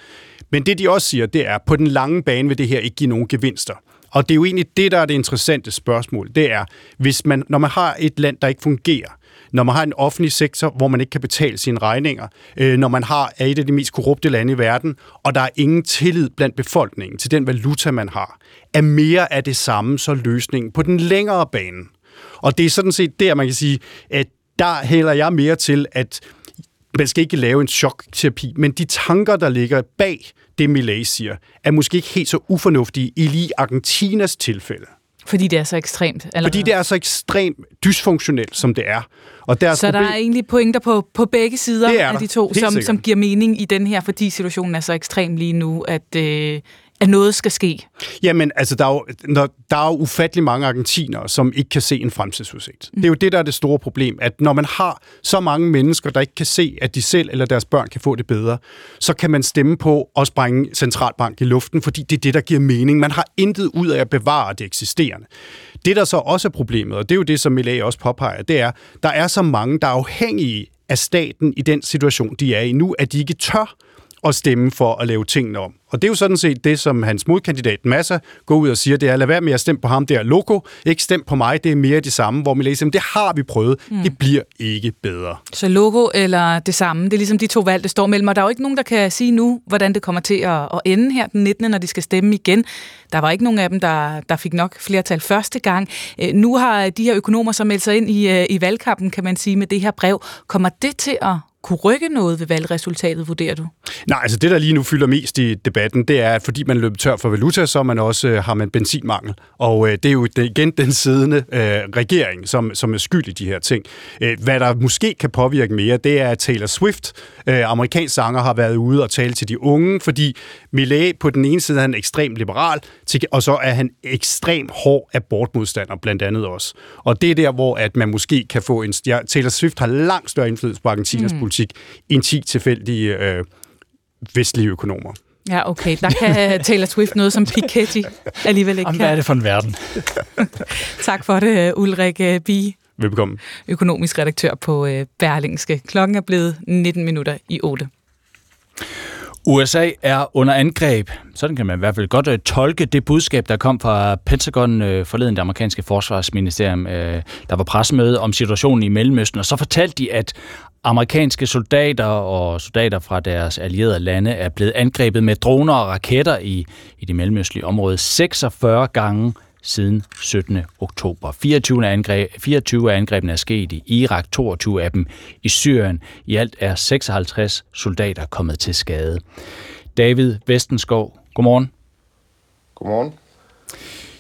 Men det, de også siger, det er, at på den lange bane vil det her ikke give nogen gevinster. Og det er jo egentlig det, der er det interessante spørgsmål. Det er, hvis man, når man har et land, der ikke fungerer, når man har en offentlig sektor, hvor man ikke kan betale sine regninger, øh, når man har er et af de mest korrupte lande i verden, og der er ingen tillid blandt befolkningen til den valuta, man har, er mere af det samme så løsningen på den længere bane. Og det er sådan set der, man kan sige, at der hælder jeg mere til, at man skal ikke lave en chokterapi, men de tanker, der ligger bag det, Millet siger, er måske ikke helt så ufornuftige i lige Argentinas tilfælde. Fordi det er så ekstremt? Eller Fordi det er så ekstremt dysfunktionelt, som det er. Og der er så problem... der er egentlig pointer på, på begge sider af de to, som, som giver mening i den her, fordi situationen er så ekstrem lige nu, at, øh, at noget skal ske? Jamen, altså, der er, jo, når, der er jo ufattelig mange argentinere, som ikke kan se en fremtidsudsigt. Mm. Det er jo det, der er det store problem, at når man har så mange mennesker, der ikke kan se, at de selv eller deres børn kan få det bedre, så kan man stemme på at sprænge centralbank i luften, fordi det er det, der giver mening. Man har intet ud af at bevare det eksisterende. Det, der så også er problemet, og det er jo det, som Millet også påpeger, det er, der er så mange, der er afhængige af staten i den situation, de er i nu, at de ikke tør at stemme for at lave tingene om. Og det er jo sådan set det, som hans modkandidat Massa går ud og siger, det er, lad være med at stemme på ham der logo, ikke stem på mig, det er mere det samme, hvor man læser, det har vi prøvet, mm. det bliver ikke bedre. Så logo eller det samme, det er ligesom de to valg, der står mellem, og der er jo ikke nogen, der kan sige nu, hvordan det kommer til at, at ende her den 19., når de skal stemme igen. Der var ikke nogen af dem, der, der fik nok flertal første gang. Øh, nu har de her økonomer så meldt sig ind i, øh, i valgkampen, kan man sige, med det her brev. Kommer det til at kunne rykke noget ved valgresultatet, vurderer du? Nej, altså det, der lige nu fylder mest i debatten, det er, at fordi man løber tør for valuta, så man også, øh, har man benzinmangel. Og øh, det er jo det, igen den siddende øh, regering, som, som er skyld i de her ting. Øh, hvad der måske kan påvirke mere, det er, at Taylor Swift, øh, amerikansk sanger, har været ude og tale til de unge, fordi Millet på den ene side er han ekstremt liberal, til, og så er han ekstrem hård abortmodstander, blandt andet også. Og det er der, hvor at man måske kan få en... Ja, Taylor Swift har langt større indflydelse på Argentinas mm. politik end 10 tilfældige øh, vestlige økonomer. Ja, okay. Der kan Taylor Swift noget, som Piketty alligevel ikke kan. Hvad er det for en verden? tak for det, Ulrik øh, Bi. Velkommen. Økonomisk redaktør på øh, Berlingske. Klokken er blevet 19 minutter i 8. USA er under angreb. Sådan kan man i hvert fald godt tolke det budskab, der kom fra Pentagon forleden, det amerikanske forsvarsministerium. Der var pressemøde om situationen i Mellemøsten, og så fortalte de, at amerikanske soldater og soldater fra deres allierede lande er blevet angrebet med droner og raketter i, i det mellemøstlige område 46 gange siden 17. oktober. 24 af, angreb, 24 af angrebene er sket i Irak, 22 af dem i Syrien. I alt er 56 soldater kommet til skade. David Vestenskov, godmorgen. Godmorgen.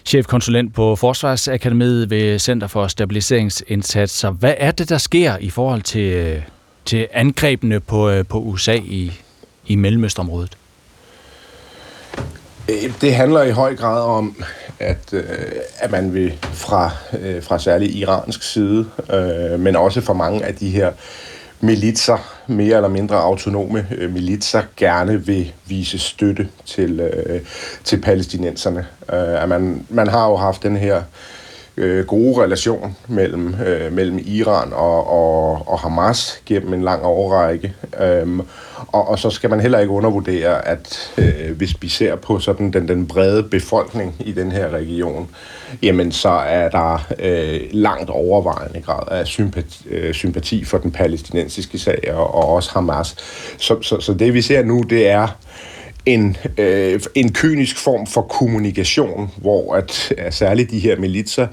Chefkonsulent på Forsvarsakademiet ved Center for Stabiliseringsindsatser. Hvad er det, der sker i forhold til, til angrebene på, øh, på USA i, i Mellemøstområdet? Øh, det handler i høj grad om, at, øh, at man vil fra, øh, fra særlig iransk side, øh, men også fra mange af de her militser, mere eller mindre autonome øh, militser, gerne vil vise støtte til, øh, til palæstinenserne. Øh, at man, man har jo haft den her øh, Øh, gode relation mellem, øh, mellem Iran og, og, og Hamas gennem en lang årrække. Øhm, og, og så skal man heller ikke undervurdere, at øh, hvis vi ser på sådan den, den brede befolkning i den her region, jamen så er der øh, langt overvejende grad af sympati, øh, sympati for den palæstinensiske sag og, og også Hamas. Så, så, så det vi ser nu, det er en, øh, en kynisk form for kommunikation, hvor at, at særligt de her militser,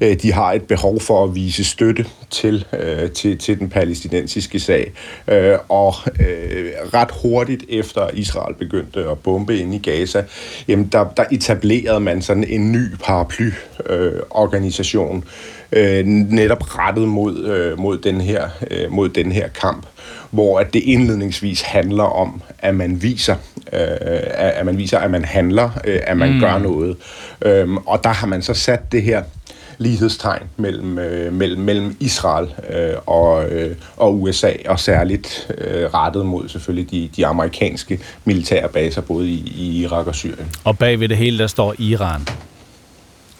øh, de har et behov for at vise støtte til, øh, til, til den palæstinensiske sag. Øh, og øh, ret hurtigt efter Israel begyndte at bombe ind i Gaza, jamen der, der etablerede man sådan en ny paraplyorganisation, øh, øh, netop rettet mod, øh, mod, den her, øh, mod den her kamp hvor at det indledningsvis handler om, at man viser, øh, at man viser, at man handler, øh, at man mm. gør noget. Øhm, og der har man så sat det her lighedstegn mellem, øh, mellem, mellem Israel øh, og, øh, og USA, og særligt øh, rettet mod selvfølgelig de, de amerikanske militære baser, både i, i Irak og Syrien. Og bagved det hele, der står Iran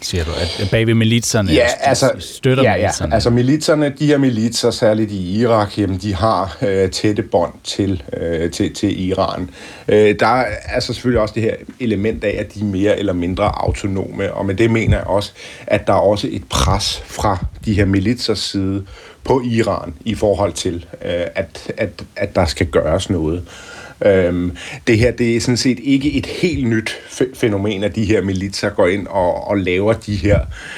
siger du, at bagved militserne ja, altså, støtter ja, ja. militserne? altså militserne, de her militser, særligt i Irak, jamen, de har øh, tætte bånd til, øh, til, til Iran. Øh, der er altså selvfølgelig også det her element af, at de er mere eller mindre autonome, og med det mener jeg også, at der er også et pres fra de her militsers side på Iran i forhold til, øh, at, at, at der skal gøres noget. Øhm, det her, det er sådan set ikke et helt nyt fænomen, at de her militser går ind og, og laver de her,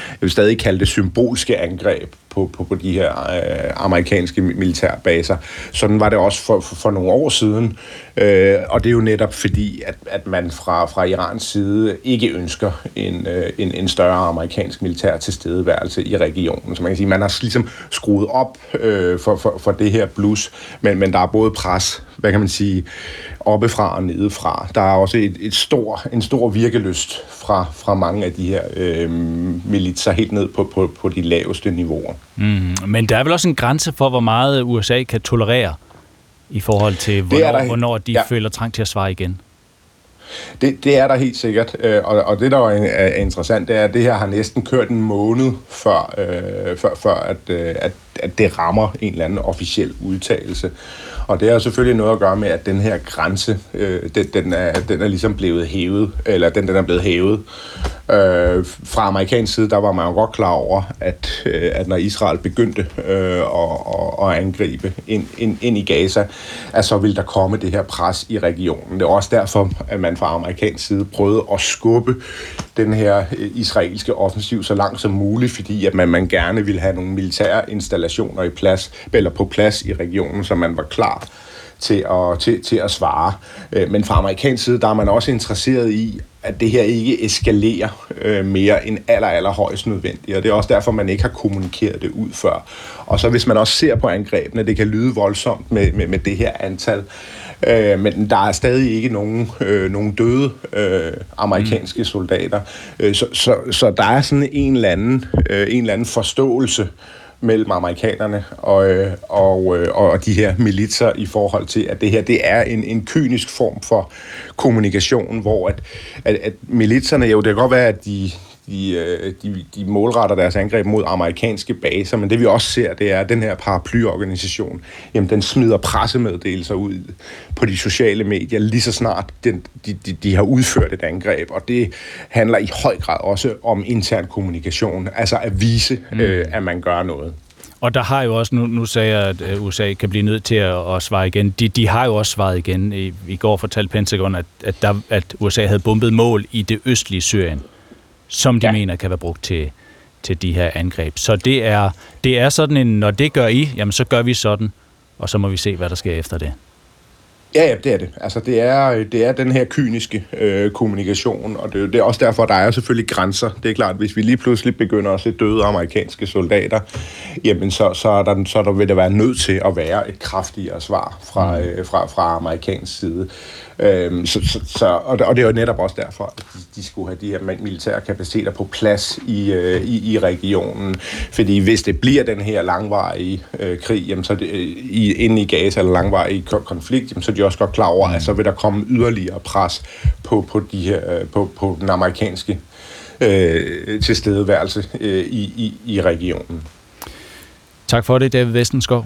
jeg vil stadig kalde det symbolske angreb på, på, på de her øh, amerikanske militærbaser. Sådan var det også for, for, for nogle år siden, øh, og det er jo netop fordi, at, at man fra, fra Irans side ikke ønsker en, øh, en, en større amerikansk militær tilstedeværelse i regionen. Så man kan sige, man har ligesom skruet op øh, for, for, for det her blus, men, men der er både pres, hvad kan man sige, oppefra og nedefra. Der er også et, et stor, en stor virkelyst fra, fra mange af de her øh, militser helt ned på, på, på de laveste niveauer. Mm, men der er vel også en grænse for, hvor meget USA kan tolerere i forhold til, hvornår, der, hvornår de ja. føler trang til at svare igen? Det, det er der helt sikkert, øh, og, og det, der er interessant, det er, at det her har næsten kørt en måned før, øh, før, før at, øh, at, at det rammer en eller anden officiel udtalelse. Og det har selvfølgelig noget at gøre med, at den her grænse, øh, den, den, er, den er ligesom blevet hævet, eller den, den er blevet hævet. Øh, fra amerikansk side, der var man jo godt klar over, at, øh, at når Israel begyndte øh, at, at, at angribe ind, ind, ind i Gaza, at så ville der komme det her pres i regionen. Det er også derfor, at man fra amerikansk side prøvede at skubbe den her øh, israelske offensiv så langt som muligt, fordi at man, man gerne ville have nogle militære installationer i plads, eller på plads i regionen, så man var klar til at, til, til at svare. Øh, men fra amerikansk side, der er man også interesseret i, at det her ikke eskalerer øh, mere end aller, aller højst nødvendigt. Og det er også derfor, man ikke har kommunikeret det ud før. Og så hvis man også ser på angrebene, det kan lyde voldsomt med, med, med det her antal, øh, men der er stadig ikke nogen, øh, nogen døde øh, amerikanske mm. soldater. Øh, så, så, så der er sådan en eller anden, øh, en eller anden forståelse mellem amerikanerne og, øh, og, og, og de her militser i forhold til, at det her det er en, en kynisk form for kommunikation, hvor at, at, at militserne, jo det kan godt være, at de, de, øh, de, de målretter deres angreb mod amerikanske baser, men det vi også ser, det er, at den her paraplyorganisation, jamen den smider pressemeddelelser ud på de sociale medier, lige så snart den, de, de, de har udført et angreb, og det handler i høj grad også om intern kommunikation, altså at vise, mm. øh, at man gør noget. Og der har jo også, nu, nu sagde jeg, at øh, USA kan blive nødt til at, at svare igen. De, de har jo også svaret igen. I, i går fortalte Pentagon, at, at, der, at USA havde bombet mål i det østlige Syrien som de ja. mener kan være brugt til, til de her angreb. Så det er, det er sådan en, når det gør I, jamen så gør vi sådan, og så må vi se, hvad der sker efter det. Ja, ja, det er det. Altså, det er, det er den her kyniske øh, kommunikation, og det, det er også derfor, der er selvfølgelig grænser. Det er klart, hvis vi lige pludselig begynder at se døde amerikanske soldater, jamen så, så, er der, så der vil der være nødt til at være et kraftigere svar fra, mm. øh, fra, fra amerikansk side. Øhm, så, så, så, og, og det er jo netop også derfor, at de, de skulle have de her militære kapaciteter på plads i, øh, i, i regionen. Fordi hvis det bliver den her langvarige øh, krig, jamen, så det, øh, i, inde i Gaza, eller langvarig konflikt, jamen, så er de også godt klar over, at så vil der komme yderligere pres på, på, de her, øh, på, på den amerikanske øh, tilstedeværelse øh, i, i, i regionen. Tak for det, David Vestenskov.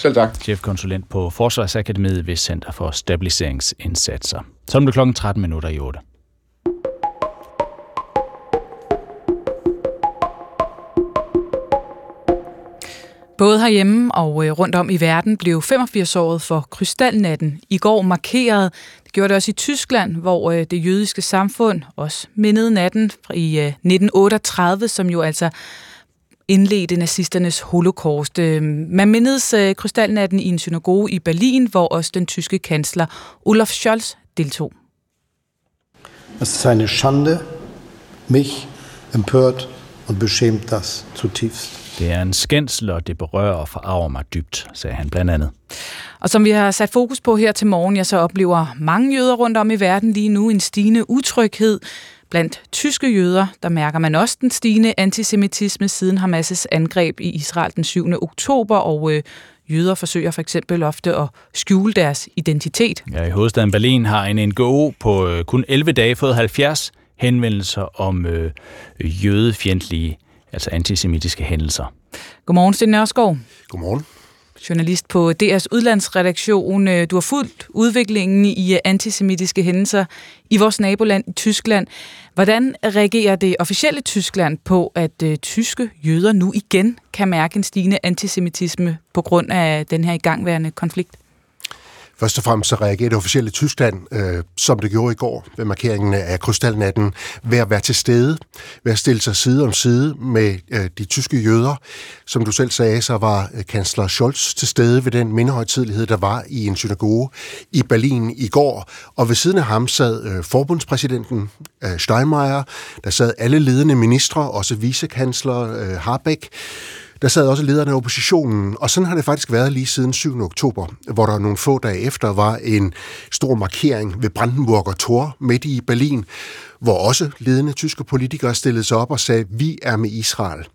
Selv tak. Chefkonsulent på Forsvarsakademiet ved Center for Stabiliseringsindsatser. Så er det klokken 13 minutter i 8. Både herhjemme og øh, rundt om i verden blev 85-året for krystalnatten i går markeret. Det gjorde det også i Tyskland, hvor øh, det jødiske samfund også mindede natten i øh, 1938, som jo altså indledte nazisternes holocaust. Øh, man mindedes øh, krystalnatten i en synagoge i Berlin, hvor også den tyske kansler Olaf Scholz deltog. Es ist eine Schande, mich empört und beschämt das zutiefst. Det er en skændsel, og det berører og forarver mig dybt, sagde han blandt andet. Og som vi har sat fokus på her til morgen, ja, så oplever mange jøder rundt om i verden lige nu en stigende utryghed. Blandt tyske jøder, der mærker man også den stigende antisemitisme siden Hamas' angreb i Israel den 7. oktober, og øh, jøder forsøger for eksempel ofte at skjule deres identitet. Ja, I hovedstaden Berlin har en NGO på øh, kun 11 dage fået 70 henvendelser om øh, jødefjendtlige, altså antisemitiske hændelser. Godmorgen, Sten Nørskov. Godmorgen. Journalist på DR's udlandsredaktion. Øh, du har fulgt udviklingen i øh, antisemitiske hændelser i vores naboland i Tyskland. Hvordan reagerer det officielle Tyskland på, at øh, tyske jøder nu igen kan mærke en stigende antisemitisme på grund af den her igangværende konflikt? Først og fremmest så reagerer det officielle Tyskland, øh, som det gjorde i går ved markeringen af krystalnatten, ved at være til stede, ved at stille sig side om side med øh, de tyske jøder. Som du selv sagde, så var øh, kansler Scholz til stede ved den mindehøjtidlighed, der var i en synagoge i Berlin i går. Og ved siden af ham sad øh, forbundspræsidenten øh, Steinmeier, der sad alle ledende ministre, også vicekansler øh, Harbeck, der sad også lederne af oppositionen, og sådan har det faktisk været lige siden 7. oktober, hvor der nogle få dage efter var en stor markering ved Brandenburger Tor midt i Berlin, hvor også ledende tyske politikere stillede sig op og sagde, vi er med Israel.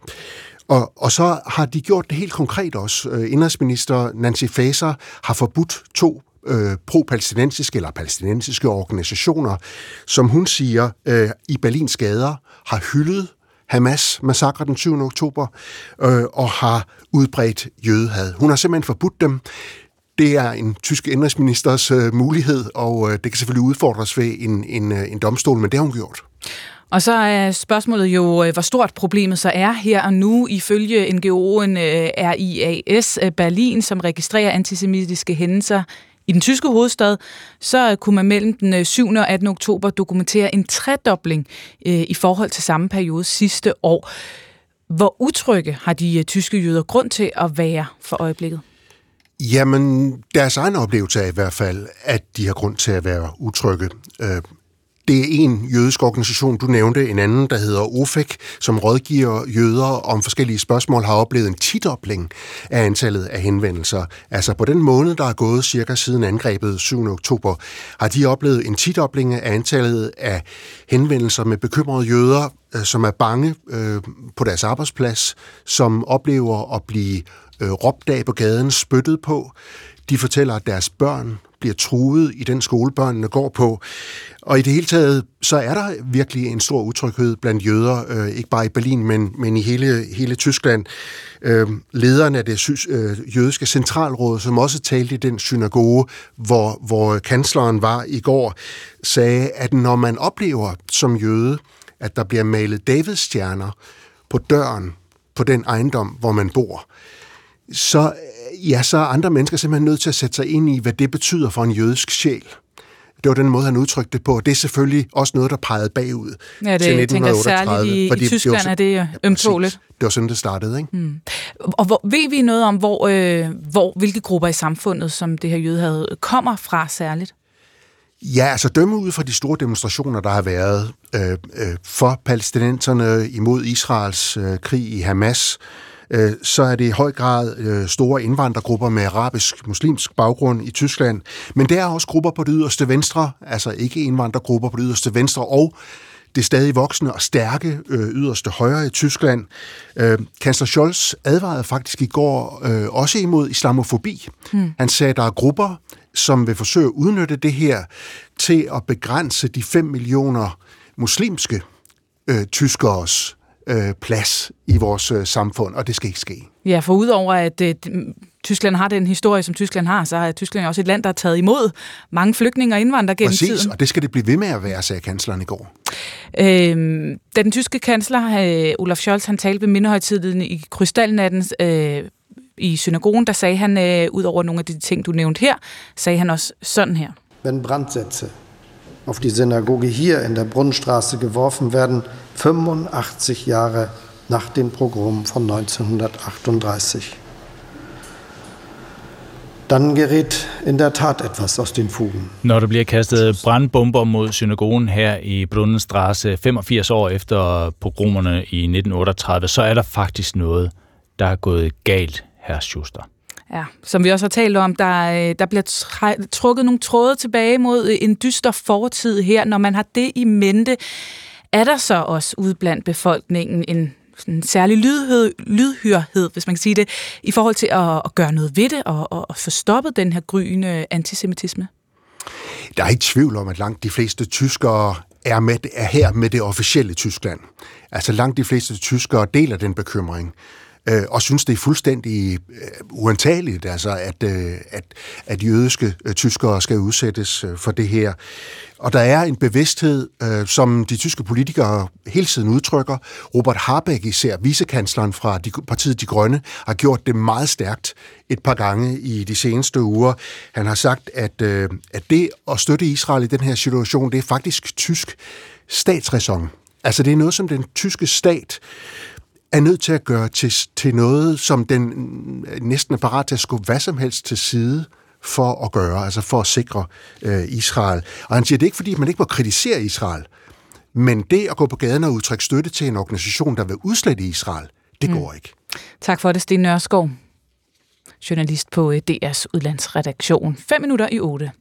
Og, og så har de gjort det helt konkret også. Øh, indrigsminister Nancy Faeser har forbudt to øh, pro-palæstinensiske eller palæstinensiske organisationer, som hun siger øh, i Berlins gader har hyldet Hamas massakre den 7. oktober øh, og har udbredt jødehad. Hun har simpelthen forbudt dem. Det er en tysk indrigsministers øh, mulighed, og øh, det kan selvfølgelig udfordres ved en, en, øh, en domstol, men det har hun gjort. Og så er spørgsmålet jo, øh, hvor stort problemet så er her og nu, ifølge NGO'en øh, RIAS Berlin, som registrerer antisemitiske hændelser i den tyske hovedstad, så kunne man mellem den øh, 7. og 18. oktober dokumentere en tredobling øh, i forhold til samme periode sidste år. Hvor utrygge har de øh, tyske jøder grund til at være for øjeblikket? Jamen, deres egen oplevelse er i hvert fald, at de har grund til at være utrygge. Det er en jødisk organisation, du nævnte, en anden, der hedder OFEC, som rådgiver jøder om forskellige spørgsmål, har oplevet en tidobling af antallet af henvendelser. Altså på den måned, der er gået cirka siden angrebet 7. oktober, har de oplevet en tidobling af antallet af henvendelser med bekymrede jøder, øh, som er bange øh, på deres arbejdsplads, som oplever at blive øh, råbt af på gaden, spyttet på. De fortæller, at deres børn bliver truet i den skole, børnene går på. Og i det hele taget, så er der virkelig en stor utryghed blandt jøder, øh, ikke bare i Berlin, men, men i hele, hele Tyskland. Øh, lederen af det sy- øh, jødiske centralråd, som også talte i den synagoge, hvor, hvor kansleren var i går, sagde, at når man oplever som jøde, at der bliver malet Davidstjerner på døren på den ejendom, hvor man bor, så, ja, så er andre mennesker simpelthen nødt til at sætte sig ind i, hvad det betyder for en jødisk sjæl. Det var den måde, han udtrykte det på. Det er selvfølgelig også noget, der pegede bagud ja, det, til 1938. Tænker særligt i, i Tyskland det var, er det ømtåligt. Ja, det var sådan, det startede. Ikke? Mm. Og hvor, ved vi noget om, hvor, øh, hvor, hvilke grupper i samfundet, som det her jødehad kommer fra særligt? Ja, altså dømme ud fra de store demonstrationer, der har været øh, øh, for palæstinenserne imod Israels øh, krig i Hamas, øh, så er det i høj grad øh, store indvandrergrupper med arabisk-muslimsk baggrund i Tyskland. Men der er også grupper på det yderste venstre, altså ikke indvandrergrupper på det yderste venstre, og det stadig voksende og stærke øh, yderste højre i Tyskland. Øh, kansler Scholz advarede faktisk i går øh, også imod islamofobi. Hmm. Han sagde, at der er grupper, som vil forsøge at udnytte det her til at begrænse de 5 millioner muslimske øh, tyskers øh, plads i vores øh, samfund, og det skal ikke ske. Ja, for udover at øh, Tyskland har den historie, som Tyskland har, så er Tyskland også et land, der har taget imod mange flygtninge og indvandrere gennem Præcis, tiden. og det skal det blive ved med at være, sagde kansleren i går. Øhm, da den tyske kansler, øh, Olaf Scholz, han talte ved mindehøjtiden i Krystalnatten øh, i synagogen, der sagde han, øh, ud over nogle af de ting, du nævnte her, sagde han også sådan her. wenn Brandsätze auf die Synagoge hier in der Brunnenstraße geworfen werden, 85 Jahre nach den Pogromen von 1938. Dann gerät in der Tat etwas aus den Fugen. Når der bliver kastet brandbomber mod synagogen her i Brundenstrasse 85 år efter pogromerne i 1938, så er der faktisk noget, der er gået galt, herr Schuster. Ja, som vi også har talt om, der, øh, der bliver trukket nogle tråde tilbage mod øh, en dyster fortid her. Når man har det i mente, er der så også ude blandt befolkningen en en særlig lydhed, lydhørhed, hvis man kan sige det, i forhold til at, at gøre noget ved det og, og, og få stoppet den her gryende antisemitisme? Der er ikke tvivl om, at langt de fleste tyskere er, med, er her med det officielle Tyskland. Altså langt de fleste tyskere deler den bekymring øh, og synes, det er fuldstændig øh, uantageligt, altså, at, øh, at, at jødiske øh, tyskere skal udsættes øh, for det her. Og der er en bevidsthed, øh, som de tyske politikere hele tiden udtrykker. Robert Habeck, især vicekansleren fra de, partiet De Grønne, har gjort det meget stærkt et par gange i de seneste uger. Han har sagt, at, øh, at det at støtte Israel i den her situation, det er faktisk tysk statsræson. Altså det er noget, som den tyske stat er nødt til at gøre til, til noget, som den næsten er parat til at skubbe hvad som helst til side for at gøre, altså for at sikre øh, Israel. Og han siger, det er ikke fordi, man ikke må kritisere Israel, men det at gå på gaden og udtrykke støtte til en organisation, der vil udslette Israel, det mm. går ikke. Tak for det, Sten Nørskov, journalist på øh, DR's udlandsredaktion. 5 minutter i 8.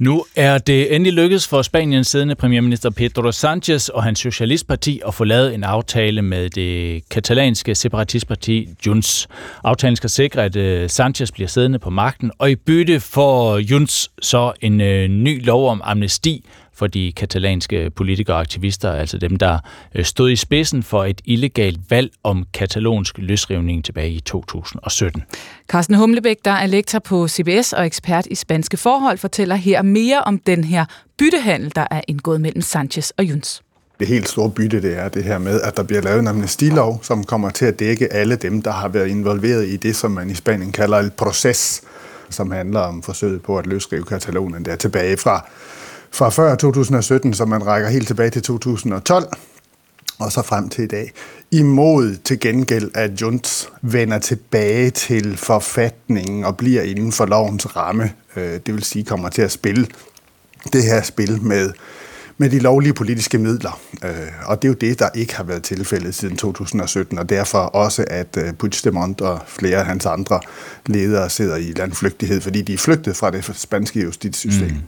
Nu er det endelig lykkedes for Spaniens siddende premierminister Pedro Sanchez og hans socialistparti at få lavet en aftale med det katalanske separatistparti Junts. Aftalen skal sikre, at øh, Sanchez bliver siddende på magten, og i bytte får Junts så en øh, ny lov om amnesti for de katalanske politikere og aktivister, altså dem, der øh, stod i spidsen for et illegalt valg om katalonsk løsrivning tilbage i 2017. Carsten Humlebæk, der er lektor på CBS og ekspert i spanske forhold, fortæller her mere om den her byttehandel, der er indgået mellem Sanchez og Junts. Det helt store bytte, det er det her med, at der bliver lavet en amnestilov, som kommer til at dække alle dem, der har været involveret i det, som man i Spanien kalder el proces, som handler om forsøget på at løsrive Katalonien der tilbage fra fra før 2017, så man rækker helt tilbage til 2012, og så frem til i dag, imod til gengæld, at Junts vender tilbage til forfatningen og bliver inden for lovens ramme. Øh, det vil sige, kommer til at spille det her spil med, med de lovlige politiske midler. Øh, og det er jo det, der ikke har været tilfældet siden 2017, og derfor også, at øh, Puigdemont og flere af hans andre ledere sidder i landflygtighed, fordi de er flygtet fra det spanske justitssystem. Mm.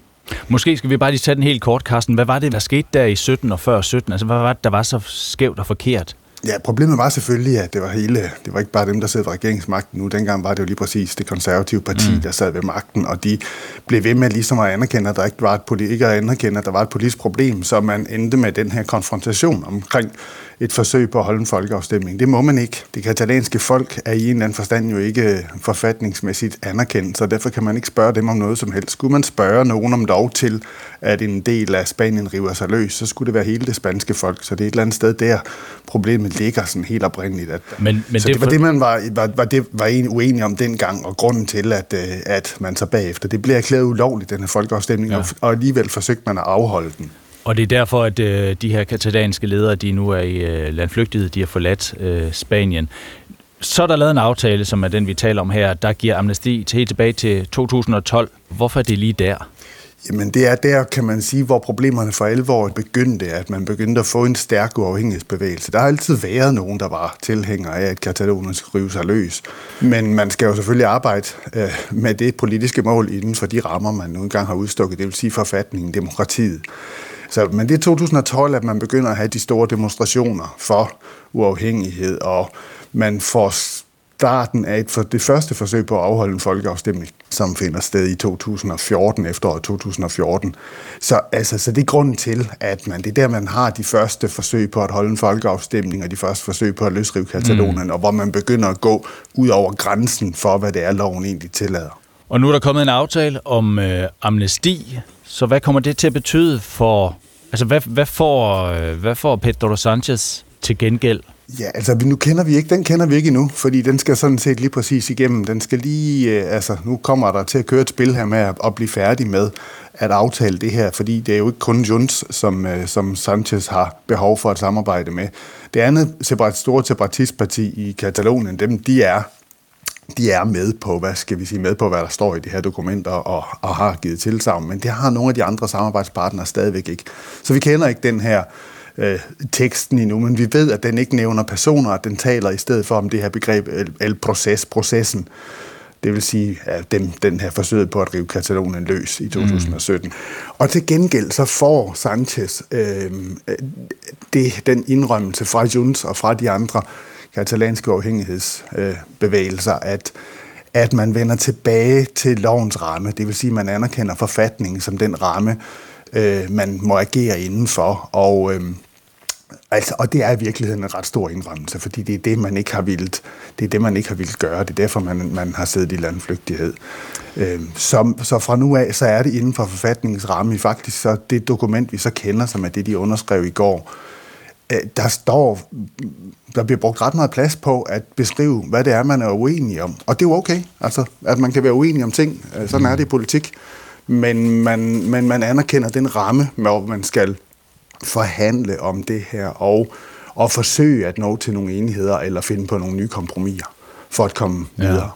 Måske skal vi bare lige tage den helt kort, Carsten. Hvad var det, der skete der i 17 og før 17? Altså, hvad var det, der var så skævt og forkert? Ja, problemet var selvfølgelig, at det var hele, det var ikke bare dem, der sad ved regeringsmagten nu. Dengang var det jo lige præcis det konservative parti, mm. der sad ved magten, og de blev ved med ligesom at anerkende, at der ikke var et, ikke at anerkende, at der var et politisk problem, så man endte med den her konfrontation omkring et forsøg på at holde en folkeafstemning. Det må man ikke. Det katalanske folk er i en eller anden forstand jo ikke forfatningsmæssigt anerkendt, så derfor kan man ikke spørge dem om noget som helst. Skulle man spørge nogen om lov til, at en del af Spanien river sig løs, så skulle det være hele det spanske folk. Så det er et eller andet sted der, problemet ligger sådan helt oprindeligt. At, men, men så det, det var for... det, man var, var, var, det, var en uenig om dengang, og grunden til, at, øh, at man så bagefter, det blev erklæret ulovligt, den her folkeafstemning, ja. og alligevel forsøgte man at afholde den. Og det er derfor, at øh, de her katalanske ledere, de nu er i øh, landflygtighed, de har forladt øh, Spanien. Så er der lavet en aftale, som er den, vi taler om her, der giver amnesti til helt tilbage til 2012. Hvorfor er det lige der? Jamen det er der, kan man sige, hvor problemerne for alvor begyndte, at man begyndte at få en stærk uafhængighedsbevægelse. Der har altid været nogen, der var tilhængere af, at Katalonien skal rive sig løs. Men man skal jo selvfølgelig arbejde øh, med det politiske mål inden for de rammer, man nu engang har udstukket, det vil sige forfatningen, demokratiet. Så, men det er 2012, at man begynder at have de store demonstrationer for uafhængighed, og man får starten af et for det første forsøg på at afholde en folkeafstemning, som finder sted i 2014, efteråret 2014. Så, altså, så det er grunden til, at man, det er der, man har de første forsøg på at holde en folkeafstemning, og de første forsøg på at løsrive Katalonien, mm. og hvor man begynder at gå ud over grænsen for, hvad det er, loven egentlig tillader. Og nu er der kommet en aftale om øh, amnesti, så hvad kommer det til at betyde for... Altså, hvad, hvad, får, øh, hvad får Pedro Sanchez til gengæld? Ja, altså nu kender vi ikke, den kender vi ikke endnu, fordi den skal sådan set lige præcis igennem. Den skal lige, øh, altså nu kommer der til at køre et spil her med at, at blive færdig med at aftale det her, fordi det er jo ikke kun Junts, som, øh, som Sanchez har behov for at samarbejde med. Det andet separat, store separatistparti i Katalonien, dem de er de er med på, hvad skal vi sige, med på, hvad der står i de her dokumenter og, og har givet tilsavn, men det har nogle af de andre samarbejdspartnere stadigvæk ikke. Så vi kender ikke den her øh, teksten endnu, men vi ved, at den ikke nævner personer, at den taler i stedet for om det her begreb el, proces, processen. Det vil sige, at dem, den her forsøg på at rive Katalonien løs i 2017. Mm. Og til gengæld så får Sanchez øh, det, den indrømmelse fra Junts og fra de andre katalanske afhængighedsbevægelser, at at man vender tilbage til lovens ramme, det vil sige, at man anerkender forfatningen som den ramme, øh, man må agere indenfor. Og, øh, altså, og det er i virkeligheden en ret stor indrømmelse, fordi det er det, man ikke har vildt, det er det, man ikke har vildt gøre. Det er derfor, man, man har siddet i landflygtighed. Øh, så, så fra nu af, så er det inden for forfatningens ramme, faktisk så det dokument, vi så kender, som er det, de underskrev i går, øh, der står, der bliver brugt ret meget plads på at beskrive, hvad det er, man er uenig om. Og det er jo okay, altså, at man kan være uenig om ting. Øh, sådan er det i politik men man, men man anerkender den ramme, hvor man skal forhandle om det her, og, og forsøge at nå til nogle enigheder, eller finde på nogle nye kompromiser, for at komme ja. videre.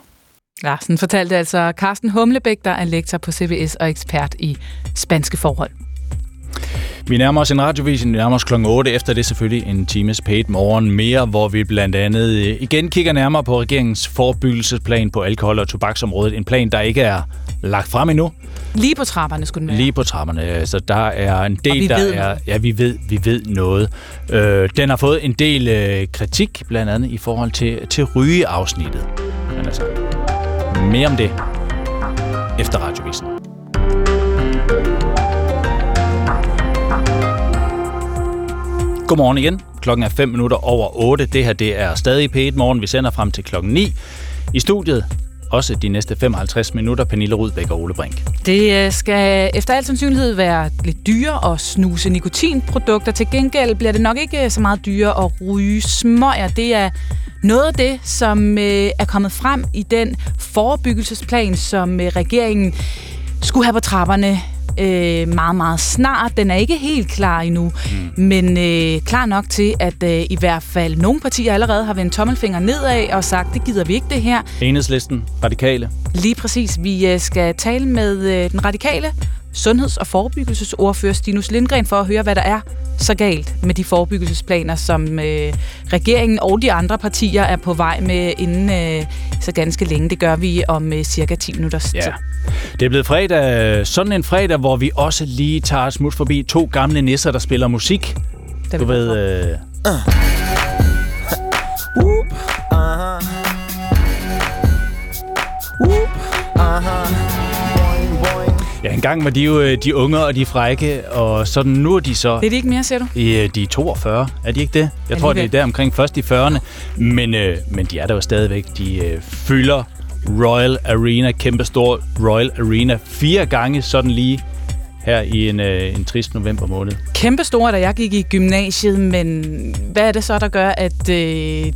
Larsen fortalte altså Carsten Humlebæk, der er lektor på CBS og ekspert i spanske forhold. Vi nærmer os en radiovis, vi nærmer os kl. 8. Efter det selvfølgelig en times paid morgen mere, hvor vi blandt andet øh, igen kigger nærmere på regeringens forebyggelsesplan på alkohol- og tobaksområdet. En plan, der ikke er lagt frem endnu. Lige på trapperne skulle den være. Lige på trapperne. Så der er en del, der er... noget. Ja, vi ved, vi ved noget. Øh, den har fået en del øh, kritik, blandt andet i forhold til, til rygeafsnittet. Men altså, mere om det efter radiovisen. Godmorgen igen. Klokken er 5 minutter over 8. Det her det er stadig P1 Morgen. Vi sender frem til klokken 9. I studiet også de næste 55 minutter, Pernille Rudbæk og Ole Brink. Det øh, skal efter al sandsynlighed være lidt dyrere at snuse nikotinprodukter. Til gengæld bliver det nok ikke øh, så meget dyrere at ryge smøger. Det er noget af det, som øh, er kommet frem i den forebyggelsesplan, som regeringen skulle have på trapperne øh, meget, meget snart. Den er ikke helt klar endnu, mm. men øh, klar nok til, at øh, i hvert fald nogle partier allerede har vendt tommelfinger nedad og sagt, det gider vi ikke det her. Enhedslisten, radikale. Lige præcis. Vi øh, skal tale med øh, den radikale sundheds- og forebyggelsesordfører Stinus Lindgren for at høre, hvad der er så galt med de forebyggelsesplaner, som øh, regeringen og de andre partier er på vej med inden øh, så ganske længe. Det gør vi om øh, cirka 10 minutter tid. Ja. Det er blevet fredag, sådan en fredag, hvor vi også lige tager smut forbi to gamle nisser, der spiller musik. Det du ved... Øh, Whoop, uh-huh. Whoop, ja, engang var de jo øh, de unge og de frække, og sådan nu er de så... Det er de ikke mere, ser du? I, øh, de er 42, er de ikke det? Jeg tror, det er Alligevel. der omkring først i 40'erne. Men, øh, men de er der jo stadigvæk. De øh, fylder Royal Arena, kæmpestor Royal Arena, fire gange sådan lige her i en, øh, en trist november måned. Kæmpe store, da jeg gik i gymnasiet, men hvad er det så, der gør, at øh,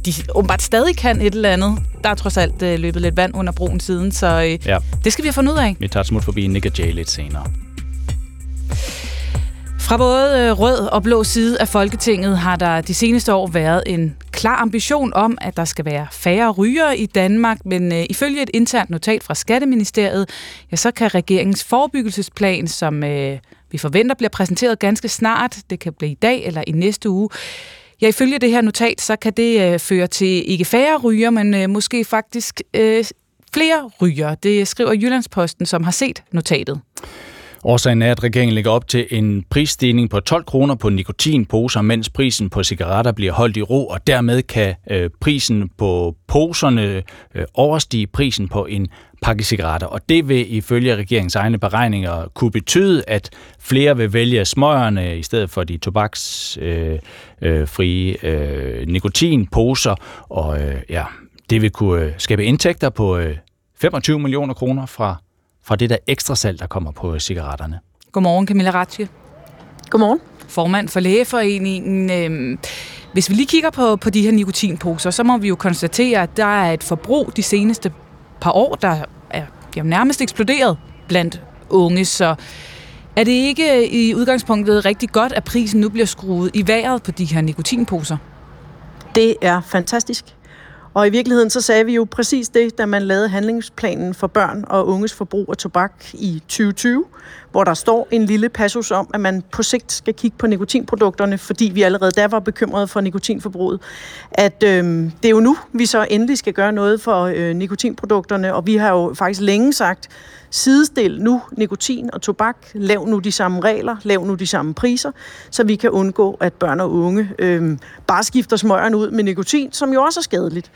de åbenbart stadig kan et eller andet? Der er trods alt øh, løbet lidt vand under broen siden, så øh, Ja, det skal vi have fundet ud af. vi tager et smut forbi Nick og Jay lidt senere. Fra både øh, rød og blå side af Folketinget har der de seneste år været en klar ambition om, at der skal være færre rygere i Danmark, men øh, ifølge et internt notat fra Skatteministeriet, ja, så kan regeringens forebyggelsesplan, som øh, vi forventer bliver præsenteret ganske snart, det kan blive i dag eller i næste uge, Ja, ifølge det her notat, så kan det øh, føre til ikke færre ryger, men øh, måske faktisk øh, flere ryger. Det skriver Jyllandsposten, som har set notatet. Årsagen er, at regeringen lægger op til en prisstigning på 12 kroner på nikotinposer, mens prisen på cigaretter bliver holdt i ro, og dermed kan øh, prisen på poserne øh, overstige prisen på en pakke cigaretter. Og det vil ifølge regeringens egne beregninger kunne betyde, at flere vil vælge smøgerne i stedet for de tobaksfrie øh, øh, frie, øh, nikotinposer. Og øh, ja, det vil kunne øh, skabe indtægter på øh, 25 millioner kroner fra fra det der ekstra salg, der kommer på cigaretterne. Godmorgen, Camilla Ratje. Godmorgen. Formand for Lægeforeningen. Øh, Hvis vi lige kigger på, på de her nikotinposer, så må vi jo konstatere, at der er et forbrug de seneste par år, der er jo nærmest eksploderet blandt unge. Så er det ikke i udgangspunktet rigtig godt, at prisen nu bliver skruet i vejret på de her nikotinposer? Det er fantastisk. Og i virkeligheden så sagde vi jo præcis det, da man lavede handlingsplanen for børn og unges forbrug af tobak i 2020, hvor der står en lille passus om, at man på sigt skal kigge på nikotinprodukterne, fordi vi allerede der var bekymrede for nikotinforbruget. At øh, det er jo nu, vi så endelig skal gøre noget for øh, nikotinprodukterne, og vi har jo faktisk længe sagt, sidestil nu nikotin og tobak, lav nu de samme regler, lav nu de samme priser, så vi kan undgå, at børn og unge øh, bare skifter smøren ud med nikotin, som jo også er skadeligt.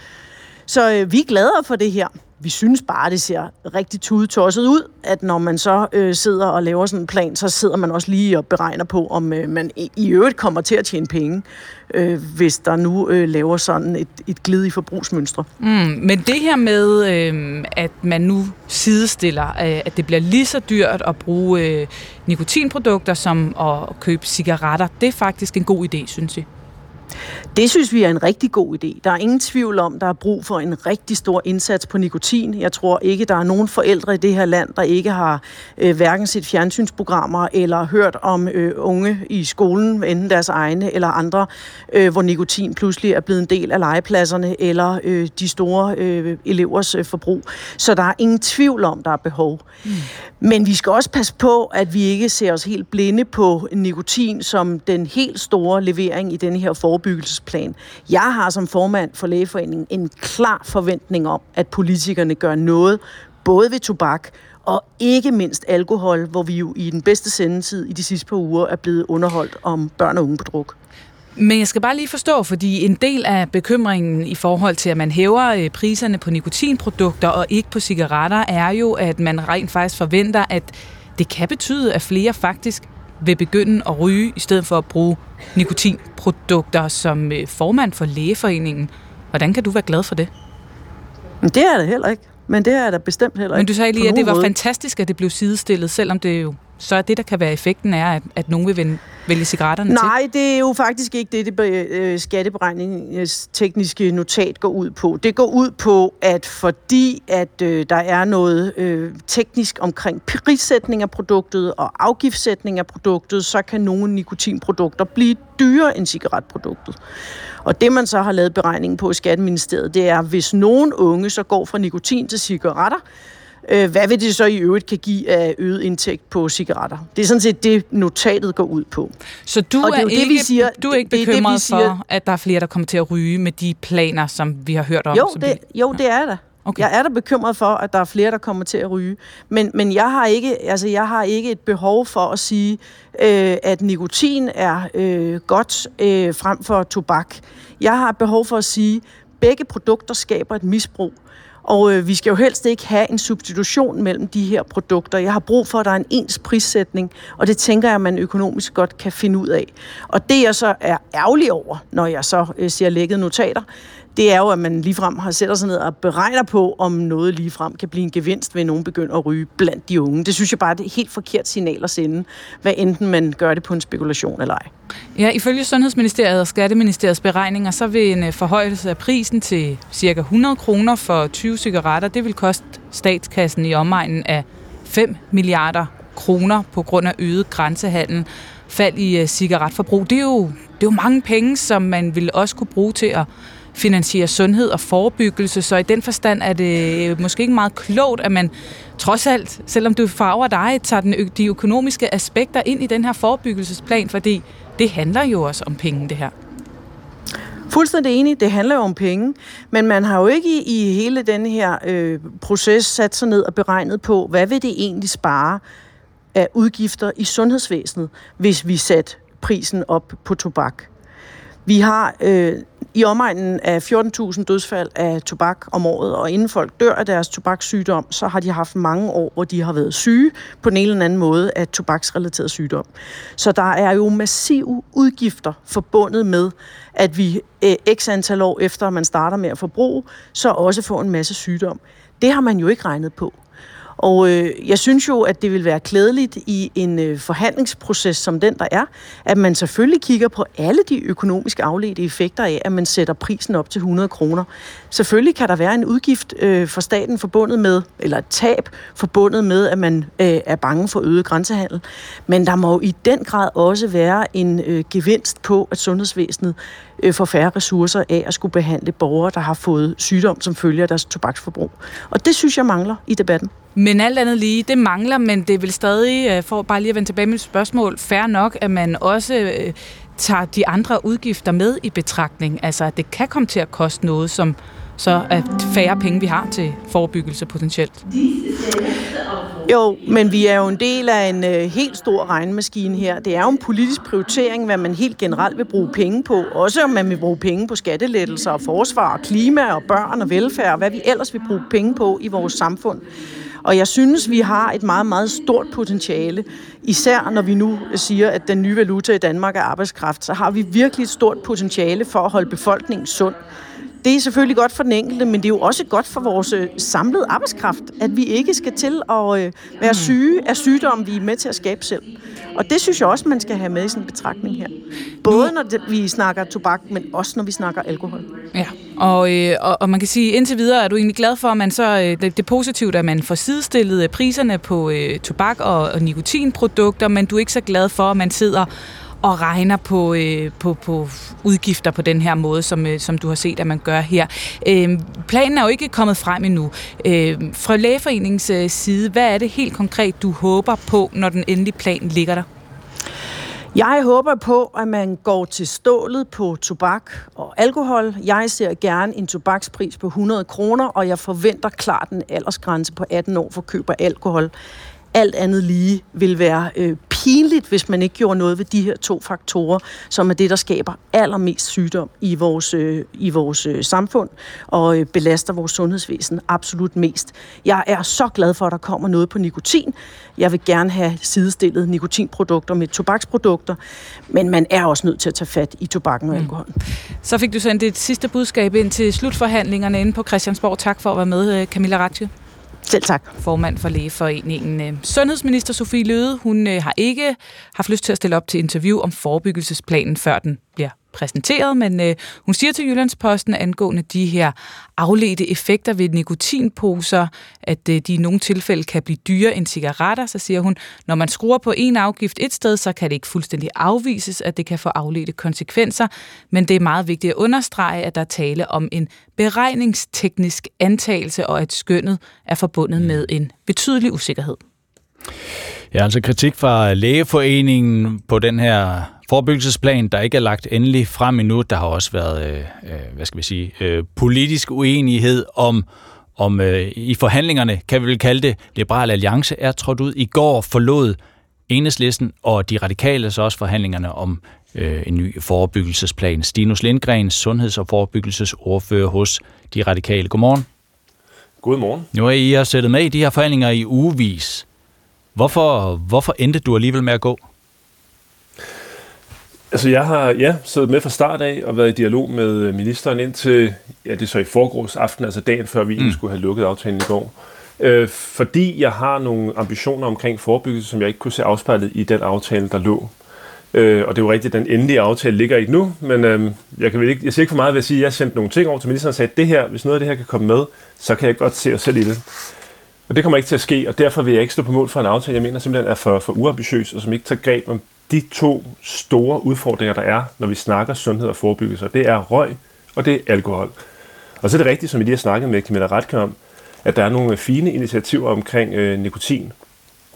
Så øh, vi er glade for det her vi synes bare, det ser rigtig tudetosset ud, at når man så øh, sidder og laver sådan en plan, så sidder man også lige og beregner på, om øh, man i, i øvrigt kommer til at tjene penge, øh, hvis der nu øh, laver sådan et, et glid i forbrugsmønstre. Mm, men det her med, øh, at man nu sidestiller, øh, at det bliver lige så dyrt at bruge øh, nikotinprodukter som at købe cigaretter, det er faktisk en god idé, synes jeg. Det synes vi er en rigtig god idé. Der er ingen tvivl om, der er brug for en rigtig stor indsats på nikotin. Jeg tror ikke, der er nogen forældre i det her land, der ikke har øh, hverken set fjernsynsprogrammer eller hørt om øh, unge i skolen, enten deres egne eller andre, øh, hvor nikotin pludselig er blevet en del af legepladserne eller øh, de store øh, elevers øh, forbrug. Så der er ingen tvivl om, der er behov. Mm. Men vi skal også passe på, at vi ikke ser os helt blinde på nikotin som den helt store levering i den her forebyggelsesplan. Jeg har som formand for Lægeforeningen en klar forventning om, at politikerne gør noget, både ved tobak og ikke mindst alkohol, hvor vi jo i den bedste sendetid i de sidste par uger er blevet underholdt om børn og unge på druk. Men jeg skal bare lige forstå, fordi en del af bekymringen i forhold til, at man hæver øh, priserne på nikotinprodukter og ikke på cigaretter, er jo, at man rent faktisk forventer, at det kan betyde, at flere faktisk vil begynde at ryge, i stedet for at bruge nikotinprodukter som øh, formand for lægeforeningen. Hvordan kan du være glad for det? Det er det heller ikke. Men det er der bestemt heller ikke. Men du sagde lige, at det var måde. fantastisk, at det blev sidestillet, selvom det jo så er det, der kan være effekten, er, at, at nogen vil vende, vælge cigaretterne Nej, til? det er jo faktisk ikke det, det øh, skatteberegningens tekniske notat går ud på. Det går ud på, at fordi at øh, der er noget øh, teknisk omkring prissætning af produktet og afgiftssætning af produktet, så kan nogle nikotinprodukter blive dyrere end cigaretproduktet. Og det, man så har lavet beregningen på i Skatteministeriet, det er, hvis nogen unge så går fra nikotin til cigaretter, øh, hvad vil det så i øvrigt kan give af øget indtægt på cigaretter? Det er sådan set det, notatet går ud på. Så du er, er ikke, det, vi siger, du er ikke bekymret det, det, siger, for, at der er flere, der kommer til at ryge med de planer, som vi har hørt om? Jo, det, jo det er der. Okay. Jeg er da bekymret for, at der er flere, der kommer til at ryge. Men, men jeg, har ikke, altså, jeg har ikke et behov for at sige, øh, at nikotin er øh, godt øh, frem for tobak. Jeg har et behov for at sige, at begge produkter skaber et misbrug. Og øh, vi skal jo helst ikke have en substitution mellem de her produkter. Jeg har brug for, at der er en ens prissætning, og det tænker jeg, at man økonomisk godt kan finde ud af. Og det jeg så er ærgerlig over, når jeg så øh, ser lækket notater, det er jo, at man ligefrem har sætter sig ned og beregner på, om noget ligefrem kan blive en gevinst, ved at nogen begynder at ryge blandt de unge. Det synes jeg bare er et helt forkert signal at sende, hvad enten man gør det på en spekulation eller ej. Ja, ifølge Sundhedsministeriet og Skatteministeriets beregninger, så vil en øh, forhøjelse af prisen til ca. 100 kroner for 20 cigaretter, det vil koste statskassen i omegnen af 5 milliarder kroner på grund af øget grænsehandel, fald i øh, cigaretforbrug. Det er, jo, det er jo mange penge, som man ville også kunne bruge til at finansiere sundhed og forebyggelse, så i den forstand er det øh, måske ikke meget klogt, at man trods alt, selvom du farver dig, tager den, de økonomiske aspekter ind i den her forebyggelsesplan, fordi det handler jo også om penge, det her. Fuldstændig enig, det handler jo om penge, men man har jo ikke i, i hele den her øh, proces sat sig ned og beregnet på, hvad vil det egentlig spare af udgifter i sundhedsvæsenet, hvis vi sætter prisen op på tobak. Vi har øh, i omegnen af 14.000 dødsfald af tobak om året, og inden folk dør af deres tobakssygdom, så har de haft mange år, hvor de har været syge på en eller anden måde af tobaksrelateret sygdom. Så der er jo massive udgifter forbundet med, at vi øh, x antal år efter, man starter med at forbruge, så også får en masse sygdom. Det har man jo ikke regnet på. Og øh, jeg synes jo, at det vil være klædeligt i en øh, forhandlingsproces som den, der er, at man selvfølgelig kigger på alle de økonomiske afledte effekter af, at man sætter prisen op til 100 kroner. Selvfølgelig kan der være en udgift øh, for staten forbundet med, eller et tab forbundet med, at man øh, er bange for øget grænsehandel. Men der må jo i den grad også være en øh, gevinst på, at sundhedsvæsenet øh, får færre ressourcer af at skulle behandle borgere, der har fået sygdom som følge af deres tobaksforbrug. Og det synes jeg mangler i debatten. Men alt andet lige, det mangler, men det vil stadig, øh, for bare lige at vende tilbage med et spørgsmål, fair nok, at man også øh, tager de andre udgifter med i betragtning. Altså, at det kan komme til at koste noget, som så er færre penge, vi har til forebyggelse potentielt. Jo, men vi er jo en del af en øh, helt stor regnmaskine her. Det er jo en politisk prioritering, hvad man helt generelt vil bruge penge på. Også om man vil bruge penge på skattelettelser og forsvar og klima og børn og velfærd og hvad vi ellers vil bruge penge på i vores samfund. Og jeg synes, vi har et meget, meget stort potentiale. Især når vi nu siger, at den nye valuta i Danmark er arbejdskraft, så har vi virkelig et stort potentiale for at holde befolkningen sund. Det er selvfølgelig godt for den enkelte, men det er jo også godt for vores øh, samlede arbejdskraft, at vi ikke skal til at øh, være syge af sygdomme, vi er med til at skabe selv. Og det synes jeg også, man skal have med i en betragtning her. Både når vi snakker tobak, men også når vi snakker alkohol. Ja, og, øh, og, og man kan sige, indtil videre er du egentlig glad for, at man så, øh, det, det er positivt, at man får sidestillet priserne på øh, tobak og, og nikotinprodukter, men du er ikke så glad for, at man sidder og regner på, øh, på, på udgifter på den her måde, som, øh, som du har set, at man gør her. Øh, planen er jo ikke kommet frem endnu. Øh, fra Lægeforeningens øh, side, hvad er det helt konkret, du håber på, når den endelige plan ligger der? Jeg håber på, at man går til stålet på tobak og alkohol. Jeg ser gerne en tobakspris på 100 kroner, og jeg forventer klart en aldersgrænse på 18 år for køb af alkohol alt andet lige vil være øh, pinligt, hvis man ikke gjorde noget ved de her to faktorer, som er det, der skaber allermest sygdom i vores, øh, i vores øh, samfund og øh, belaster vores sundhedsvæsen absolut mest. Jeg er så glad for, at der kommer noget på nikotin. Jeg vil gerne have sidestillet nikotinprodukter med tobaksprodukter, men man er også nødt til at tage fat i tobakken og alkohol. Mm. Så fik du sendt et sidste budskab ind til slutforhandlingerne inde på Christiansborg. Tak for at være med, øh, Camilla Ratje. Selv tak. Formand for Lægeforeningen. Øh, sundhedsminister Sofie Løde, hun øh, har ikke haft lyst til at stille op til interview om forebyggelsesplanen, før den bliver præsenteret, men øh, hun siger til Jyllandsposten angående de her afledte effekter ved nikotinposer, at øh, de i nogle tilfælde kan blive dyre end cigaretter, så siger hun, når man skruer på en afgift et sted, så kan det ikke fuldstændig afvises, at det kan få afledte konsekvenser, men det er meget vigtigt at understrege, at der er tale om en beregningsteknisk antagelse, og at skønnet er forbundet med en betydelig usikkerhed. Ja, altså kritik fra Lægeforeningen på den her forebyggelsesplan, der ikke er lagt endelig frem endnu. Der har også været, øh, øh, hvad skal vi sige, øh, politisk uenighed om, om øh, i forhandlingerne, kan vi vel kalde det, Liberal Alliance er trådt ud. I går forlod Enhedslisten og de radikale så også forhandlingerne om øh, en ny forebyggelsesplan. Stinus Lindgren, sundheds- og forebyggelsesordfører hos de radikale. Godmorgen. Godmorgen. Nu er I har sættet med i de her forhandlinger i ugevis. Hvorfor, hvorfor endte du alligevel med at gå? Altså jeg har ja, siddet med fra start af og været i dialog med ministeren indtil, ja det er så i forgårs aften, altså dagen før vi mm. skulle have lukket aftalen i går. Øh, fordi jeg har nogle ambitioner omkring forebyggelse, som jeg ikke kunne se afspejlet i den aftale, der lå. Øh, og det er jo rigtigt, at den endelige aftale ligger ikke nu, men øh, jeg, kan vel ikke, jeg siger ikke for meget ved at sige, at jeg sendte nogle ting over til ministeren og sagde, at det her, hvis noget af det her kan komme med, så kan jeg godt se os selv i det. Og det kommer ikke til at ske, og derfor vil jeg ikke stå på mål for en aftale, jeg mener simpelthen er for, for uambitiøs, og som ikke tager greb om de to store udfordringer, der er, når vi snakker sundhed og forebyggelse. Det er røg, og det er alkohol. Og så er det rigtigt, som vi lige har snakket med Camilla Ratke om, at der er nogle fine initiativer omkring øh, nikotin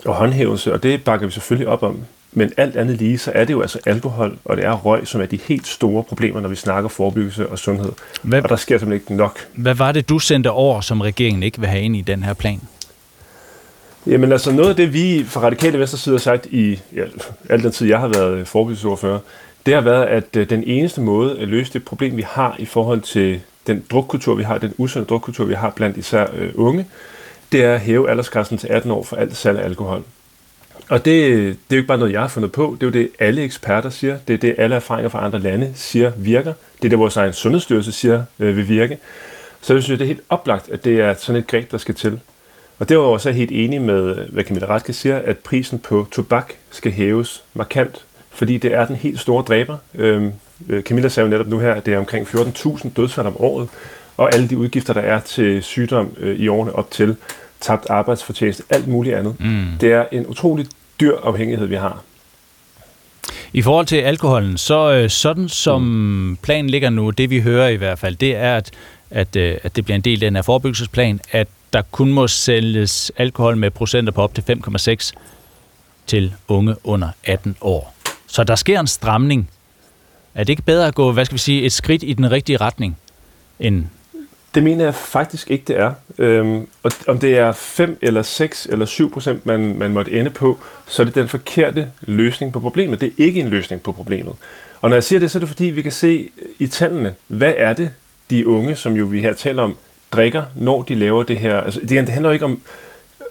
og håndhævelse, og det bakker vi selvfølgelig op om. Men alt andet lige, så er det jo altså alkohol, og det er røg, som er de helt store problemer, når vi snakker forebyggelse og sundhed. Hvad, og der sker simpelthen ikke nok. Hvad var det, du sendte over, som regeringen ikke vil have ind i den her plan? Jamen altså noget af det, vi fra Radikale Venstre side har sagt i ja, al den tid, jeg har været forebyggelsesordfører, det har været, at øh, den eneste måde at løse det problem, vi har i forhold til den drukkultur, vi har, den usunde drukkultur, vi har blandt især øh, unge, det er at hæve aldersgrænsen til 18 år for alt salg af alkohol. Og det, det er jo ikke bare noget, jeg har fundet på. Det er jo det, alle eksperter siger. Det er det, alle erfaringer fra andre lande siger virker. Det er det, vores egen sundhedsstyrelse siger øh, vil virke. Så jeg synes, det er helt oplagt, at det er sådan et greb, der skal til. Og derudover så er jeg helt enig med, hvad Camilla Ratke siger, at prisen på tobak skal hæves markant, fordi det er den helt store dræber. Øhm, øh, Camilla sagde jo netop nu her, at det er omkring 14.000 dødsfald om året, og alle de udgifter, der er til sygdom øh, i årene op til, tabt arbejdsfortjeneste, alt muligt andet. Mm. Det er en utrolig dyr afhængighed, vi har. I forhold til alkoholen, så øh, sådan som mm. planen ligger nu, det vi hører i hvert fald, det er, at, at, øh, at det bliver en del af den her forebyggelsesplan, at der kun må sælges alkohol med procenter på op til 5,6 til unge under 18 år. Så der sker en stramning. Er det ikke bedre at gå, hvad skal vi sige, et skridt i den rigtige retning, end Det mener jeg faktisk ikke, det er. Øhm, og om det er 5 eller 6 eller 7 procent, man, man måtte ende på, så er det den forkerte løsning på problemet. Det er ikke en løsning på problemet. Og når jeg siger det, så er det fordi, vi kan se i tallene, hvad er det, de unge, som jo vi her taler om, drikker, når de laver det her. Altså, det, det handler jo ikke om,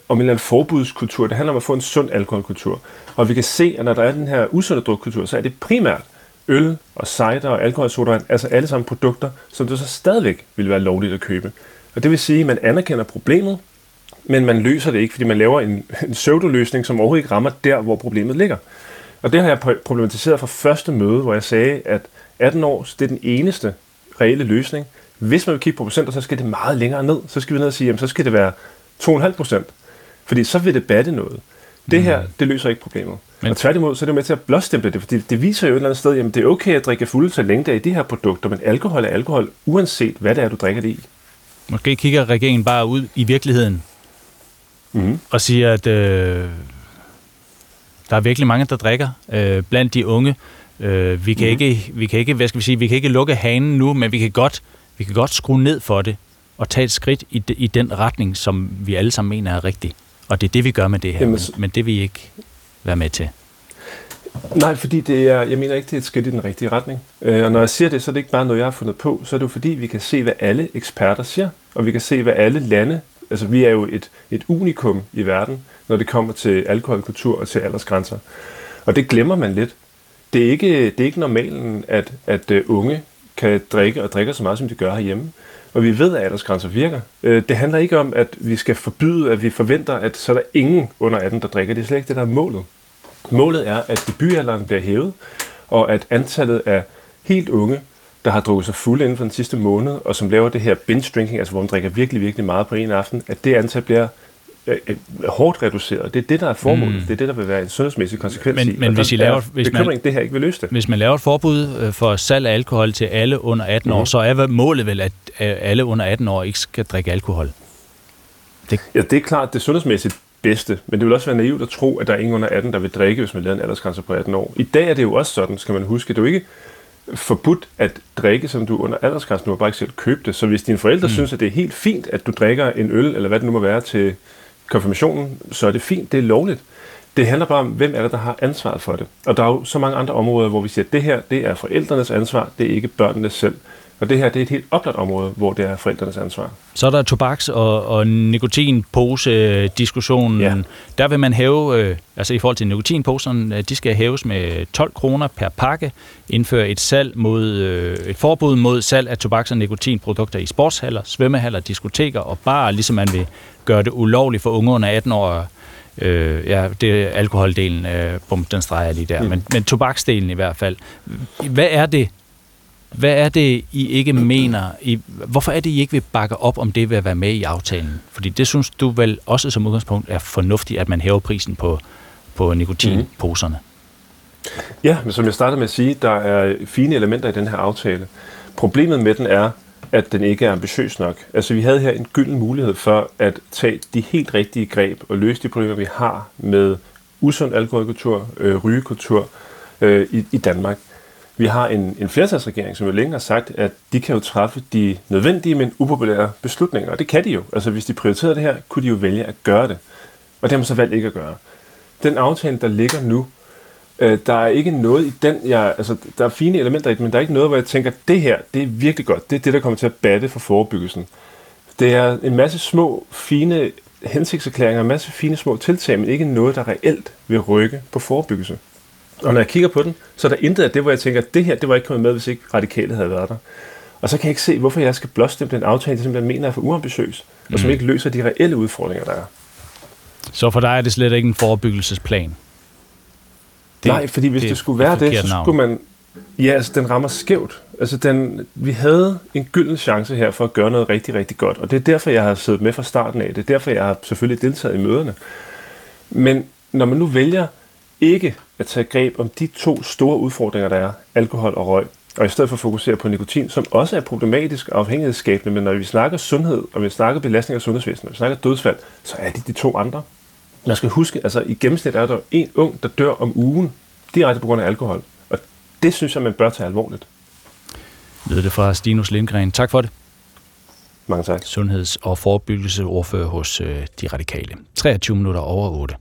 om en eller anden forbudskultur, det handler om at få en sund alkoholkultur. Og vi kan se, at når der er den her usunde drukkultur, så er det primært øl og cider og alkoholsodavand, altså alle sammen produkter, som det så stadigvæk vil være lovligt at købe. Og det vil sige, at man anerkender problemet, men man løser det ikke, fordi man laver en, en pseudoløsning, som overhovedet ikke rammer der, hvor problemet ligger. Og det har jeg problematiseret fra første møde, hvor jeg sagde, at 18 år, det er den eneste reelle løsning. Hvis man vil kigge på procenter, så skal det meget længere ned. Så skal vi ned og sige, jamen, så skal det være 2,5 procent. Fordi så vil det batte noget. Det her, det løser ikke problemet. Men... Og tværtimod, så er det med til at blåstemple det, fordi det viser jo et eller andet sted, jamen det er okay at drikke fuld, så længe det er i de her produkter, men alkohol er alkohol, uanset hvad det er, du drikker det i. Måske kigger regeringen bare ud i virkeligheden mm. og siger, at øh, der er virkelig mange, der drikker øh, blandt de unge. Øh, vi, kan Mhm. ikke, vi kan ikke, hvad skal vi sige, vi kan ikke lukke hanen nu, men vi kan godt, vi kan godt skrue ned for det og tage et skridt i, de, i den retning, som vi alle sammen mener er rigtig. Og det er det, vi gør med det her, Jamen, men, men det vil I ikke være med til. Nej, fordi det er, jeg mener ikke, det er et skridt i den rigtige retning. Øh, og når jeg siger det, så er det ikke bare noget, jeg har fundet på, så er det jo fordi, vi kan se, hvad alle eksperter siger, og vi kan se, hvad alle lande, altså vi er jo et, et unikum i verden, når det kommer til alkoholkultur og til aldersgrænser. Og det glemmer man lidt. Det er ikke, det er ikke normalen, at, at øh, unge kan drikke og drikker så meget, som de gør herhjemme. Og vi ved, at aldersgrænser virker. Øh, det handler ikke om, at vi skal forbyde, at vi forventer, at så er der ingen under 18, der drikker. Det er slet ikke det, der er målet. Målet er, at debutalderen bliver hævet, og at antallet af helt unge, der har drukket sig fulde inden for den sidste måned, og som laver det her binge drinking, altså hvor man drikker virkelig, virkelig meget på en aften, at det antal bliver hårdt reduceret. Det er det, der er formålet. Mm. Det er det, der vil være en sundhedsmæssig konsekvens Men, i. men hvis I laver, er hvis man, det her ikke vil løse det. Hvis man laver et forbud øh, for salg af alkohol til alle under 18 år, Mhm. så er målet vel, at øh, alle under 18 år ikke skal drikke alkohol. Det... Ja, det er klart det sundhedsmæssigt bedste, men det vil også være naivt at tro, at der er ingen under 18, der vil drikke, hvis man laver en aldersgrænse på 18 år. I dag er det jo også sådan, skal man huske. Det er jo ikke forbudt at drikke, som du er under aldersgrænsen. Du må bare ikke selv købe det. Så hvis dine forældre mm. synes, at det er helt fint, at du drikker en øl, eller hvad det nu må være til konfirmationen, så er det fint. Det er lovligt. Det handler bare om, hvem er det, der har ansvaret for det. Og der er jo så mange andre områder, hvor vi siger, at det her, det er forældrenes ansvar, det er ikke børnene selv. Og det her, det er et helt oplagt område, hvor det er forældrenes ansvar. Så er der tobaks- og, og nikotinpose-diskussionen. Ja. Der vil man hæve, øh, altså i forhold til nikotinposerne, øh, de skal hæves med 12 kroner per pakke, indføre et, salg mod, øh, et forbud mod salg af tobaks- og nikotinprodukter i sportshaller, svømmehaller, diskoteker og bare ligesom man vil gøre det ulovligt for unge under 18 år. Øh, ja, det er alkoholdelen, øh, bum, den streger jeg lige der, mm. men, men tobaksdelen i hvert fald. Hvad er det, hvad er det, I ikke mener? I, hvorfor er det, I ikke vil bakke op om det ved at være med i aftalen? Fordi det synes du vel også som udgangspunkt er fornuftigt, at man hæver prisen på, på nikotinposerne. Mhm. Ja, men som jeg startede med at sige, der er fine elementer i den her aftale. Problemet med den er, at den ikke er ambitiøs nok. Altså vi havde her en gylden mulighed for at tage de helt rigtige greb og løse de problemer, vi har med usund alkoholkultur, øh, rygekultur øh, i, i Danmark. Vi har en, en flertalsregering, som jo længe har sagt, at de kan jo træffe de nødvendige, men upopulære beslutninger. Og det kan de jo. Altså hvis de prioriterede det her, kunne de jo vælge at gøre det. Og det har man så valgt ikke at gøre. Den aftale, der ligger nu, øh, der er ikke noget i den, jeg, altså der er fine elementer i den, men der er ikke noget, hvor jeg tænker, det her, det er virkelig godt. Det er det, der kommer til at batte for forebyggelsen. Det er en masse små, fine hensigtserklæringer, en masse fine små tiltag, men ikke noget, der reelt vil rykke på forebyggelse. Og når jeg kigger på den, så er der intet af det, hvor jeg tænker, at det her, det var ikke kommet med, hvis ikke radikale havde været der. Og så kan jeg ikke se, hvorfor jeg skal blåstemple en aftale, jeg simpelthen mener er for uambitiøs, og som Mhm. ikke løser de reelle udfordringer, der er. Så for dig er det slet ikke en forebyggelsesplan? Det, Nej, fordi hvis det, det skulle være det, så navn. skulle man... Ja, altså den rammer skævt. Altså den, vi havde en gylden chance her for at gøre noget rigtig, rigtig godt. Og det er derfor, jeg har siddet med fra starten af. Det er derfor, jeg har selvfølgelig deltaget i møderne. Men når man nu vælger ikke at tage greb om de to store udfordringer, der er, alkohol og røg, og i stedet for at fokusere på nikotin, som også er problematisk og afhængighedsskabende, men når vi snakker sundhed, og vi snakker belastning af sundhedsvæsenet, og vi snakker dødsfald, så er det de to andre. Man skal huske, altså i gennemsnit er der en ung, der dør om ugen, direkte på grund af alkohol. Og det synes jeg, man bør tage alvorligt. Lød det fra Stinus Lindgren. Tak for det. Mange tak. Sundheds- og forebyggelseordfører hos øh, De Radikale. 23 minutter over 8.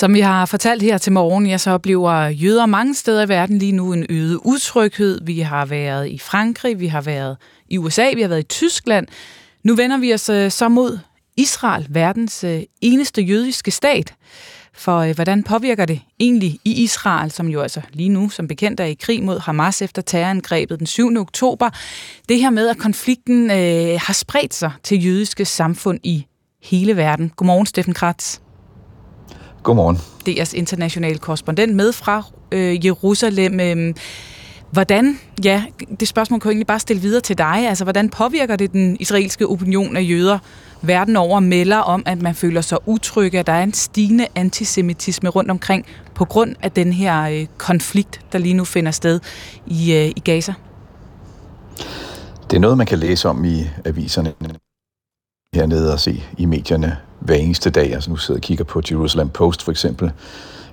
Som vi har fortalt her til morgen, ja, så oplever jøder mange steder i verden lige nu en øget utryghed. Vi har været i Frankrig, vi har været i USA, vi har været i Tyskland. Nu vender vi os øh, så mod Israel, verdens øh, eneste jødiske stat. For øh, hvordan påvirker det egentlig i Israel, som jo altså lige nu som bekendt er i krig mod Hamas efter terrorangrebet den 7. oktober, det her med, at konflikten øh, har spredt sig til jødiske samfund i hele verden. Godmorgen, Steffen Kratz. Godmorgen. DR's internationale korrespondent med fra øh, Jerusalem. Øh, hvordan, ja, det spørgsmål kan jeg egentlig bare stille videre til dig. Altså, hvordan påvirker det den israelske opinion af jøder verden over melder om, at man føler sig utrygge, at der er en stigende antisemitisme rundt omkring på grund af den her øh, konflikt, der lige nu finder sted i, øh, i Gaza? Det er noget, man kan læse om i aviserne hernede og se i medierne hver eneste dag. Altså nu sidder jeg og kigger på Jerusalem Post for eksempel.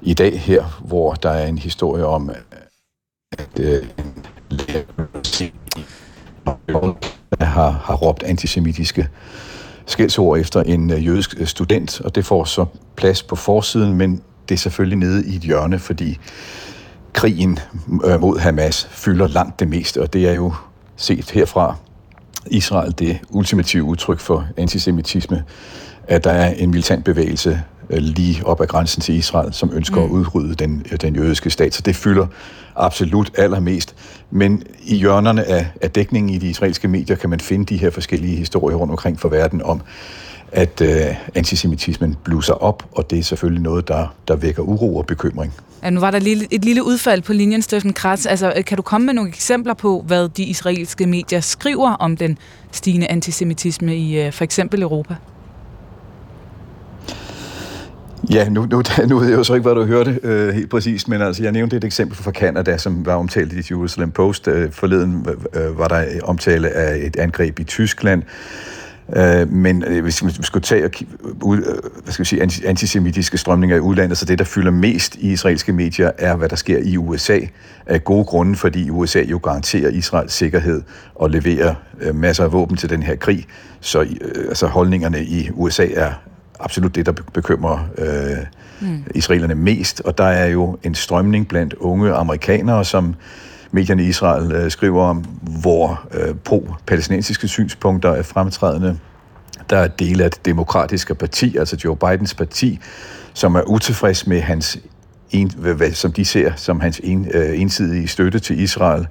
I dag her, hvor der er en historie om, at øh, har, har råbt antisemitiske skældsord efter en øh, jødisk øh, student, og det får så plads på forsiden, men det er selvfølgelig nede i et hjørne, fordi krigen øh, mod Hamas fylder langt det meste, og det er jo set herfra. Israel det ultimative udtryk for antisemitisme, at der er en militant bevægelse lige op ad grænsen til Israel, som ønsker mm. at udrydde den, den jødiske stat. Så det fylder absolut allermest. Men i hjørnerne af, af dækningen i de israelske medier kan man finde de her forskellige historier rundt omkring for verden om, at øh, antisemitismen bluser op, og det er selvfølgelig noget, der, der vækker uro og bekymring. Ja, nu var der lille, et lille udfald på linjen, Steffen Kratz. Altså, kan du komme med nogle eksempler på, hvad de israelske medier skriver om den stigende antisemitisme i øh, for eksempel Europa? Ja, nu, nu, nu ved jeg jo så ikke, hvad du hørte øh, helt præcist, men altså, jeg nævnte et eksempel fra Canada, som var omtalt i Jerusalem Post. Øh, forleden øh, øh var der omtale af et angreb i Tyskland. Øh, men øh, hvis vi skulle tage og, ud, øh, hvad skal vi sige, antisemitiske strømninger i udlandet, så det, der fylder mest i israelske medier, er, hvad der sker i USA. Af gode grunde, fordi USA jo garanterer Israels sikkerhed og leverer øh, masser af våben til den her krig. Så øh, altså, holdningerne i USA er absolut det, der bekymrer øh, mm. israelerne mest. Og der er jo en strømning blandt unge amerikanere, som medierne i Israel øh, skriver om, hvor øh, pro-palæstinensiske synspunkter er fremtrædende. Der er dele af det demokratiske parti, altså Joe Bidens parti, som er utilfreds med hans, en, hvad, som de ser som hans en, øh, ensidige støtte til Israel.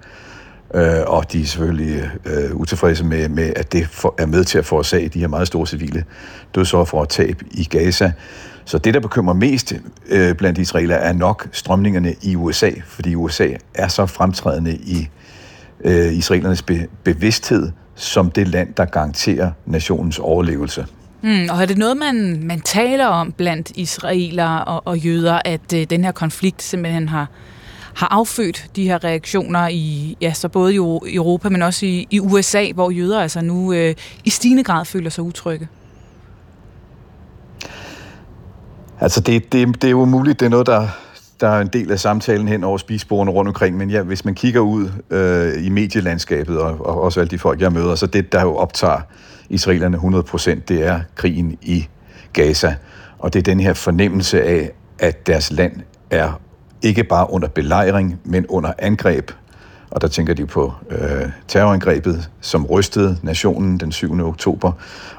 Øh, og de er selvfølgelig øh, utilfredse med, med, at det for, er med til at forårsage de her meget store civile dødsoffer og tab i Gaza. Så det, der bekymrer mest øh, blandt israeler, er nok strømningerne i USA, fordi USA er så fremtrædende i øh, israelernes be- bevidsthed som det land, der garanterer nationens overlevelse. Mm, og er det noget, man, man taler om blandt israelere og, og jøder, at øh, den her konflikt simpelthen har, har affødt de her reaktioner i ja, så både i Europa, men også i, i USA, hvor jøder altså nu øh, i stigende grad føler sig utrygge? Altså, det, det, det er jo muligt, det er noget, der, der er en del af samtalen hen over spisbordene rundt omkring, men ja, hvis man kigger ud øh, i medielandskabet, og, og også alle de folk, jeg møder, så det, der jo optager israelerne 100%, det er krigen i Gaza. Og det er den her fornemmelse af, at deres land er ikke bare under belejring, men under angreb. Og der tænker de på øh, terrorangrebet, som rystede nationen den 7. oktober.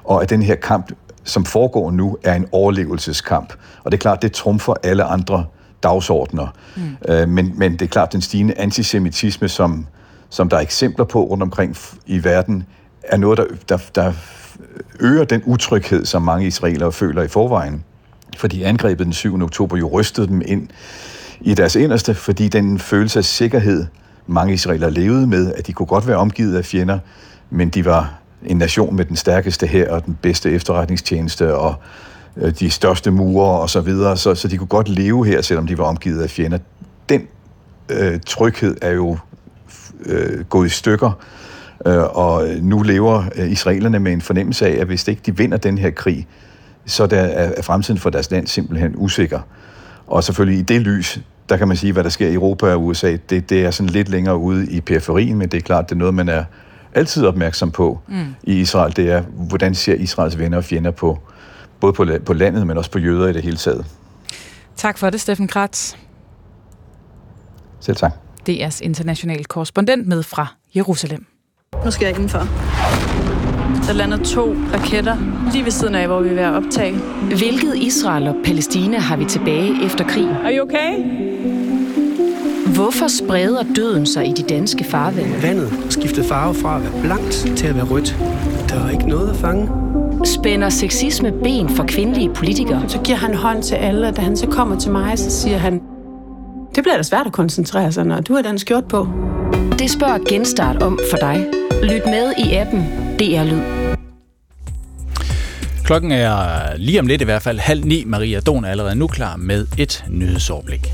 Og at den her kamp som foregår nu, er en overlevelseskamp. Og det er klart, det trumfer alle andre dagsordner. Mm. Øh, men, men det er klart, den stigende antisemitisme, som, som der er eksempler på rundt omkring i verden, er noget, der, der, der øger den utryghed, som mange israelere føler i forvejen. Fordi angrebet den 7. oktober jo rystede dem ind i deres inderste, fordi den følelse af sikkerhed, mange israelere levede med, at de kunne godt være omgivet af fjender, men de var en nation med den stærkeste her og den bedste efterretningstjeneste og øh, de største murer og så videre, så, så de kunne godt leve her, selvom de var omgivet af fjender. Den øh, tryghed er jo øh, gået i stykker, øh, og nu lever øh, israelerne med en fornemmelse af, at hvis ikke de vinder den her krig, så der er, er fremtiden for deres land simpelthen usikker. Og selvfølgelig i det lys, der kan man sige, hvad der sker i Europa og USA, det, det er sådan lidt længere ude i periferien, men det er klart, det er noget, man er altid opmærksom på mm. i Israel. Det er, hvordan ser Israels venner og fjender på, både på, på landet, men også på jøder i det hele taget. Tak for det, Steffen Kratz. Selv tak. DR's international korrespondent med fra Jerusalem. Nu skal jeg indenfor. Der lander to raketter lige ved siden af, hvor vi er ved at optage. Hvilket Israel og Palæstina har vi tilbage efter krigen? Er you okay? Hvorfor spreder døden sig i de danske farvande? Vandet skiftede farve fra at være blankt til at være rødt. Der er ikke noget at fange. Spænder sexisme ben for kvindelige politikere? Så giver han hånd til alle, og da han så kommer til mig, så siger han, det bliver da svært at koncentrere sig, når du har den skjort på. Det spørger Genstart om for dig. Lyt med i appen DR Lyd. Klokken er lige om lidt i hvert fald halv ni. Maria Don er allerede nu klar med et nyhedsoverblik.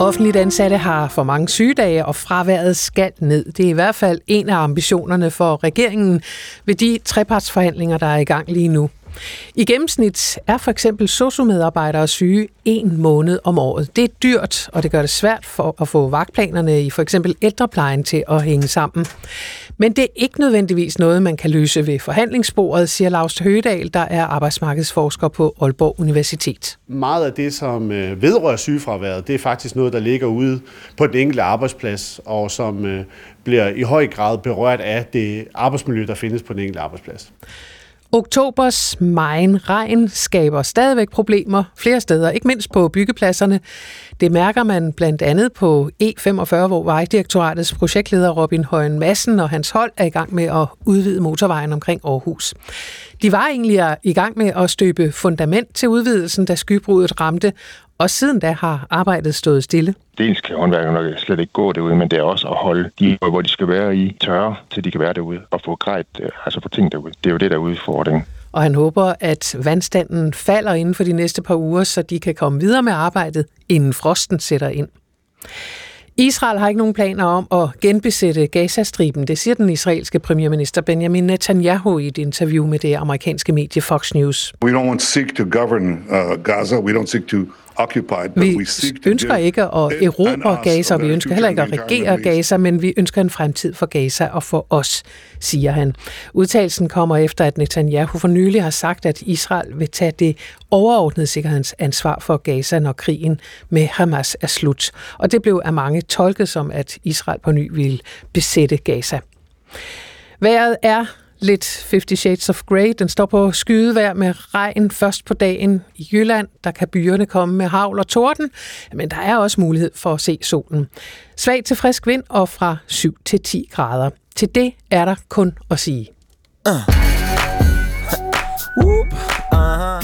Offentligt ansatte har for mange sygedage, og fraværet skal ned. Det er i hvert fald en af ambitionerne for regeringen ved de trepartsforhandlinger, der er i gang lige nu. I gennemsnit er for eksempel sociomedarbejdere syge en måned om året. Det er dyrt, og det gør det svært for at få vagtplanerne i for eksempel ældreplejen til at hænge sammen. Men det er ikke nødvendigvis noget, man kan løse ved forhandlingsbordet, siger Lars Høgedal, der er arbejdsmarkedsforsker på Aalborg Universitet. Meget af det, som øh, vedrører sygefraværet, det er faktisk noget, der ligger ude på den enkelte arbejdsplads, og som øh, bliver i høj grad berørt af det arbejdsmiljø, der findes på den enkelte arbejdsplads. Oktobers megen regn skaber stadigvæk problemer flere steder, ikke mindst på byggepladserne. Det mærker man blandt andet på E45, hvor Vejdirektoratets projektleder Robin Højen Madsen og hans hold er i gang med at udvide motorvejen omkring Aarhus. De var egentlig i gang med at støbe fundament til udvidelsen, da skybruddet ramte, og siden da har arbejdet stået stille. Dels kan håndværkerne nok slet ikke gå derude, men det er også at holde de, hvor de skal være i tørre, til de kan være derude og få grejt, øh, altså få ting derude. Det er jo det, der er udfordringen. Og han håber, at vandstanden falder inden for de næste par uger, så de kan komme videre med arbejdet, inden frosten sætter ind. Israel har ikke nogen planer om at genbesætte Gazastriben, det siger den israelske premierminister Benjamin Netanyahu i et interview med det amerikanske medie Fox News. We don't want to seek to govern uh, Gaza. We don't seek to vi ønsker ikke at erobre Gaza, og vi ønsker heller ikke at regere Gaza, men vi ønsker en fremtid for Gaza og for os, siger han. Udtalelsen kommer efter, at Netanyahu for nylig har sagt, at Israel vil tage det overordnede sikkerhedsansvar for Gaza, når krigen med Hamas er slut. Og det blev af mange tolket som, at Israel på ny vil besætte Gaza. Vejret er lidt 50 Shades of Grey. Den står på skydevær med regn først på dagen i Jylland. Der kan byerne komme med havl og torden, men der er også mulighed for at se solen. Svag til frisk vind og fra 7 til 10 grader. Til det er der kun at sige. Uh. Whoop. Uh-huh.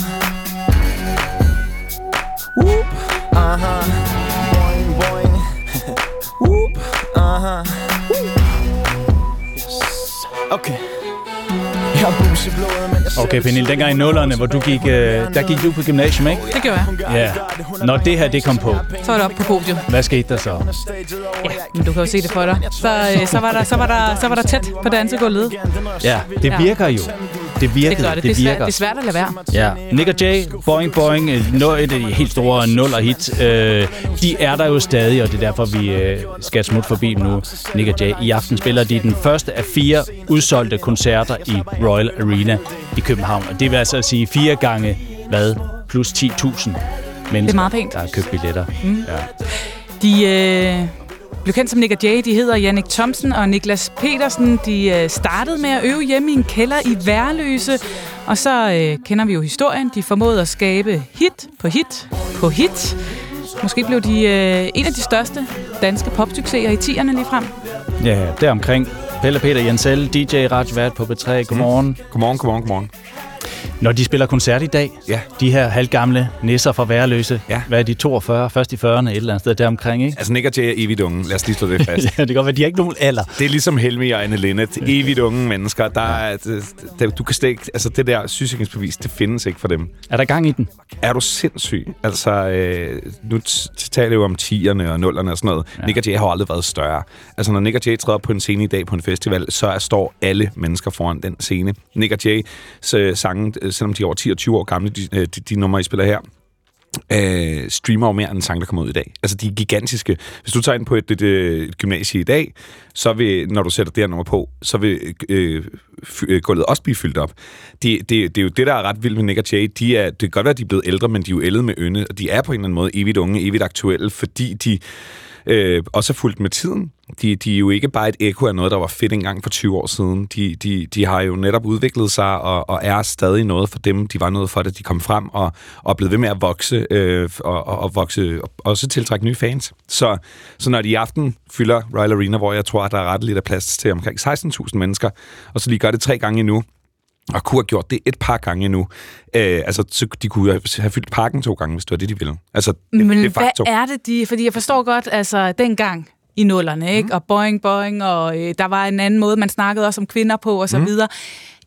Whoop. Uh-huh. Boing, boing. Whoop. Uh-huh. Okay. Kabusi blowing Okay, Pernille, dengang i nullerne, hvor du gik, øh, der gik du på gymnasium, ikke? Det gjorde jeg. Ja. Når det her, det kom på. Så var det op på podiet. Hvad skete der så? Ja, men du kan jo se det for dig. Så, øh, så, var, der, så, var, der, så var der tæt på dansegulvet. Ja, det virker jo. Det virker. Det gør det. Det, det, er, svært, det er svært at lade være. Ja. Nick og Jay, Boing Boing, et af de helt store nuller hit, øh, de er der jo stadig, og det er derfor, vi øh, skal smutte forbi dem nu. Nick og Jay. I aften spiller de den første af fire udsolgte koncerter i Royal Arena i København. Og det vil altså sige fire gange, hvad, plus 10.000 mennesker, det er meget pænt. der har købt billetter. Mm. Ja. De øh, blev kendt som Nick og Jay. De hedder Jannik Thomsen og Niklas Petersen. De øh, startede med at øve hjemme i en kælder i Værløse. Og så øh, kender vi jo historien. De formåede at skabe hit på hit på hit. Måske blev de øh, en af de største danske popsucceser i 10'erne lige frem. Ja, deromkring. Pelle Peter Jensel, DJ Radiovært på B3. Godmorgen. Mm. Godmorgen, godmorgen, godmorgen. Når de spiller koncert i dag, ja. de her halvgamle nisser fra Værløse, ja. hvad er de 42, først i 40'erne, et eller andet sted deromkring, ikke? Altså Nick og Jay er evigt unge, lad os lige slå det fast. ja, det kan godt være, de har ikke nogen alder. Det er ligesom Helmi og Anne Linnet, evigt unge mennesker. Der er, det, du kan slet ikke, altså det der sygesikringsbevis, det findes ikke for dem. Er der gang i den? Er du sindssyg? Altså, øh, nu taler vi jo om 10'erne og 0'erne og sådan noget. Ja. Nick og Jay har aldrig været større. Altså, når Nick og Jay træder på en scene i dag på en festival, så er, står alle mennesker foran den scene. Nick og Jay sange, Øh, selvom de er over 10 og 20 år gamle, de, øh, de, de numre, I spiller her, øh, streamer jo mere end sang, der kommer ud i dag. Altså, de er gigantiske. Hvis du tager ind på et, et, øh, et gymnasie i dag, så vil, når du sætter det her nummer på, så vil øh, gulvet også blive fyldt op. Det, det, det er jo det, der er ret vildt med Nick og Jay. De er, det kan godt være, at de er blevet ældre, men de er jo ældet med ynde, og de er på en eller anden måde evigt unge, evigt aktuelle, fordi de øh, også er fulgt med tiden. De, de er jo ikke bare et ekko af noget, der var fedt engang for 20 år siden. De, de, de har jo netop udviklet sig og, og er stadig noget for dem. De var noget for det, de kom frem og, og blev ved med at vokse øh, og, og, og vokse og også tiltrække nye fans. Så, så når de i aften fylder Royal Arena, hvor jeg tror, at der er ret lidt af plads til omkring 16.000 mennesker, og så lige gør det tre gange endnu, og kunne have gjort det et par gange endnu. Øh, altså, så de kunne have fyldt parken to gange, hvis det var det, de ville. Altså, det, Men det er hvad er det, de... Fordi jeg forstår godt, altså, dengang i nullerne, ikke? Mm. Og boing, boing, og øh, der var en anden måde, man snakkede også om kvinder på, og så mm. videre.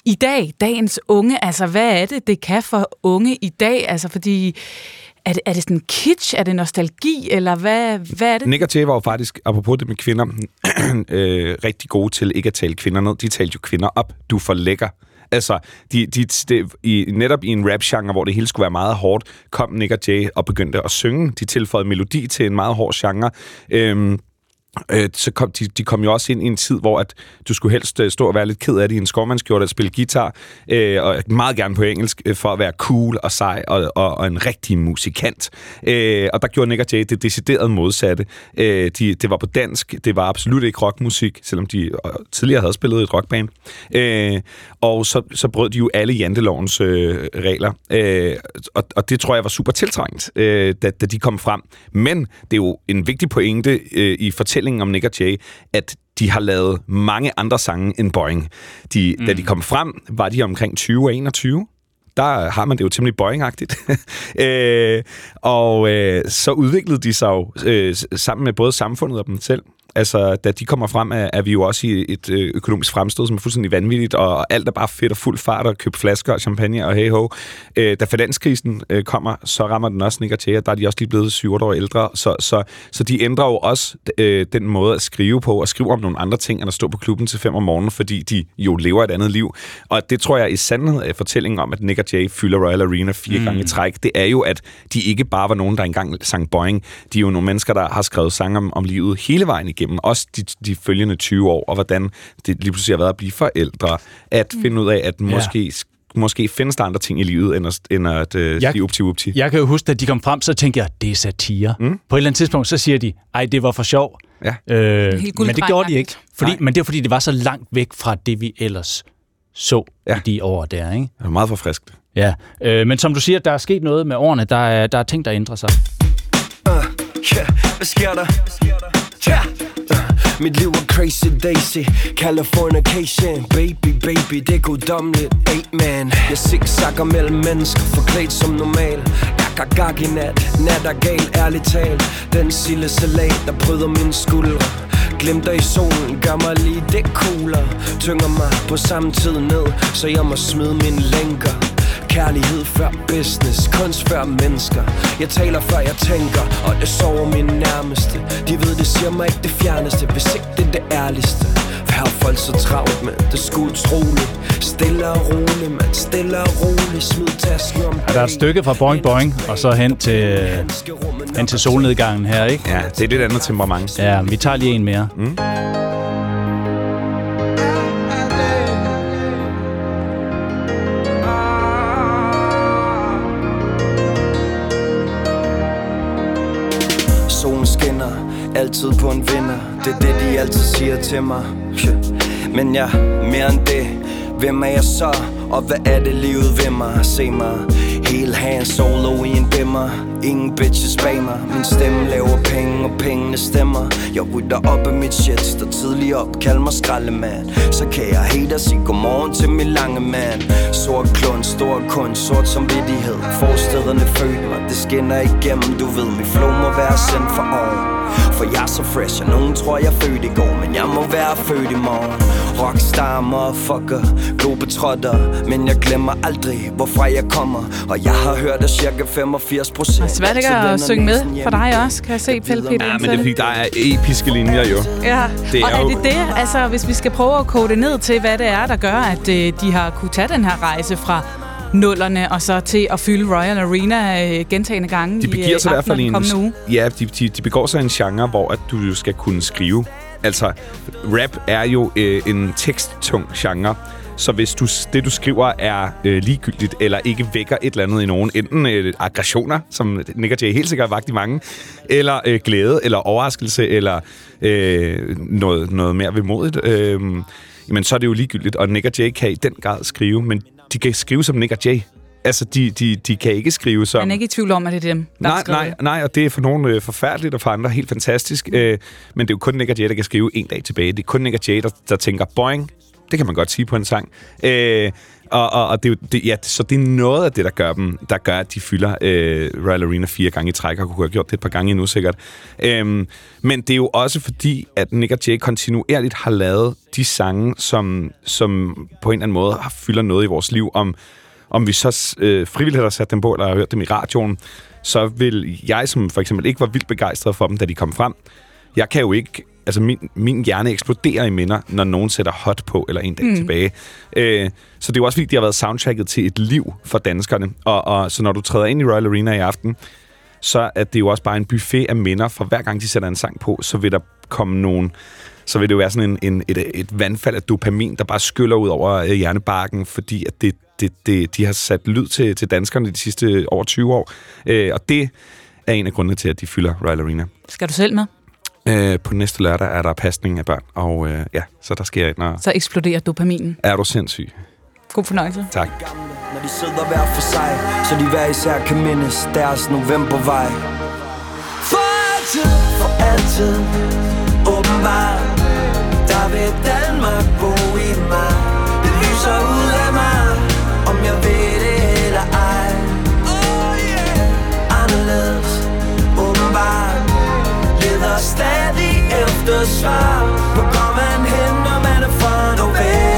I dag, dagens unge, altså, hvad er det, det kan for unge i dag? Altså, fordi... Er det, er det sådan kitsch? Er det nostalgi? Eller hvad, hvad er det? Nick og Jay var jo faktisk, apropos det med kvinder, øh, rigtig gode til ikke at tale kvinder ned. De talte jo kvinder op. Du er for lækker. Altså, de, de, de, i, netop i en rap-genre, hvor det hele skulle være meget hårdt, kom Nick og Jay og begyndte at synge. De tilføjede melodi til en meget hård genre. Øhm, øh, så kom de, de kom jo også ind i en tid, hvor at du skulle helst øh, stå og være lidt ked af det i en skovmandskjorte at spille guitar, øh, og meget gerne på engelsk, øh, for at være cool og sej og, og, og en rigtig musikant. Øh, og der gjorde Nick og Jay det decideret modsatte. Øh, de, det var på dansk, det var absolut ikke rockmusik, selvom de øh, tidligere havde spillet et rockband. Øh, og så, så brød de jo alle jantelovens øh, regler, øh, og, og det tror jeg var super tiltrængt, øh, da, da de kom frem. Men det er jo en vigtig pointe øh, i fortællingen om Nick og Jay, at de har lavet mange andre sange end Boeing. De, mm. Da de kom frem, var de omkring 20 og 21 der har man det jo temmelig Boeing-agtigt. øh, og øh, så udviklede de sig jo øh, sammen med både samfundet og dem selv. Altså, da de kommer frem, er, er vi jo også i et øh, økonomisk fremstød, som er fuldstændig vanvittigt, og alt er bare fedt og fuld fart, og købe flasker og champagne og hey ho. Øh, da finanskrisen øh, kommer, så rammer den også og der er de også lige blevet 7 år ældre, så, så, så de ændrer jo også øh, den måde at skrive på, og skrive om nogle andre ting, end at stå på klubben til 5 om morgenen, fordi de jo lever et andet liv. Og det tror jeg i sandhed er fortællingen om, at Nick og Jay fylder Royal Arena fire mm. gange i træk. Det er jo, at de ikke bare var nogen, der engang sang Boeing. De er jo nogle mennesker, der har skrevet sange om, om livet hele vejen igennem, også de, de følgende 20 år, og hvordan det lige pludselig har været at blive forældre, at mm. finde ud af, at måske ja måske findes der andre ting i livet, end at, end at uh, jeg, sige upti upti. Jeg kan jo huske, at de kom frem, så tænkte jeg, det er satire. Mm. På et eller andet tidspunkt, så siger de, ej, det var for sjov. Ja. Øh, men det gjorde de ikke. Fordi, men det er fordi, det var så langt væk fra det, vi ellers så ja. i de år der. Ikke? Det var meget forfriskt. Ja, øh, men som du siger, der er sket noget med årene. Der er, der er ting, der ændrer sig. Uh, yeah. Hvad sker der? Yeah. Mit liv er crazy daisy. Californication Baby, baby, det er guddommeligt Hey man. Jeg zigzagger mellem mennesker Forklædt som normal. Gak, gak i nat. Nat er gal, ærligt talt. Den sille salat, der bryder mine skuldre. Glimter i solen, gør mig lige det cooler Tynger mig på samme tid ned Så jeg må smide mine lænker. Kærlighed før business, kunst før mennesker. Jeg taler før jeg tænker, og det sover mine nærmeste. De ved det siger mig ikke det fjerneste, hvis ikke det er det ærligste. For her er folk så travlt, men det skulle utroligt. Stille og roligt, man stille og roligt. Smid tasken om ja, Der er et stykke fra Boing Boing, og så hen til, hen til solnedgangen her, ikke? Ja, det er lidt andet temperament. Ja, vi tager lige en mere. Mm. Altid på en vinder. Det er det de altid siger til mig. Men jeg mere end det. Hvem er jeg så? Og hvad er det livet ved mig? Se mig. Helt hand solo i en dimmer. Ingen bitches bag mig. Min stemme laver penge, og pengene stemmer. Jeg rydder op af mit shit, står tidligt op Kald mig skraldemand. Så kan jeg haters sige godmorgen til min lange mand. Sort klund, stor kun, sort som vidtighed Forstederne født mig, det skinner igennem. Du ved, mit flow må være sendt for oven. For jeg er så fresh, og nogen tror jeg født i går Men jeg må være født i morgen. Rockstar, motherfucker, globetrotter. Men jeg glemmer aldrig, hvorfra jeg kommer. Og jeg har hørt, at cirka 85 procent Og svært ikke at synge med for dig også, kan jeg se, Pelle Peter. Ja, men det er fordi, der er episke linjer jo. Ja, Det og er er jo- det det, altså hvis vi skal prøve at kode det ned til, hvad det er, der gør, at øh, de har kunne tage den her rejse fra nullerne og så til at fylde Royal Arena øh, gentagende gange De i begiver øh, sig i hvert fald og i en... kommende uge. Ja, de, de, de begår sig i en genre, hvor at du jo skal kunne skrive. Altså, rap er jo øh, en teksttung genre. Så hvis du, det, du skriver, er øh, ligegyldigt, eller ikke vækker et eller andet i nogen, enten øh, aggressioner, som Nick og Jay helt sikkert har vagt i mange, eller øh, glæde, eller overraskelse, eller øh, noget, noget mere vemodigt, øh, jamen så er det jo ligegyldigt. Og Nick og Jay kan i den grad skrive, men de kan skrive som Nick og Jay. Altså, de, de, de kan ikke skrive som... Man er ikke i tvivl om, at det er dem, der Nej, nej, nej, og det er for nogle øh, forfærdeligt, og for andre helt fantastisk. Øh, men det er jo kun Nick og Jay, der kan skrive en dag tilbage. Det er kun Nick og Jay, der, der tænker, boing, det kan man godt sige på en sang. Øh, og, og, og det, jo- det, ja, så det er noget af det, der gør dem, der gør, at de fylder øh, Royal Arena fire gange i træk, og kunne have gjort det et par gange endnu sikkert. Øhm, men det er jo også fordi, at Nick og Jay kontinuerligt har lavet de sange, som, som på en eller anden måde har fylder noget i vores liv, om om vi så øh, frivilligt har sat dem på, eller har hørt dem i radioen, så vil jeg, som for eksempel ikke var vildt begejstret for dem, da de kom frem, jeg kan jo ikke... Altså, min, min hjerne eksploderer i minder, når nogen sætter hot på, eller en dag Mm. tilbage. Øh, så det er jo også fordi, de har været soundtracket til et liv for danskerne. Og, og så når du træder ind i Royal Arena i aften, så er det jo også bare en buffet af minder, for hver gang de sætter en sang på, så vil der komme nogen så vil det jo være sådan en, en, et, et vandfald af dopamin, der bare skyller ud over øh, hjernebarken, fordi at det, det, det, de har sat lyd til, til danskerne de sidste over 20 år. Øh, og det er en af grundene til, at de fylder Royal Arena. Skal du selv med? Øh, på næste lørdag er der pasning af børn, og øh, ja, så der sker ind og... Så eksploderer dopaminen. Er du sindssyg? God fornøjelse. Tak. Når de sidder hver for sig Så de hver især kan mindes deres novembervej For altid, for altid Åbenbart Der vil Danmark bo stadig efter svar. Hvor går man hen, når man er fra novembervej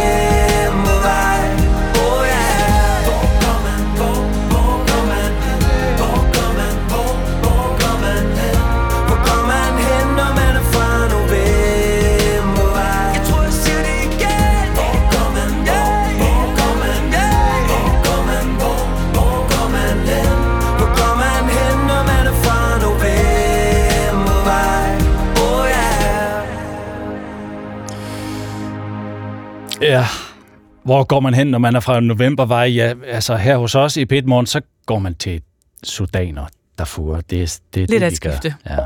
Ja, hvor går man hen, når man er fra novembervej? Ja, altså her hos os i Pitmorgen, så går man til Sudan og Darfur. Det er det, er Lidt det, gør. skifte. Ja.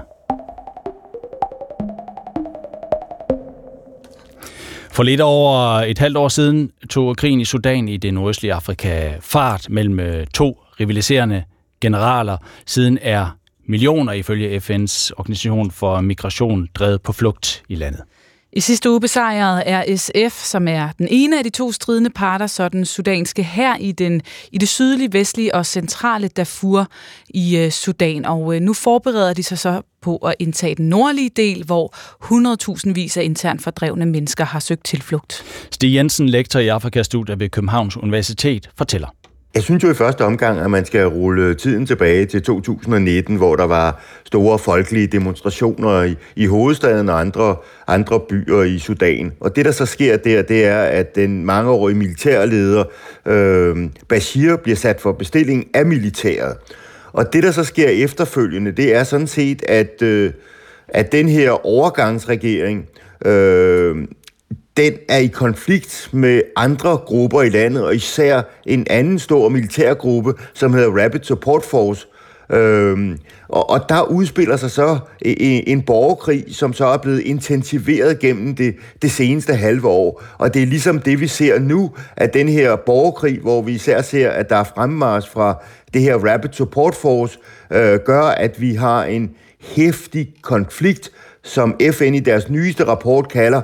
For lidt over et halvt år siden tog krigen i Sudan i det nordøstlige Afrika fart mellem øh, to rivaliserende generaler. Siden er millioner ifølge FN's organisation for migration drevet på flugt i landet. I sidste uge besejrede RSF, som er den ene af de to stridende parter, så den sudanske her i, den, i det sydlige, vestlige og centrale Darfur i øh, Sudan. Og øh, nu forbereder de sig så på at indtage den nordlige del, hvor 100.000 vis af internt fordrevne mennesker har søgt tilflugt. Stig Jensen, lektor i Afrikastudier ved Københavns Universitet, fortæller. Jeg synes jo i første omgang, at man skal rulle tiden tilbage til 2019, hvor der var store folkelige demonstrationer i, i hovedstaden og andre, andre byer i Sudan. Og det, der så sker der, det er, at den mangeårige militærleder øh, Bashir bliver sat for bestilling af militæret. Og det, der så sker efterfølgende, det er sådan set, at, øh, at den her overgangsregering... Øh, den er i konflikt med andre grupper i landet, og især en anden stor militærgruppe, som hedder Rapid Support Force, Øhm, og, og der udspiller sig så en, en borgerkrig, som så er blevet intensiveret gennem det, det seneste halve år. Og det er ligesom det, vi ser nu, at den her borgerkrig, hvor vi især ser, at der er fremmars fra det her Rapid Support Force, øh, gør, at vi har en hæftig konflikt, som FN i deres nyeste rapport kalder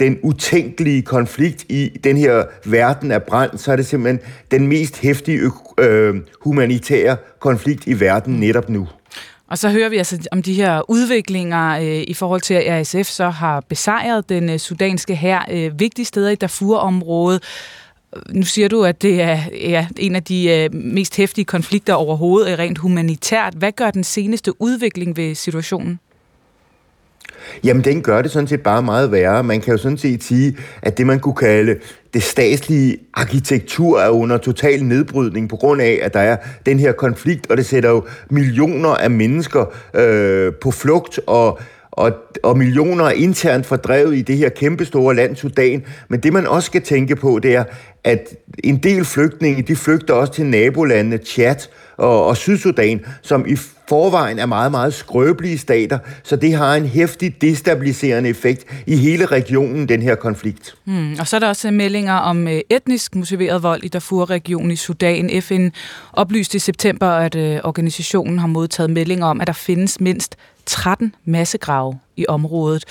den utænkelige konflikt i den her verden af brand, så er det simpelthen den mest hæftige øh, humanitære konflikt i verden netop nu. Og så hører vi altså om de her udviklinger øh, i forhold til, at RSF så har besejret den øh, sudanske her øh, vigtige steder i Darfur-området. Nu siger du, at det er ja, en af de øh, mest hæftige konflikter overhovedet, øh, rent humanitært. Hvad gør den seneste udvikling ved situationen? Jamen, den gør det sådan set bare meget værre. Man kan jo sådan set sige, at det, man kunne kalde det statslige arkitektur er under total nedbrydning på grund af, at der er den her konflikt, og det sætter jo millioner af mennesker øh, på flugt, og og, og millioner er internt fordrevet i det her kæmpestore land, Sudan. Men det, man også skal tænke på, det er, at en del flygtninge, de flygter også til nabolandene Chad og, og Sydsudan, som i forvejen er meget, meget skrøbelige stater, så det har en hæftig destabiliserende effekt i hele regionen, den her konflikt. Hmm. Og så er der også meldinger om øh, etnisk motiveret vold i Darfur-regionen i Sudan. FN oplyste i september, at øh, organisationen har modtaget meldinger om, at der findes mindst 13 massegrave i området.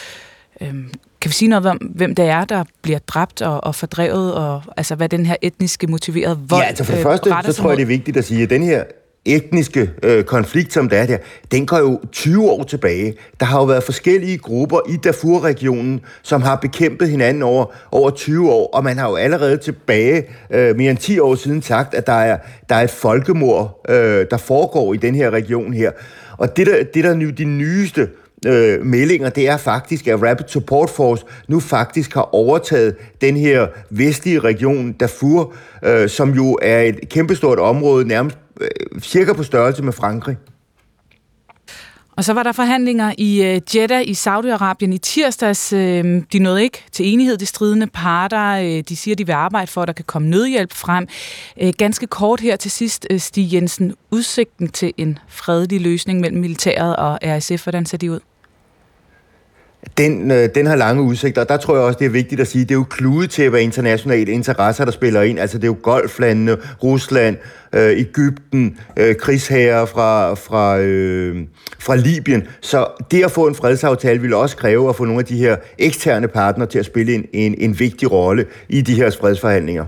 Øhm, kan vi sige noget om, hvem det er, der bliver dræbt og, og fordrevet, og altså hvad den her etniske motiverede vold Ja, altså for det øh, første, så tror jeg, det er vigtigt at sige, at den her etniske øh, konflikt, som der er der, den går jo 20 år tilbage. Der har jo været forskellige grupper i Darfur-regionen, som har bekæmpet hinanden over, over 20 år, og man har jo allerede tilbage, øh, mere end 10 år siden, sagt, at der er, der er et folkemord, øh, der foregår i den her region her. Og det der, det der nu de nyeste øh, meldinger, det er faktisk, at Rapid Support Force nu faktisk har overtaget den her vestlige region, Darfur, øh, som jo er et kæmpestort område, nærmest Øh, cirka på størrelse med Frankrig. Og så var der forhandlinger i øh, Jeddah i Saudi-Arabien i tirsdags. Øh, de nåede ikke til enighed, de stridende parter. Øh, de siger, de vil arbejde for, at der kan komme nødhjælp frem. Øh, ganske kort her til sidst, øh, Stig Jensen. Udsigten til en fredelig løsning mellem militæret og RSF, hvordan ser de ud? Den, øh, den har lange udsigter, og der tror jeg også, det er vigtigt at sige, det er jo klude af internationale interesser, der spiller ind. Altså det er jo golflandene, Rusland, øh, Ægypten, øh, krigsherrer fra, fra, øh, fra Libyen. Så det at få en fredsaftale vil også kræve at få nogle af de her eksterne partnere til at spille en, en, en vigtig rolle i de her fredsforhandlinger.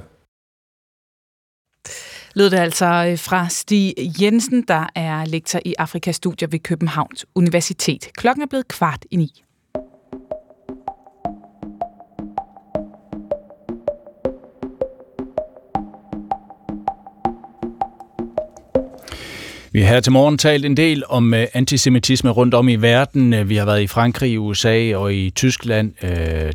Lød det altså øh, fra Stig Jensen, der er lektor i Afrikastudier ved Københavns Universitet. Klokken er blevet kvart i ni. Vi har her til morgen talt en del om øh, antisemitisme rundt om i verden. Øh, vi har været i Frankrig, USA og i Tyskland. Øh,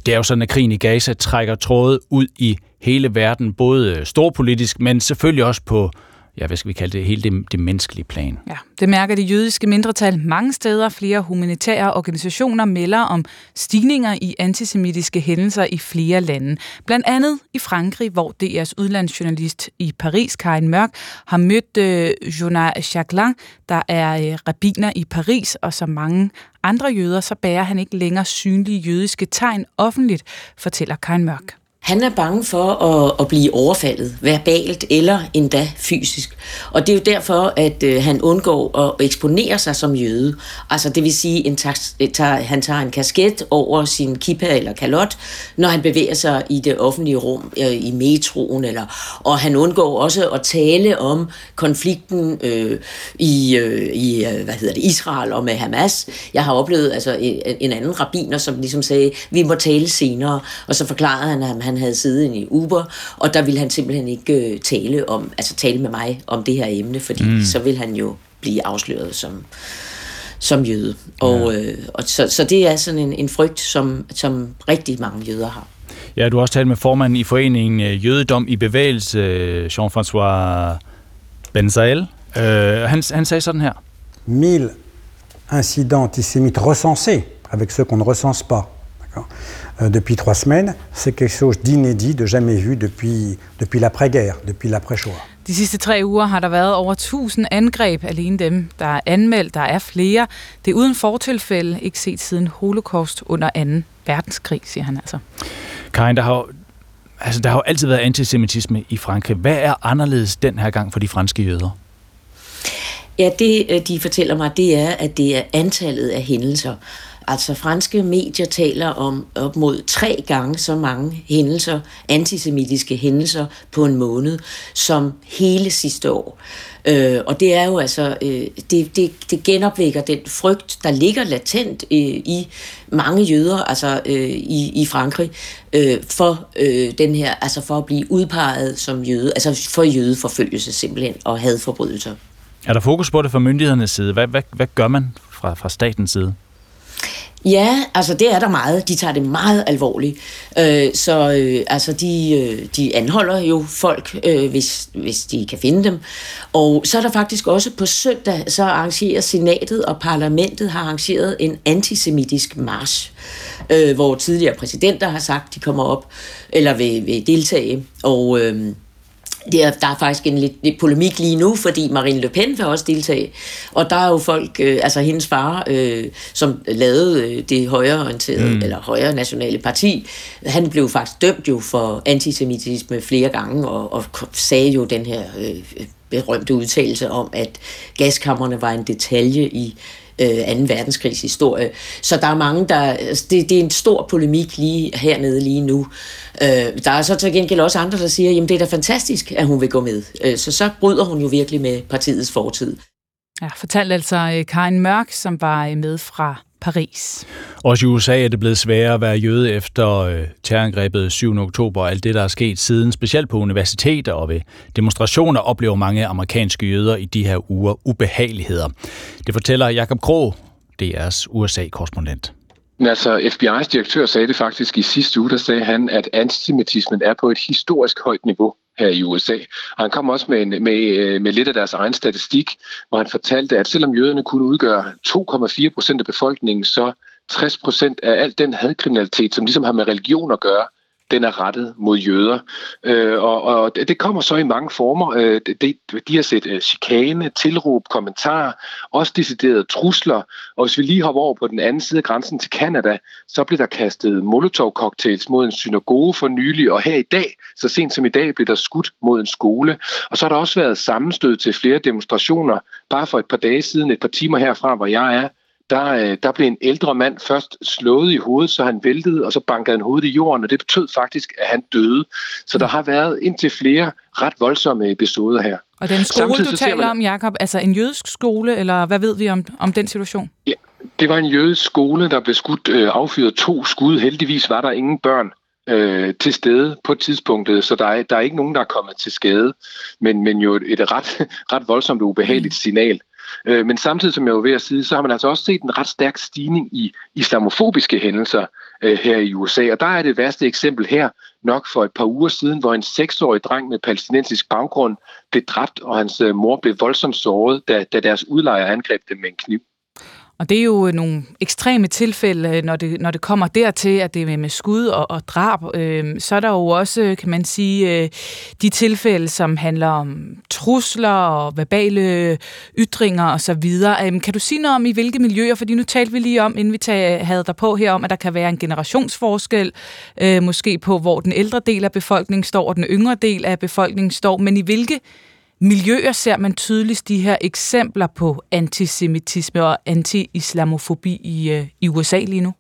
det er jo sådan, at krigen i Gaza trækker tråde ud i hele verden, både storpolitisk, men selvfølgelig også på ja, hvad skal vi kalde det, hele det, det menneskelige plan. Ja, det mærker det jødiske mindretal mange steder. Flere humanitære organisationer melder om stigninger i antisemitiske hændelser i flere lande. Blandt andet i Frankrig, hvor DR's udlandsjournalist i Paris, Karin Mørk, har mødt øh, Jonas Jacquelin, der er øh, rabiner i Paris, og som mange andre jøder, så bærer han ikke længere synlige jødiske tegn offentligt, fortæller Karin Mørk. Han er bange for at, at blive overfaldet, verbalt eller endda fysisk. Og det er jo derfor, at øh, han undgår at eksponere sig som jøde. Altså det vil sige, en øh, tager, han tager en kasket over sin kippa eller kalot, når han bevæger sig i det offentlige rum, øh, i metroen. Eller, og han undgår også at tale om konflikten øh, i, øh, i øh, hvad hedder det, Israel og med Hamas. Jeg har oplevet altså, en, en anden rabiner, som ligesom sagde, vi må tale senere. Og så forklarede han, at han han havde siddet i Uber, og der ville han simpelthen ikke øh, tale om, altså tale med mig om det her emne, fordi mm. så vil han jo blive afsløret som, som jøde. Og, ja. øh, og så, så det er sådan en, en frygt, som, som rigtig mange jøder har. Ja, du har også talt med formanden i foreningen øh, Jødedom i Bevægelse, Jean-François Benzael. Uh, han, han sagde sådan her. 1000 incidents antisémites recensés avec ceux qu'on ne recense pas. Euh, depuis trois semaines, c'est quelque chose d'inédit, de jamais vu depuis, depuis l'après-guerre, depuis l'après-Shoah. De sidste tre uger har der været over 1000 angreb, alene dem, der er anmeldt. Der er flere. Det er uden fortilfælde, ikke set siden holocaust under 2. verdenskrig, siger han altså. Karin, der har, altså, der har jo altid været antisemitisme i Frankrig. Hvad er anderledes den her gang for de franske jøder? Ja, det øh, de fortæller mig, det er, at det er antallet af hændelser. Altså franske medier taler om op mod tre gange så mange hændelser, antisemitiske hændelser på en måned, som hele sidste år. Øh, og det er jo altså, øh, det, det, det genopvækker den frygt, der ligger latent øh, i mange jøder, altså øh, i, i Frankrig, øh, for øh, den her, altså for at blive udpeget som jøde, altså for jødeforfølgelse simpelthen, og hadforbrydelser. Er der fokus på det fra myndighedernes side? Hvad, hvad, hvad gør man fra, fra statens side? Ja, altså det er der meget. De tager det meget alvorligt. Øh, så øh, altså de, øh, de anholder jo folk, øh, hvis, hvis de kan finde dem. Og så er der faktisk også på søndag, så arrangerer senatet og parlamentet har arrangeret en antisemitisk march, øh, hvor tidligere præsidenter har sagt, de kommer op eller vil, vil deltage. Og... Øh, det er, der er faktisk en lidt, lidt polemik lige nu, fordi Marine Le Pen vil også deltage. Og der er jo folk, øh, altså hendes far, øh, som lavede øh, det højreorienterede, Mm. eller højre nationale parti, han blev faktisk dømt jo for antisemitisme flere gange, og, og sagde jo den her øh, berømte udtalelse om, at gaskammerne var en detalje i øh, 2. verdenskrigs historie. Så der er mange, der... altså, Det, det er en stor polemik lige hernede lige nu. Øh, der er så til gengæld også andre, der siger, jamen det er da fantastisk, at hun vil gå med. Øh, så så bryder hun jo virkelig med partiets fortid. Ja, fortalte altså øh, Karin Mørk, som var øh, med fra Paris. Også i USA er det blevet sværere at være jøde efter øh, terrorangrebet 7. oktober og alt det, der er sket siden. Specielt på universiteter og ved demonstrationer oplever mange amerikanske jøder i de her uger ubehageligheder. Det fortæller Jakob Krog, DR's USA-korrespondent. Altså, FBI's direktør sagde det faktisk i sidste uge, der sagde han, at antisemitismen er på et historisk højt niveau her i USA. Og han kom også med, en, med, øh, med lidt af deres egen statistik, hvor han fortalte, at selvom jøderne kunne udgøre 2,4 procent af befolkningen, så 60 procent af al den hadkriminalitet, som ligesom har med religion at gøre, den er rettet mod jøder. Øh, og, og det kommer så i mange former. Øh, det, det, de har set øh, chikane, tilråb, kommentarer, også deciderede trusler. Og hvis vi lige hopper over på den anden side af grænsen til Kanada, så blev der kastet molotov-cocktails mod en synagoge for nylig, og her i dag, så sent som i dag, blev der skudt mod en skole. Og så har der også været sammenstød til flere demonstrationer. Bare for et par dage siden, et par timer herfra, hvor jeg er, der, øh, der blev en ældre mand først slået i hovedet, så han væltede, og så bankede han hovedet i jorden, og det betød faktisk, at han døde. Så der har været indtil flere ret voldsomme episoder her. Og den skole, Samtidig du taler man- om, Jakob, altså en jødisk skole, eller hvad ved vi om, om den situation? Ja, det var en jødisk skole, der blev skudt, øh, affyret to skud. Heldigvis var der ingen børn øh, til stede på tidspunktet, så der er, der er ikke nogen, der er kommet til skade, men, men jo et, et ret, ret voldsomt og ubehageligt signal. Øh, men samtidig, som jeg var ved at sige, så har man altså også set en ret stærk stigning i islamofobiske hændelser øh, her i USA. Og der er det værste eksempel her nok for et par uger siden, hvor en seksårig dreng med palæstinensisk baggrund blev dræbt, og hans øh, mor blev voldsomt såret, da, da deres udlejer angreb dem med en kniv. Og det er jo øh, nogle ekstreme tilfælde, øh, når det, når det kommer dertil, at det er med- skud og, og drab. Øh, så er der jo også, øh, kan man sige, øh, de tilfælde, som handler om trusler og verbale ytringer osv. Øh, kan du sige noget om, i hvilke miljøer? Fordi nu talte vi lige om, inden vi tag, havde dig på her, om, at der kan være en generationsforskel, øh, måske på, hvor den ældre del af befolkningen står, og den yngre del af befolkningen står. Men i hvilke miljøer ser man tydeligst de her eksempler på antisemitisme og anti-islamofobi i, øh, i USA lige nu?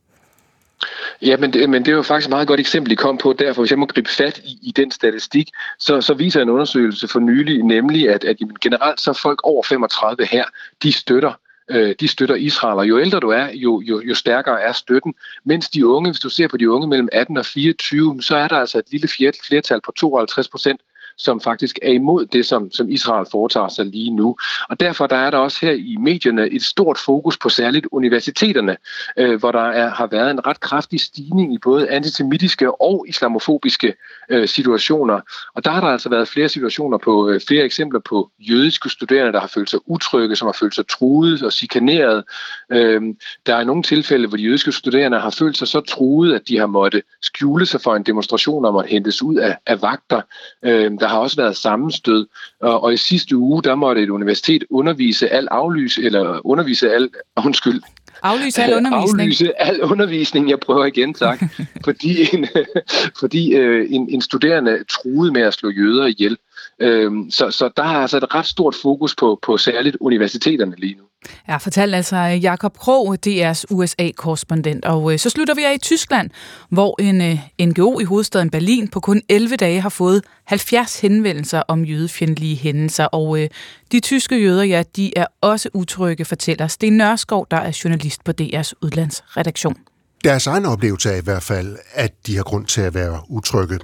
Ja, men det, men det er jo faktisk et meget godt eksempel, I kom på derfor. Hvis jeg må gribe fat i, i den statistik, så, så viser en undersøgelse for nylig nemlig, at, at jamen, generelt så er folk over 35 her, de støtter øh, de støtter Israel, og jo ældre du er, jo, jo, jo stærkere er støtten. Mens de unge, hvis du ser på de unge mellem 18 og 24, så er der altså et lille flertal på 52 procent, som faktisk er imod det, som, som Israel foretager sig lige nu. Og derfor der er der også her i medierne et stort fokus på særligt universiteterne, øh, hvor der er, har været en ret kraftig stigning i både antisemitiske og islamofobiske øh, situationer. Og der har der altså været flere situationer på, øh, flere eksempler på jødiske studerende, der har følt sig utrygge, som har følt sig truet og chikaneret. Øh, der er nogle tilfælde, hvor de jødiske studerende har følt sig så truet, at de har måttet skjule sig for en demonstration og måtte hentes ud af, af vagter. Øh, der der har også været sammenstød, og, og i sidste uge, der måtte et universitet undervise al aflys, eller undervise al, undskyld, Aflyse al undervisning. Aflyse al undervisning, jeg prøver igen, tak. fordi en, fordi øh, en, en studerende truede med at slå jøder ihjel. Øhm, så, så der er altså et ret stort fokus på, på særligt universiteterne lige nu. Ja, fortalte altså Jakob Krog, DR's USA-korrespondent. Og øh, så slutter vi af i Tyskland, hvor en øh, NGO i hovedstaden Berlin på kun 11 dage har fået 70 henvendelser om jødefjendtlige hændelser. Og øh, de tyske jøder, ja, de er også utrygge, fortæller Sten Nørskov, der er journalist på DR's udlandsredaktion. Deres egen oplevelse er i hvert fald, at de har grund til at være utrygge.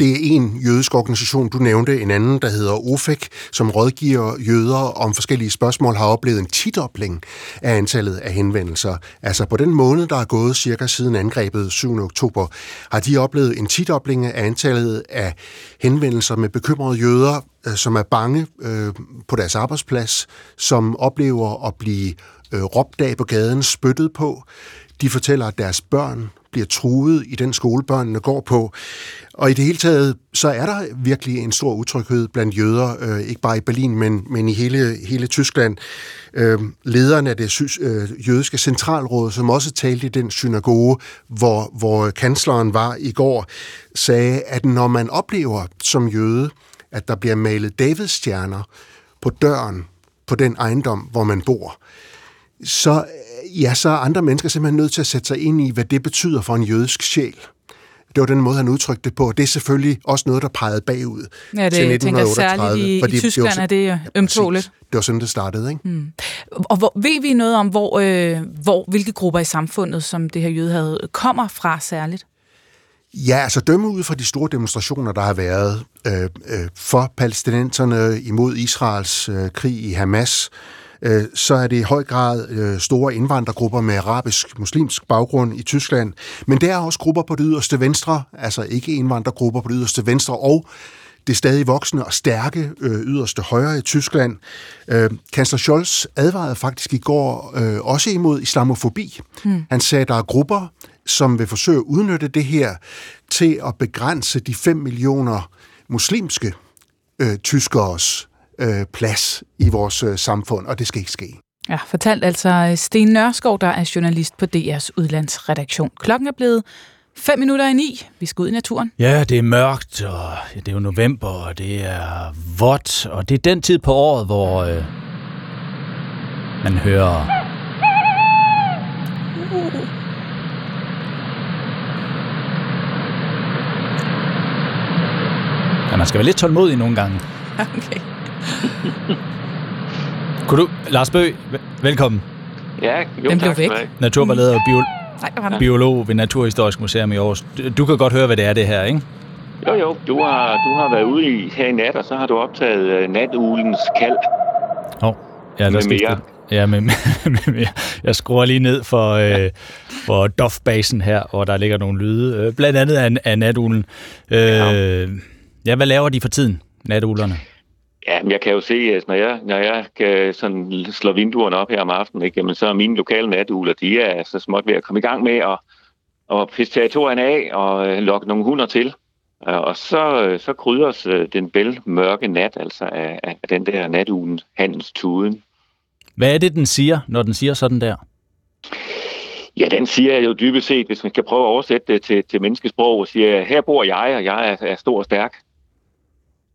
Det er en jødisk organisation, du nævnte, en anden, der hedder OFEC, som rådgiver jøder om forskellige spørgsmål, har oplevet en tidobling af antallet af henvendelser. Altså på den måned, der er gået cirka siden angrebet 7. oktober, har de oplevet en tidobling af antallet af henvendelser med bekymrede jøder, øh, som er bange øh, på deres arbejdsplads, som oplever at blive øh, råbt af på gaden, spyttet på. De fortæller, at deres børn bliver truet i den skole, børnene går på. Og i det hele taget, så er der virkelig en stor utryghed blandt jøder, øh, ikke bare i Berlin, men, men i hele, hele Tyskland. Øh, lederen af det øh, jødiske centralråd, som også talte i den synagoge, hvor, hvor kansleren var i går, sagde, at når man oplever som jøde, at der bliver malet Davidstjerner på døren på den ejendom, hvor man bor, så, ja, så er andre mennesker simpelthen nødt til at sætte sig ind i, hvad det betyder for en jødisk sjæl. Det var den måde, han udtrykte det på. Det er selvfølgelig også noget, der pegede bagud ja, det, til 1938. Jeg særligt i, i Tyskland det var, er det ømtåligt. Ja, det var sådan, det startede. Ikke? Mm. Og hvor, ved vi noget om, hvor, øh, hvor, hvilke grupper i samfundet, som det her jøde havde, kommer fra særligt? Ja, altså dømme ud fra de store demonstrationer, der har været øh, øh, for palæstinenserne imod Israels øh, krig i Hamas, øh, så er det i høj grad øh, store indvandrergrupper med arabisk-muslimsk baggrund i Tyskland. Men der er også grupper på det yderste venstre, altså ikke indvandrergrupper på det yderste venstre, og det stadig voksende og stærke øh, yderste højre i Tyskland. Øh, kansler Scholz advarede faktisk i går øh, også imod islamofobi. Hmm. Han sagde, at der er grupper, som vil forsøge at udnytte det her til at begrænse de 5 millioner muslimske øh, tyskers øh, plads i vores øh, samfund, og det skal ikke ske. Ja, fortalt altså Sten Nørskov, der er journalist på DR's udlandsredaktion. Klokken er blevet 5 minutter i ni. Vi skal ud i naturen. Ja, det er mørkt, og det er jo november, og det er vådt, og det er den tid på året, hvor øh, man hører... Ja, man skal være lidt tålmodig nogle gange. Okay. Kunne du, Lars Bøg, velkommen. Ja, jo, Den blev væk. Naturvejleder og bio, Nej, var den. biolog ved Naturhistorisk Museum i Aarhus. Du, du kan godt høre, hvad det er, det her, ikke? Jo, jo, du har, du har været ude i her i nat, og så har du optaget uh, natulens kald. Hov, ja, der Med skal mere. Ja, men, men jeg, jeg skruer lige ned for, øh, for Dofbasen her, hvor der ligger nogle lyde, øh, blandt andet af, af natulen. Øh, ja, hvad laver de for tiden, natulerne? Ja, men jeg kan jo se, at når jeg, når jeg kan sådan slå vinduerne op her om aftenen, ikke, jamen, så er mine lokale natugler, de er så småt ved at komme i gang med at, at pisse territorien af og øh, lokke nogle hunder til. Øh, Og så, øh, så krydres den bæl mørke nat, altså af, af den der natugen, hans tuden. Hvad er det, den siger, når den siger sådan der? Ja, den siger jo dybest set, hvis man skal prøve at oversætte det til, til menneskesprog, og siger, her bor jeg, og jeg er, er stor og stærk.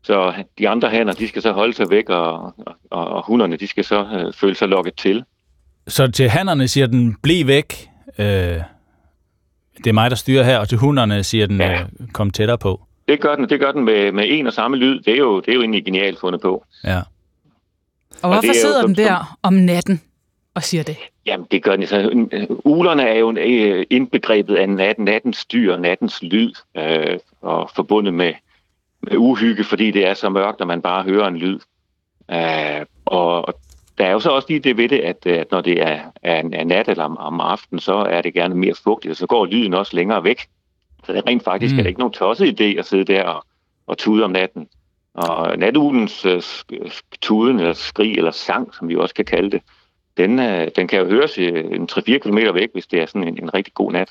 Så de andre hanner, de skal så holde sig væk, og, og, og hunderne, de skal så øh, føle sig lokket til. Så til hannerne siger den, bliv væk, øh, det er mig, der styrer her, og til hunderne siger den, ja. øh, kom tættere på. Det gør den, det gør den med, med en og samme lyd. Det er jo, det er jo egentlig genialt fundet på. Ja. Og hvorfor jo sidder som- den der om natten og siger det? Jamen, det gør den. Så, øh, ulerne er jo øh, indbegrebet af nat, nattens dyr, nattens lyd, øh, og forbundet med, med uhygge, fordi det er så mørkt, at man bare hører en lyd. Øh, og, og der er jo så også lige det ved det, at, at når det er, er, er nat eller om, om aftenen, så er det gerne mere fugtigt, og så går lyden også længere væk. Så det er rent faktisk Mm. er det ikke nogen tosset idé at sidde der og, og tude om natten. Og natulens øh, tuden, eller skrig, eller sang, som vi også kan kalde det, den, øh, den kan jo høres en 3-4 km væk, hvis det er sådan en, en rigtig god nat.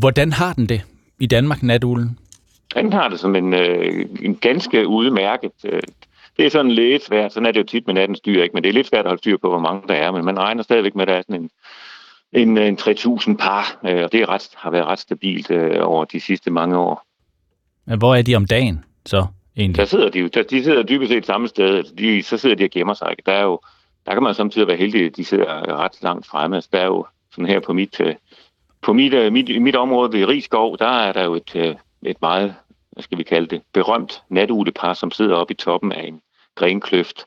Hvordan har den det i Danmark, natulen? Han har det som en, øh, en ganske udmærket... Øh, det er sådan lidt svært, sådan er det jo tit med nattens dyr, ikke? men det er lidt svært at holde styr på, hvor mange der er, men man regner stadigvæk med, at der er sådan en, en, en 3.000 par, øh, og det er ret, har været ret stabilt øh, over de sidste mange år. Men hvor er de om dagen så egentlig? Der sidder de jo, de sidder dybest set samme sted, altså de, så sidder de og gemmer sig. Der, er jo, der kan man samtidig være heldig, at de sidder ret langt fremme. Altså, der er jo sådan her på mit, øh, på mit, øh, mit, mit område ved Rigskov, der er der jo et, øh, et meget, hvad skal vi kalde det, berømt natuglepar, som sidder oppe i toppen af en grenkløft,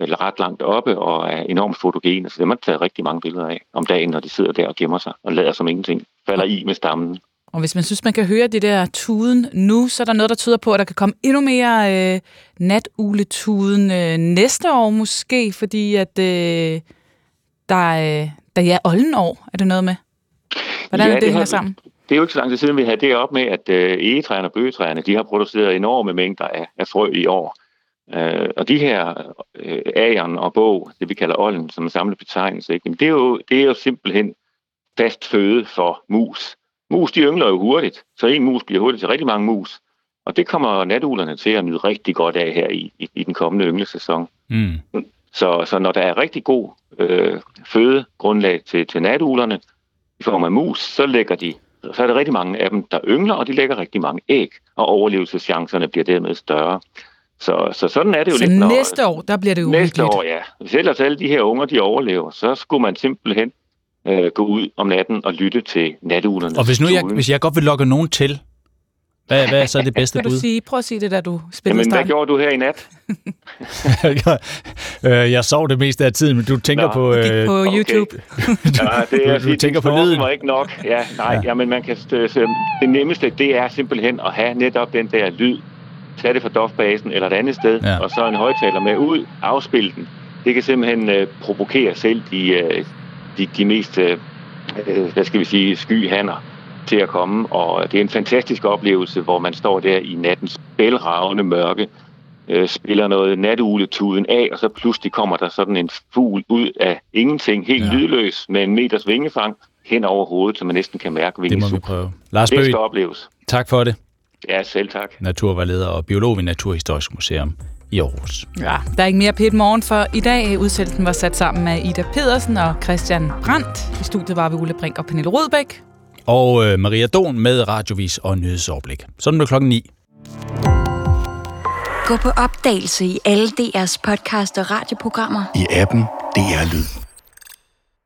eller ret langt oppe, og er enormt fotogene. Så det man tager rigtig mange billeder af om dagen, når de sidder der og gemmer sig og lader som ingenting. Falder i med stammen. Og hvis man synes, man kan høre det der tuden nu, så er der noget, der tyder på, at der kan komme endnu mere øh, natugletuden øh, næste år måske, fordi at øh, der, øh, der er oldenår, er det noget med? Hvordan ja, er det, det hænger sammen? Det er jo ikke så lang tid siden, vi havde det op med, at øh, egetræerne og bøgetræerne, de har produceret enorme mængder af, af frø i år. Øh, og de her øh, ageren og bog, det vi kalder olden som en samlet betegnelse, ikke? det, er jo, det er jo simpelthen fast føde for mus. Mus, de yngler jo hurtigt, så en mus bliver hurtigt til rigtig mange mus. Og det kommer natulerne til at nyde rigtig godt af her i, i, i den kommende ynglesæson. Mm. Så, så når der er rigtig god øh, fødegrundlag til, til natulerne i form af mus, så lægger de så er der rigtig mange af dem, der yngler, og de lægger rigtig mange æg, og overlevelseschancerne bliver dermed større. Så, så sådan er det jo så lidt. Så næste år, der bliver det jo Næste år, ja. Hvis ellers alle de her unger, de overlever, så skulle man simpelthen øh, gå ud om natten og lytte til natuglerne. Og hvis nu jeg, hvis jeg godt vil lokke nogen til, hvad, hvad er så det bedste bud? du sige? Prøv at sige det, da du spillede Jamen, hvad gjorde du her i nat? Øh, jeg sov det meste af tiden, men du tænker Nå, på... Øh, gik på okay. YouTube. ja, det er, du, du tænker på lyden. Var ikke nok. Ja, nej, ja. Jamen, man kan, det nemmeste, det er simpelthen at have netop den der lyd. Tag det fra dofbasen eller et andet sted, ja. og så en højtaler med ud, afspil den. Det kan simpelthen øh, provokere selv de, øh, de, de mest, øh, hvad skal vi sige, skyhander til at komme, og det er en fantastisk oplevelse, hvor man står der i nattens bælragende mørke, øh, spiller noget natugletuden af, og så pludselig kommer der sådan en fugl ud af ingenting, helt ja. lydløs, med en meters vingefang hen over hovedet, så man næsten kan mærke vingesup. Det må vi prøve. Lars skal opleves. Tak for det. Ja, selv tak. Naturvejleder og biolog ved Naturhistorisk Museum i Aarhus. Ja, der er ikke mere pæt morgen for i dag. Udsendelsen var sat sammen med Ida Pedersen og Christian Brandt. I studiet var vi Ulle Brink og Pernille Rødbæk. Og øh, Maria Don med radiovis og nyhedsoverblik. Sådan det klokken 9. Gå på opdagelse i alle DR's podcast og radioprogrammer. I appen DR Lyd.